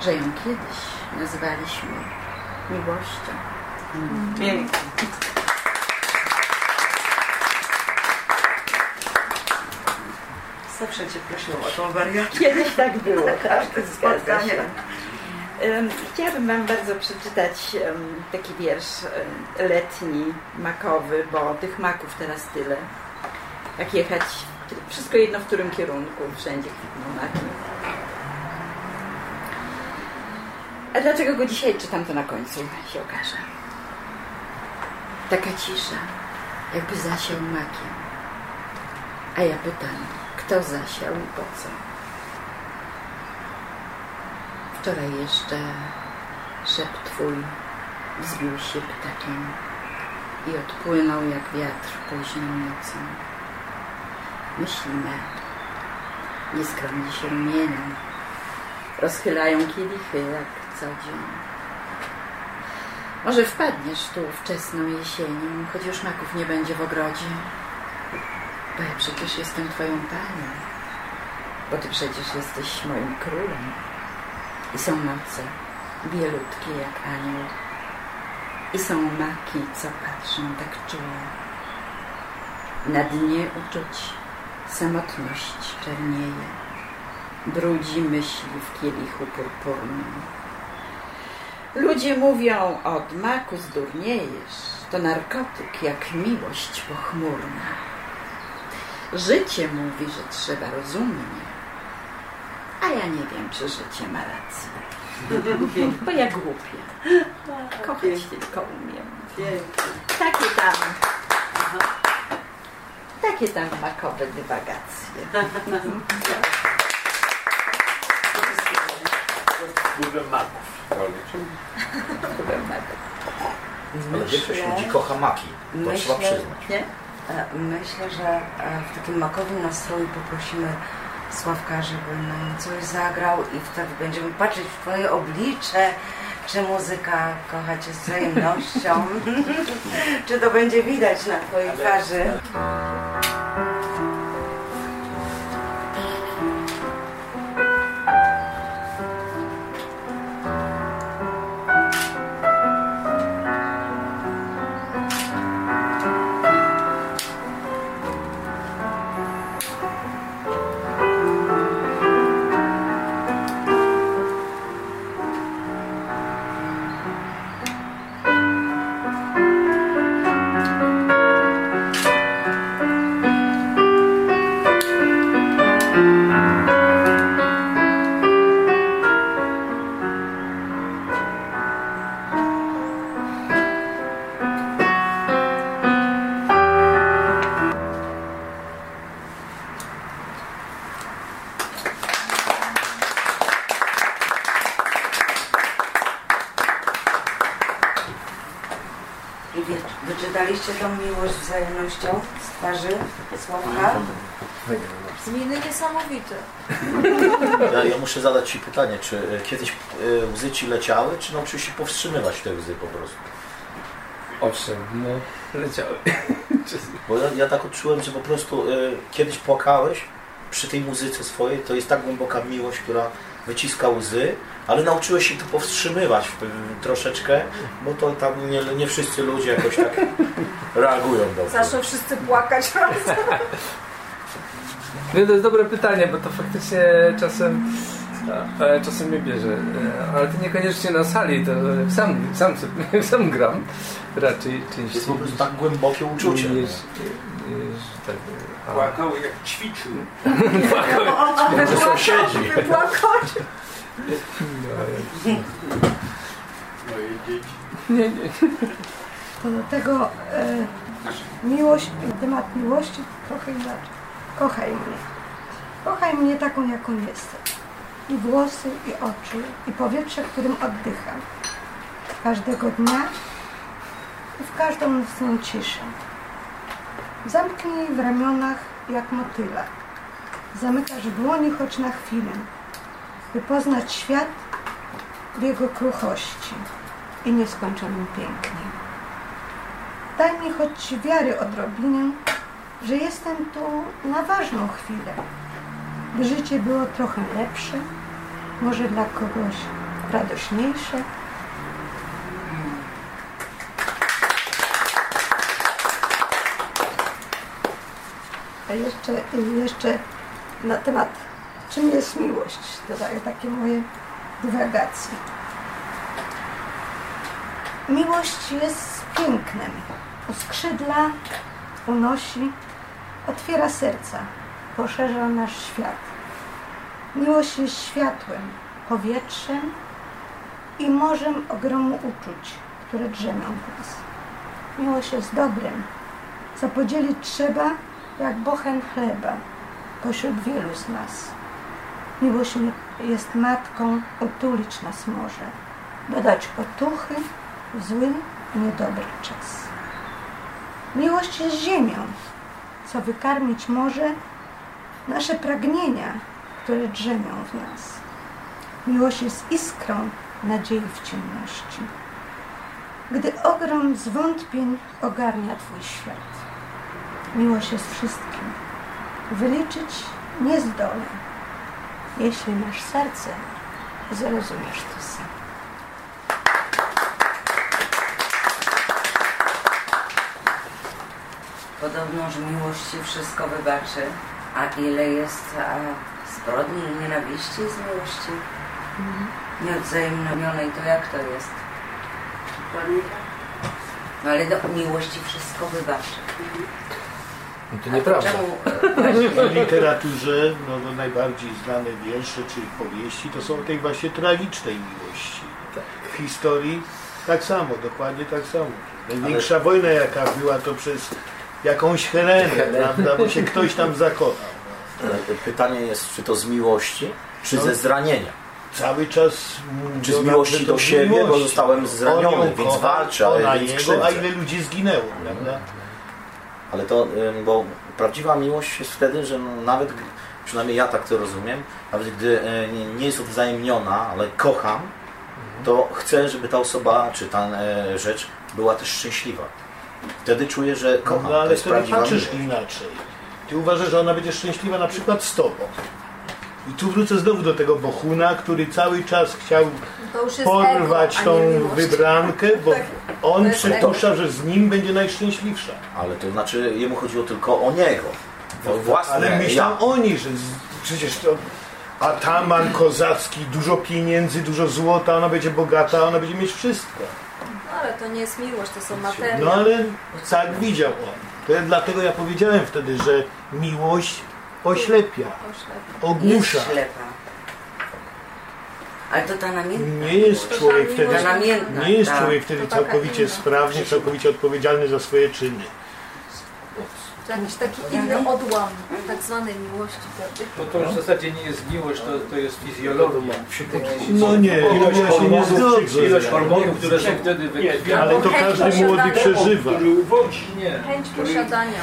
Speaker 9: że ją kiedyś nazwaliśmy miłością.
Speaker 2: Pięknie. Zawsze cię prosiłam o tą wariatkę.
Speaker 9: Kiedyś tak było, tak,
Speaker 2: Każde
Speaker 9: zgadza
Speaker 2: spotkanie.
Speaker 9: Chciałabym Wam bardzo przeczytać taki wiersz letni, makowy, bo tych maków teraz tyle. Jak jechać, wszystko jedno w którym kierunku, wszędzie kwitną maki. A dlaczego go dzisiaj czytam, to na końcu się okaże. Taka cisza, jakby zasiał makiem. A ja pytam, kto zasiał i po co? Wczoraj jeszcze szept twój wzbił się ptakiem i odpłynął jak wiatr późną nocą. Myśli me nieskromnie się rumienią, rozchylają kielichy jak co dzień. Może wpadniesz tu wczesną jesienią, choć już maków nie będzie w ogrodzie, bo ja przecież jestem twoją panią, bo ty przecież jesteś moim królem. I są noce bielutkie jak anioł. I są maki, co patrzą tak czuło. Na dnie uczuć samotność czernieje. Brudzi myśli w kielichu purpurnym. Ludzie mówią, od maku zdurniejesz. To narkotyk, jak miłość pochmurna. Życie mówi, że trzeba rozumnie. A ja nie wiem, czy życie ma rację. Bo ja głupie. Kochać tylko umiem. Takie tam. Takie tam makowe dywagacje.
Speaker 3: Wpływem maków.
Speaker 9: Wpływem maków.
Speaker 7: Ale większość ludzi kocha maki. To trzeba przyznać.
Speaker 9: Nie?
Speaker 2: E, Myślę, że e, w takim makowym nastroju poprosimy Sławka, żeby nam coś zagrał i wtedy będziemy patrzeć w Twoje oblicze, czy muzyka kocha Cię z wzajemnością, czy to będzie widać na Twojej twarzy. Wzajemnością z twarzy Sławka?
Speaker 11: Z miny niesamowite.
Speaker 7: Ja, ja muszę zadać Ci pytanie, czy e, kiedyś e, łzy Ci leciały, czy nauczyłeś się powstrzymywać te łzy po prostu?
Speaker 8: Owszem, no, leciały.
Speaker 7: Bo ja, ja tak odczułem, że po prostu e, kiedyś płakałeś przy tej muzyce swojej, to jest tak głęboka miłość, która wyciska łzy, ale nauczyłeś się to powstrzymywać w, w, troszeczkę, bo to tam nie, nie wszyscy ludzie jakoś tak reagują dobrze.
Speaker 13: Zaczną wszyscy płakać razem.
Speaker 8: Nie, to jest dobre pytanie, bo to faktycznie czasem e, czasem mnie bierze. E, Ale to niekoniecznie na sali, to sam, sam, sam gram raczej częściej.
Speaker 7: Jest po prostu tak głębokie uczucie.
Speaker 8: Niż, niż, tak, a-
Speaker 3: Płakał jak ćwiczył.
Speaker 8: Płakał jak ćwiczył.
Speaker 3: sąsiedzi.
Speaker 13: Płakać.
Speaker 3: Moje dzieci.
Speaker 8: Nie, nie.
Speaker 10: To do tego e, miłość, temat miłości trochę inaczej. Kochaj mnie. Kochaj mnie taką, jaką jestem. I włosy, i oczy, i powietrze, którym oddycham. Każdego dnia i w każdą nocną ciszę. Zamknij w ramionach jak motyla. Zamykasz w dłoni choć na chwilę, by poznać świat w jego kruchości i nieskończonym pięknie. Daj mi choć wiary odrobinę, że jestem tu na ważną chwilę, by życie było trochę lepsze, może dla kogoś radośniejsze. A jeszcze, jeszcze na temat, czym jest miłość, dodaję takie moje dywagacje. Miłość jest pięknem. Uskrzydla, unosi, otwiera serca, poszerza nasz świat. Miłość jest światłem, powietrzem i morzem ogromu uczuć, które drzemią w nas. Miłość jest dobrem, co podzielić trzeba jak bochen chleba pośród wielu z nas. Miłość mi- jest matką, otulić nas może, dodać otuchy w zły niedobry czas. Miłość jest ziemią, co wykarmić może nasze pragnienia, które drzemią w nas. Miłość jest iskrą nadziei w ciemności. Gdy ogrom zwątpień ogarnia Twój świat. Miłość jest wszystkim. Wyliczyć nie zdołę. Jeśli masz serce, zrozumiesz to sam.
Speaker 2: Podobno, że miłości wszystko wybaczy, a ile jest a, zbrodni i nienawiści z miłości nieodzajemnionej, to jak to jest? No ale do miłości wszystko wybaczy.
Speaker 8: No to nieprawda.
Speaker 2: E,
Speaker 14: W literaturze no, no, najbardziej znane wiersze czy powieści to są tej właśnie tragicznej miłości. W historii tak samo, dokładnie tak samo. Największa wojna jaka była to przez jakąś Helenę, prawda, bo się ktoś tam zakochał.
Speaker 7: Ale Pytanie jest, czy to z miłości, czy
Speaker 14: No.
Speaker 7: ze zranienia?
Speaker 14: Cały czas
Speaker 7: Czy z miłości do siebie, bo
Speaker 14: miłości.
Speaker 7: zostałem zraniony,
Speaker 14: On
Speaker 7: więc
Speaker 14: kocha,
Speaker 7: walczę, ale więc krzywdzę.
Speaker 14: a ile ludzi zginęło, prawda?
Speaker 7: Ale to, bo prawdziwa miłość jest wtedy, że no, nawet, przynajmniej ja tak to rozumiem, nawet gdy e, nie- nie jest odwzajemniona, ale kocham, to chcę, żeby ta osoba, czy ta e, rzecz była też szczęśliwa. Wtedy czuję, że kocham.
Speaker 14: No
Speaker 7: to
Speaker 14: ale
Speaker 7: jest
Speaker 14: wtedy patrzysz
Speaker 7: miłość.
Speaker 14: inaczej. Ty uważasz, że ona będzie szczęśliwa na przykład z tobą. I tu wrócę znowu do tego Bohuna, który cały czas chciał porwać
Speaker 11: ego,
Speaker 14: tą wybrankę, bo
Speaker 11: Tak.
Speaker 14: on przypuszcza, że z nim będzie najszczęśliwsza.
Speaker 7: Ale to znaczy, jemu chodziło tylko o niego. O własne
Speaker 14: Ale myślą
Speaker 7: ja.
Speaker 14: oni, że z, przecież to ataman kozacki, dużo pieniędzy, dużo złota, ona będzie bogata, ona będzie mieć wszystko.
Speaker 11: To nie jest miłość, to są materia.
Speaker 14: No ale tak widział on. To ja, dlatego ja powiedziałem wtedy, że miłość oślepia, ogłusza.
Speaker 2: jest ślepa. Ale to ta namiętna
Speaker 14: Nie jest
Speaker 2: miłość.
Speaker 14: człowiek wtedy,
Speaker 2: namiętna,
Speaker 14: nie jest
Speaker 2: tak.
Speaker 14: człowiek wtedy całkowicie sprawny, całkowicie odpowiedzialny za swoje czyny.
Speaker 11: To jakiś taki inny odłam tak zwanej miłości. prawda?
Speaker 4: Bo to już w zasadzie nie jest miłość, to, to jest fizjologia.
Speaker 14: No nie,
Speaker 4: ilość
Speaker 14: ja się nie
Speaker 4: hormonów,
Speaker 14: zgodzę.
Speaker 4: ilość hormonów, które są wtedy wykrwione.
Speaker 14: Ale to każdy młody przeżywa.
Speaker 4: Nie.
Speaker 11: Chęć posiadania.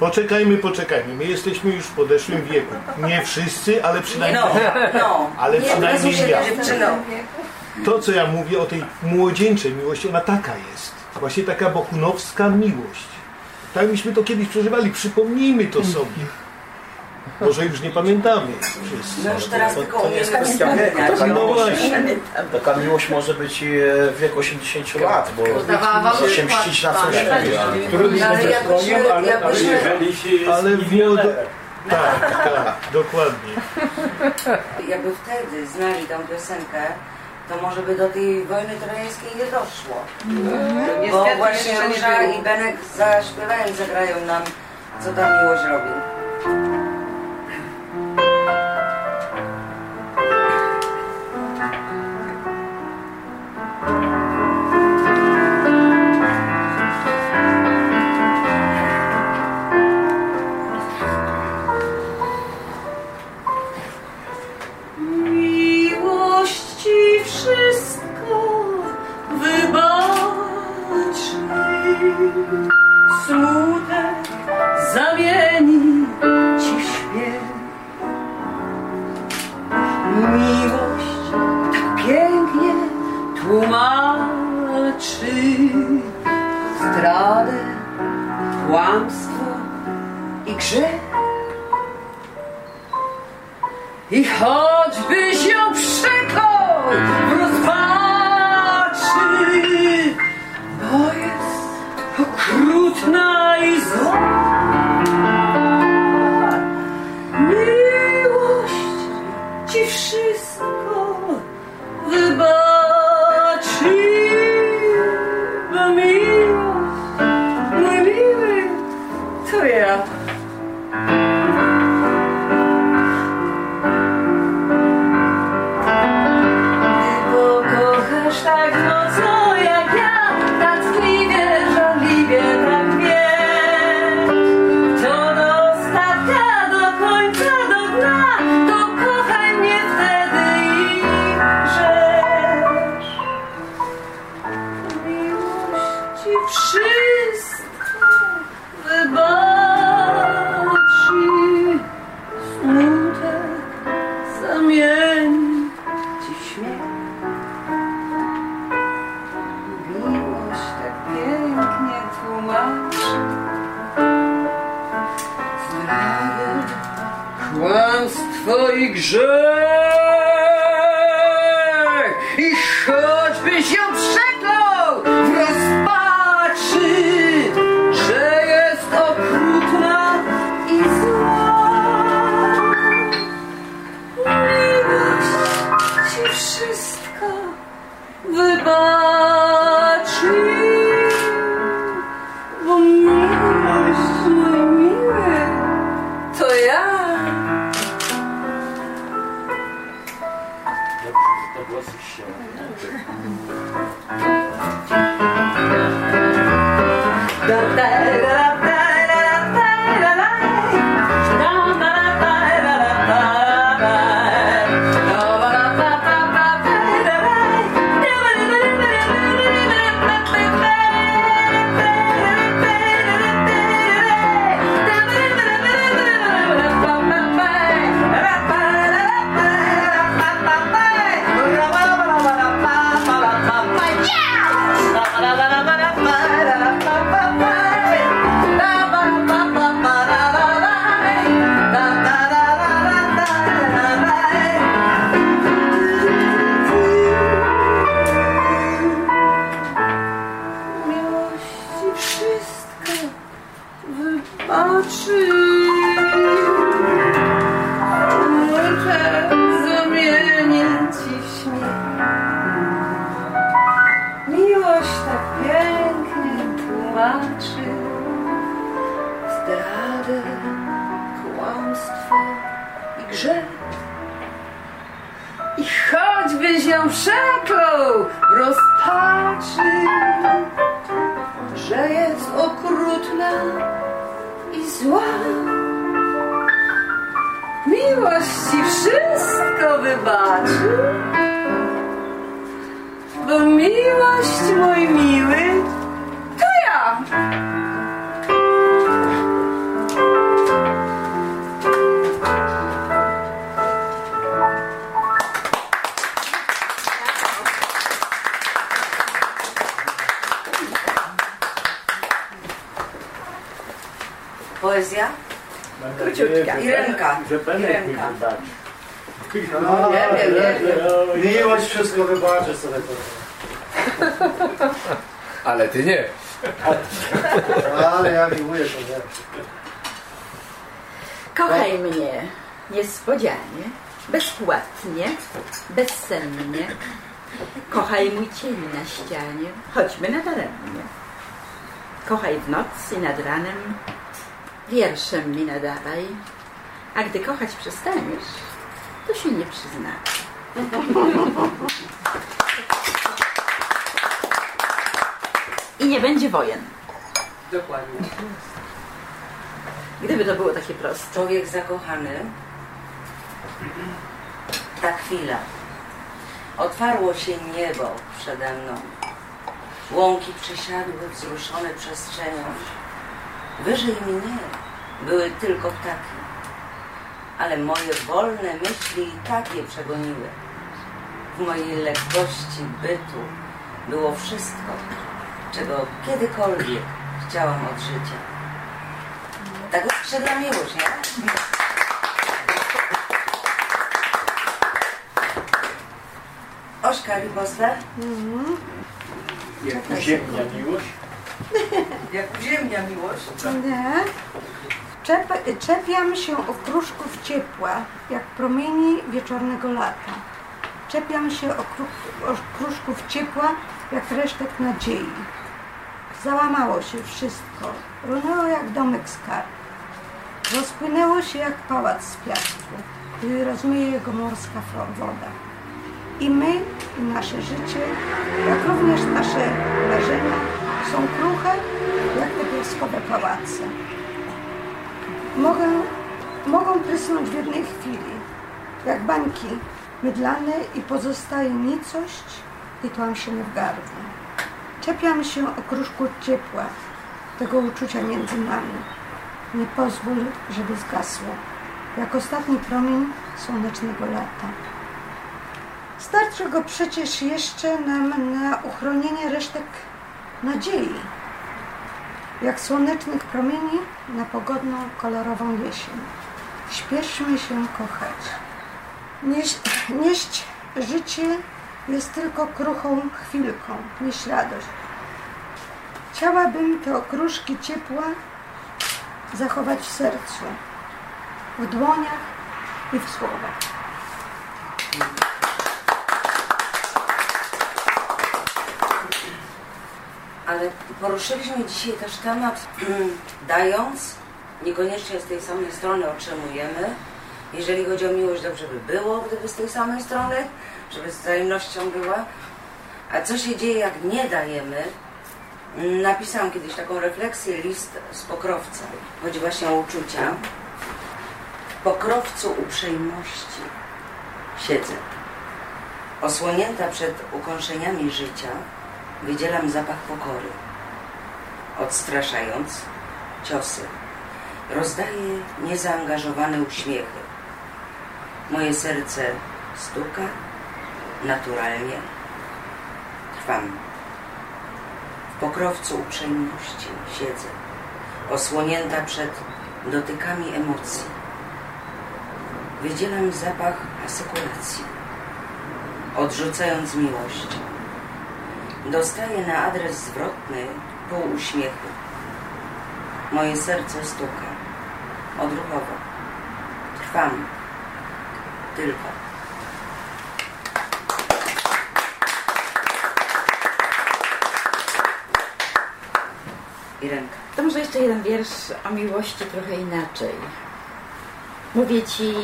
Speaker 14: Poczekajmy, poczekajmy. My jesteśmy już w podeszłym wieku. Nie wszyscy, ale przynajmniej
Speaker 2: No,
Speaker 14: ja.
Speaker 2: no.
Speaker 14: Ale
Speaker 2: Nie
Speaker 14: przynajmniej ja. To, co ja mówię o tej młodzieńczej miłości, ona taka jest. Właśnie taka bokunowska miłość. Tak myśmy to kiedyś przeżywali. Przypomnijmy to sobie. Może już nie pamiętamy wszyscy.
Speaker 2: No już teraz tylko
Speaker 7: To nie jest kwestia wieku. Taka
Speaker 14: No
Speaker 7: miłość,
Speaker 14: właśnie.
Speaker 7: taka miłość może być e, w wieku 80 lat, bo może się mścić na
Speaker 6: pan.
Speaker 7: coś
Speaker 3: Trudno
Speaker 2: Ale
Speaker 3: skroniem, ale, ale
Speaker 14: Ale. Tak, tak, dokładnie.
Speaker 2: Jakby wtedy znali tą piosenkę, to może by do tej wojny trojańskiej nie doszło. Bo
Speaker 6: Niestety
Speaker 2: właśnie Róża i Benek zaśpiewają i zagrają nam, co ta miłość robi.
Speaker 12: Kłamstwo i grzech. I choćbyś ją przeklął w rozpaczy, bo jest okrutna i zła. Kochaj mnie
Speaker 9: niespodzianie, bezpłatnie, bezsennie. Kochaj mój cień na ścianie, choćby nadaremnie. Kochaj w noc i nad ranem, wierszem mi nadawaj. A gdy kochać przestaniesz, to się nie przyznawaj. I nie będzie wojen.
Speaker 6: Dokładnie.
Speaker 9: Gdyby to było takie proste.
Speaker 2: Człowiek zakochany, ta chwila. Otwarło się niebo przede mną. Łąki przesiadły wzruszone przestrzenią. Wyżej mnie były tylko ptaki. Ale moje wolne myśli i tak je przegoniły. W mojej lekkości bytu było wszystko, czego kiedykolwiek chciałam od życia. Tak skrzydła miłość, nie? Ośka Riboster?
Speaker 3: Jak ziemnia miłość?
Speaker 2: Jak ziemnia miłość?
Speaker 10: Nie. Czep, czepiam się okruszków ciepła, jak promieni wieczornego lata. Czepiam się okru- okruszków ciepła, jak resztek nadziei. Załamało się wszystko, runęło jak domek z kart. Rozpłynęło się jak pałac z piasku, gdy rozmyje jego morska woda. I my, i nasze życie, jak również nasze marzenia są kruche, jak te piaskowe pałace. Mogę, mogą prysnąć w jednej chwili, jak bańki mydlane i pozostaje nicość i tłam się w gardle. Czepiam się okruszku ciepła, tego uczucia między nami. Nie pozwól, żeby zgasło, jak ostatni promień słonecznego lata. Starczy go przecież jeszcze nam na uchronienie resztek nadziei, jak słonecznych promieni na pogodną, kolorową jesień. Śpieszmy się kochać. Nieść, nieść życie jest tylko kruchą chwilką, nieść radość. Chciałabym te okruszki ciepła zachować w sercu, w dłoniach i w słowach.
Speaker 2: Ale poruszyliśmy dzisiaj też temat, dając, niekoniecznie z tej samej strony otrzymujemy. Jeżeli chodzi o miłość, dobrze by było, gdyby z tej samej strony, żeby z wzajemnością była. A co się dzieje, jak nie dajemy? Napisałam kiedyś taką refleksję, list z pokrowca. Chodzi właśnie o uczucia. W pokrowcu uprzejmości siedzę. Osłonięta przed ukąszeniami życia, wydzielam zapach pokory. Odstraszając ciosy, rozdaję niezaangażowane uśmiechy. Moje serce stuka naturalnie. Trwam. Pokrowcu uprzejmości siedzę, osłonięta przed dotykami emocji. Wydzielam zapach asekuracji, odrzucając miłość. Dostaję na adres zwrotny pół uśmiechu. Moje serce stuka. Odruchowo. Trwam. Tylko. Irenka.
Speaker 9: To może jeszcze jeden wiersz o miłości trochę inaczej. Mówię ci,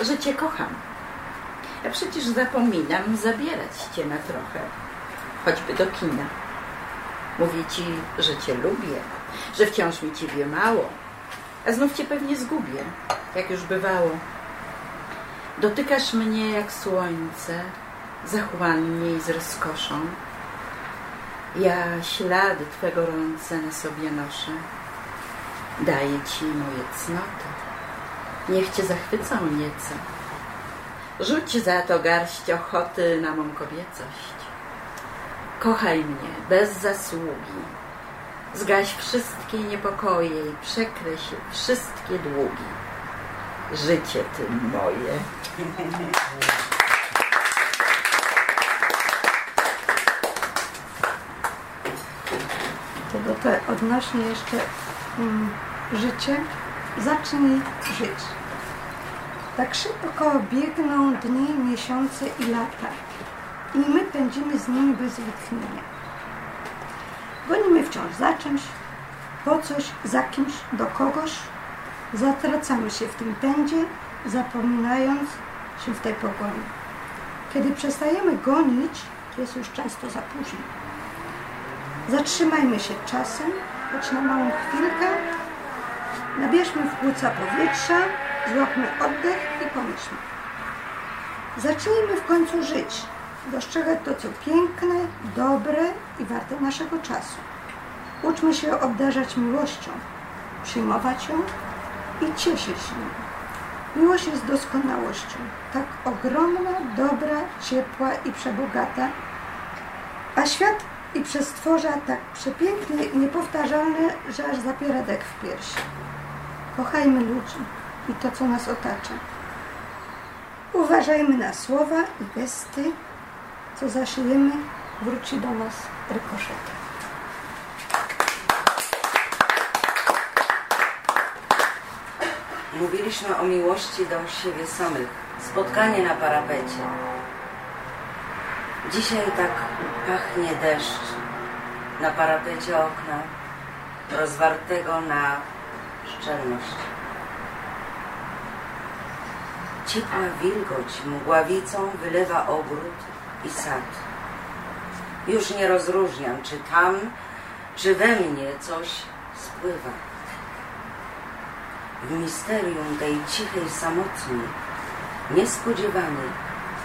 Speaker 9: że cię kocham. Ja przecież zapominam zabierać cię na trochę, choćby do kina. Mówię ci, że cię lubię, że wciąż mi ciebie mało. a znów cię pewnie zgubię, jak już bywało. Dotykasz mnie jak słońce, zachłannie i z rozkoszą. Ja ślady Twego rące na sobie noszę. Daję Ci moje cnoty. Niech Cię zachwycą nieco. Rzuć za to garść ochoty na mą kobiecość. Kochaj mnie bez zasługi. Zgaś wszystkie niepokoje i przekreśl wszystkie długi. Życie Ty moje.
Speaker 10: To do te odnośnie jeszcze mm, życie. Zacznij żyć. Tak szybko biegną dni, miesiące i lata. I my pędzimy z nimi bez wytchnienia. Gonimy wciąż za czymś, po coś, za kimś, do kogoś. Zatracamy się w tym pędzie, zapominając się w tej pogoni. Kiedy przestajemy gonić, jest już często za późno. Zatrzymajmy się czasem, choć na małą chwilkę. Nabierzmy w płuca powietrza, złapmy oddech i pomyślmy. Zacznijmy w końcu żyć, dostrzegać to, co piękne, dobre i warte naszego czasu. Uczmy się obdarzać miłością, przyjmować ją i cieszyć nią. Miłość jest doskonałością, tak ogromna, dobra, ciepła i przebogata, a świat i przestworza tak przepiękny i niepowtarzalny, że aż zapiera dek w piersi. Kochajmy ludzi i to, co nas otacza. Uważajmy na słowa i gesty, co zaszyjemy, wróci do nas rykoszetem.
Speaker 2: Mówiliśmy o miłości do siebie samych. Spotkanie na parapecie. Dzisiaj tak pachnie deszcz na parapecie okna, rozwartego na szczelność. Ciepła wilgoć mgławicą wylewa ogród i sad. Już nie rozróżniam, czy tam, czy we mnie coś spływa. W misterium tej cichej samotni, niespodziewany,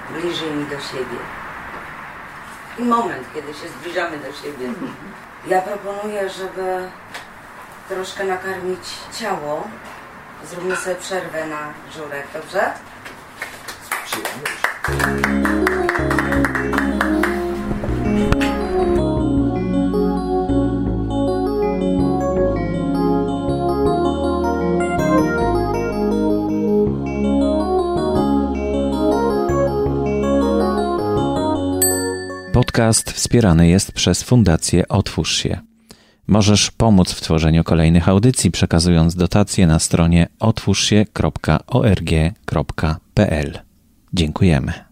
Speaker 2: bliżej mi do siebie. I moment, kiedy się zbliżamy do siebie. Ja proponuję, żeby troszkę nakarmić ciało. Zróbmy sobie przerwę na żurek, dobrze?
Speaker 1: Podcast wspierany jest przez Fundację Otwórz się. Możesz pomóc w tworzeniu kolejnych audycji, przekazując dotacje na stronie otwórzsie.org.pl. Dziękujemy.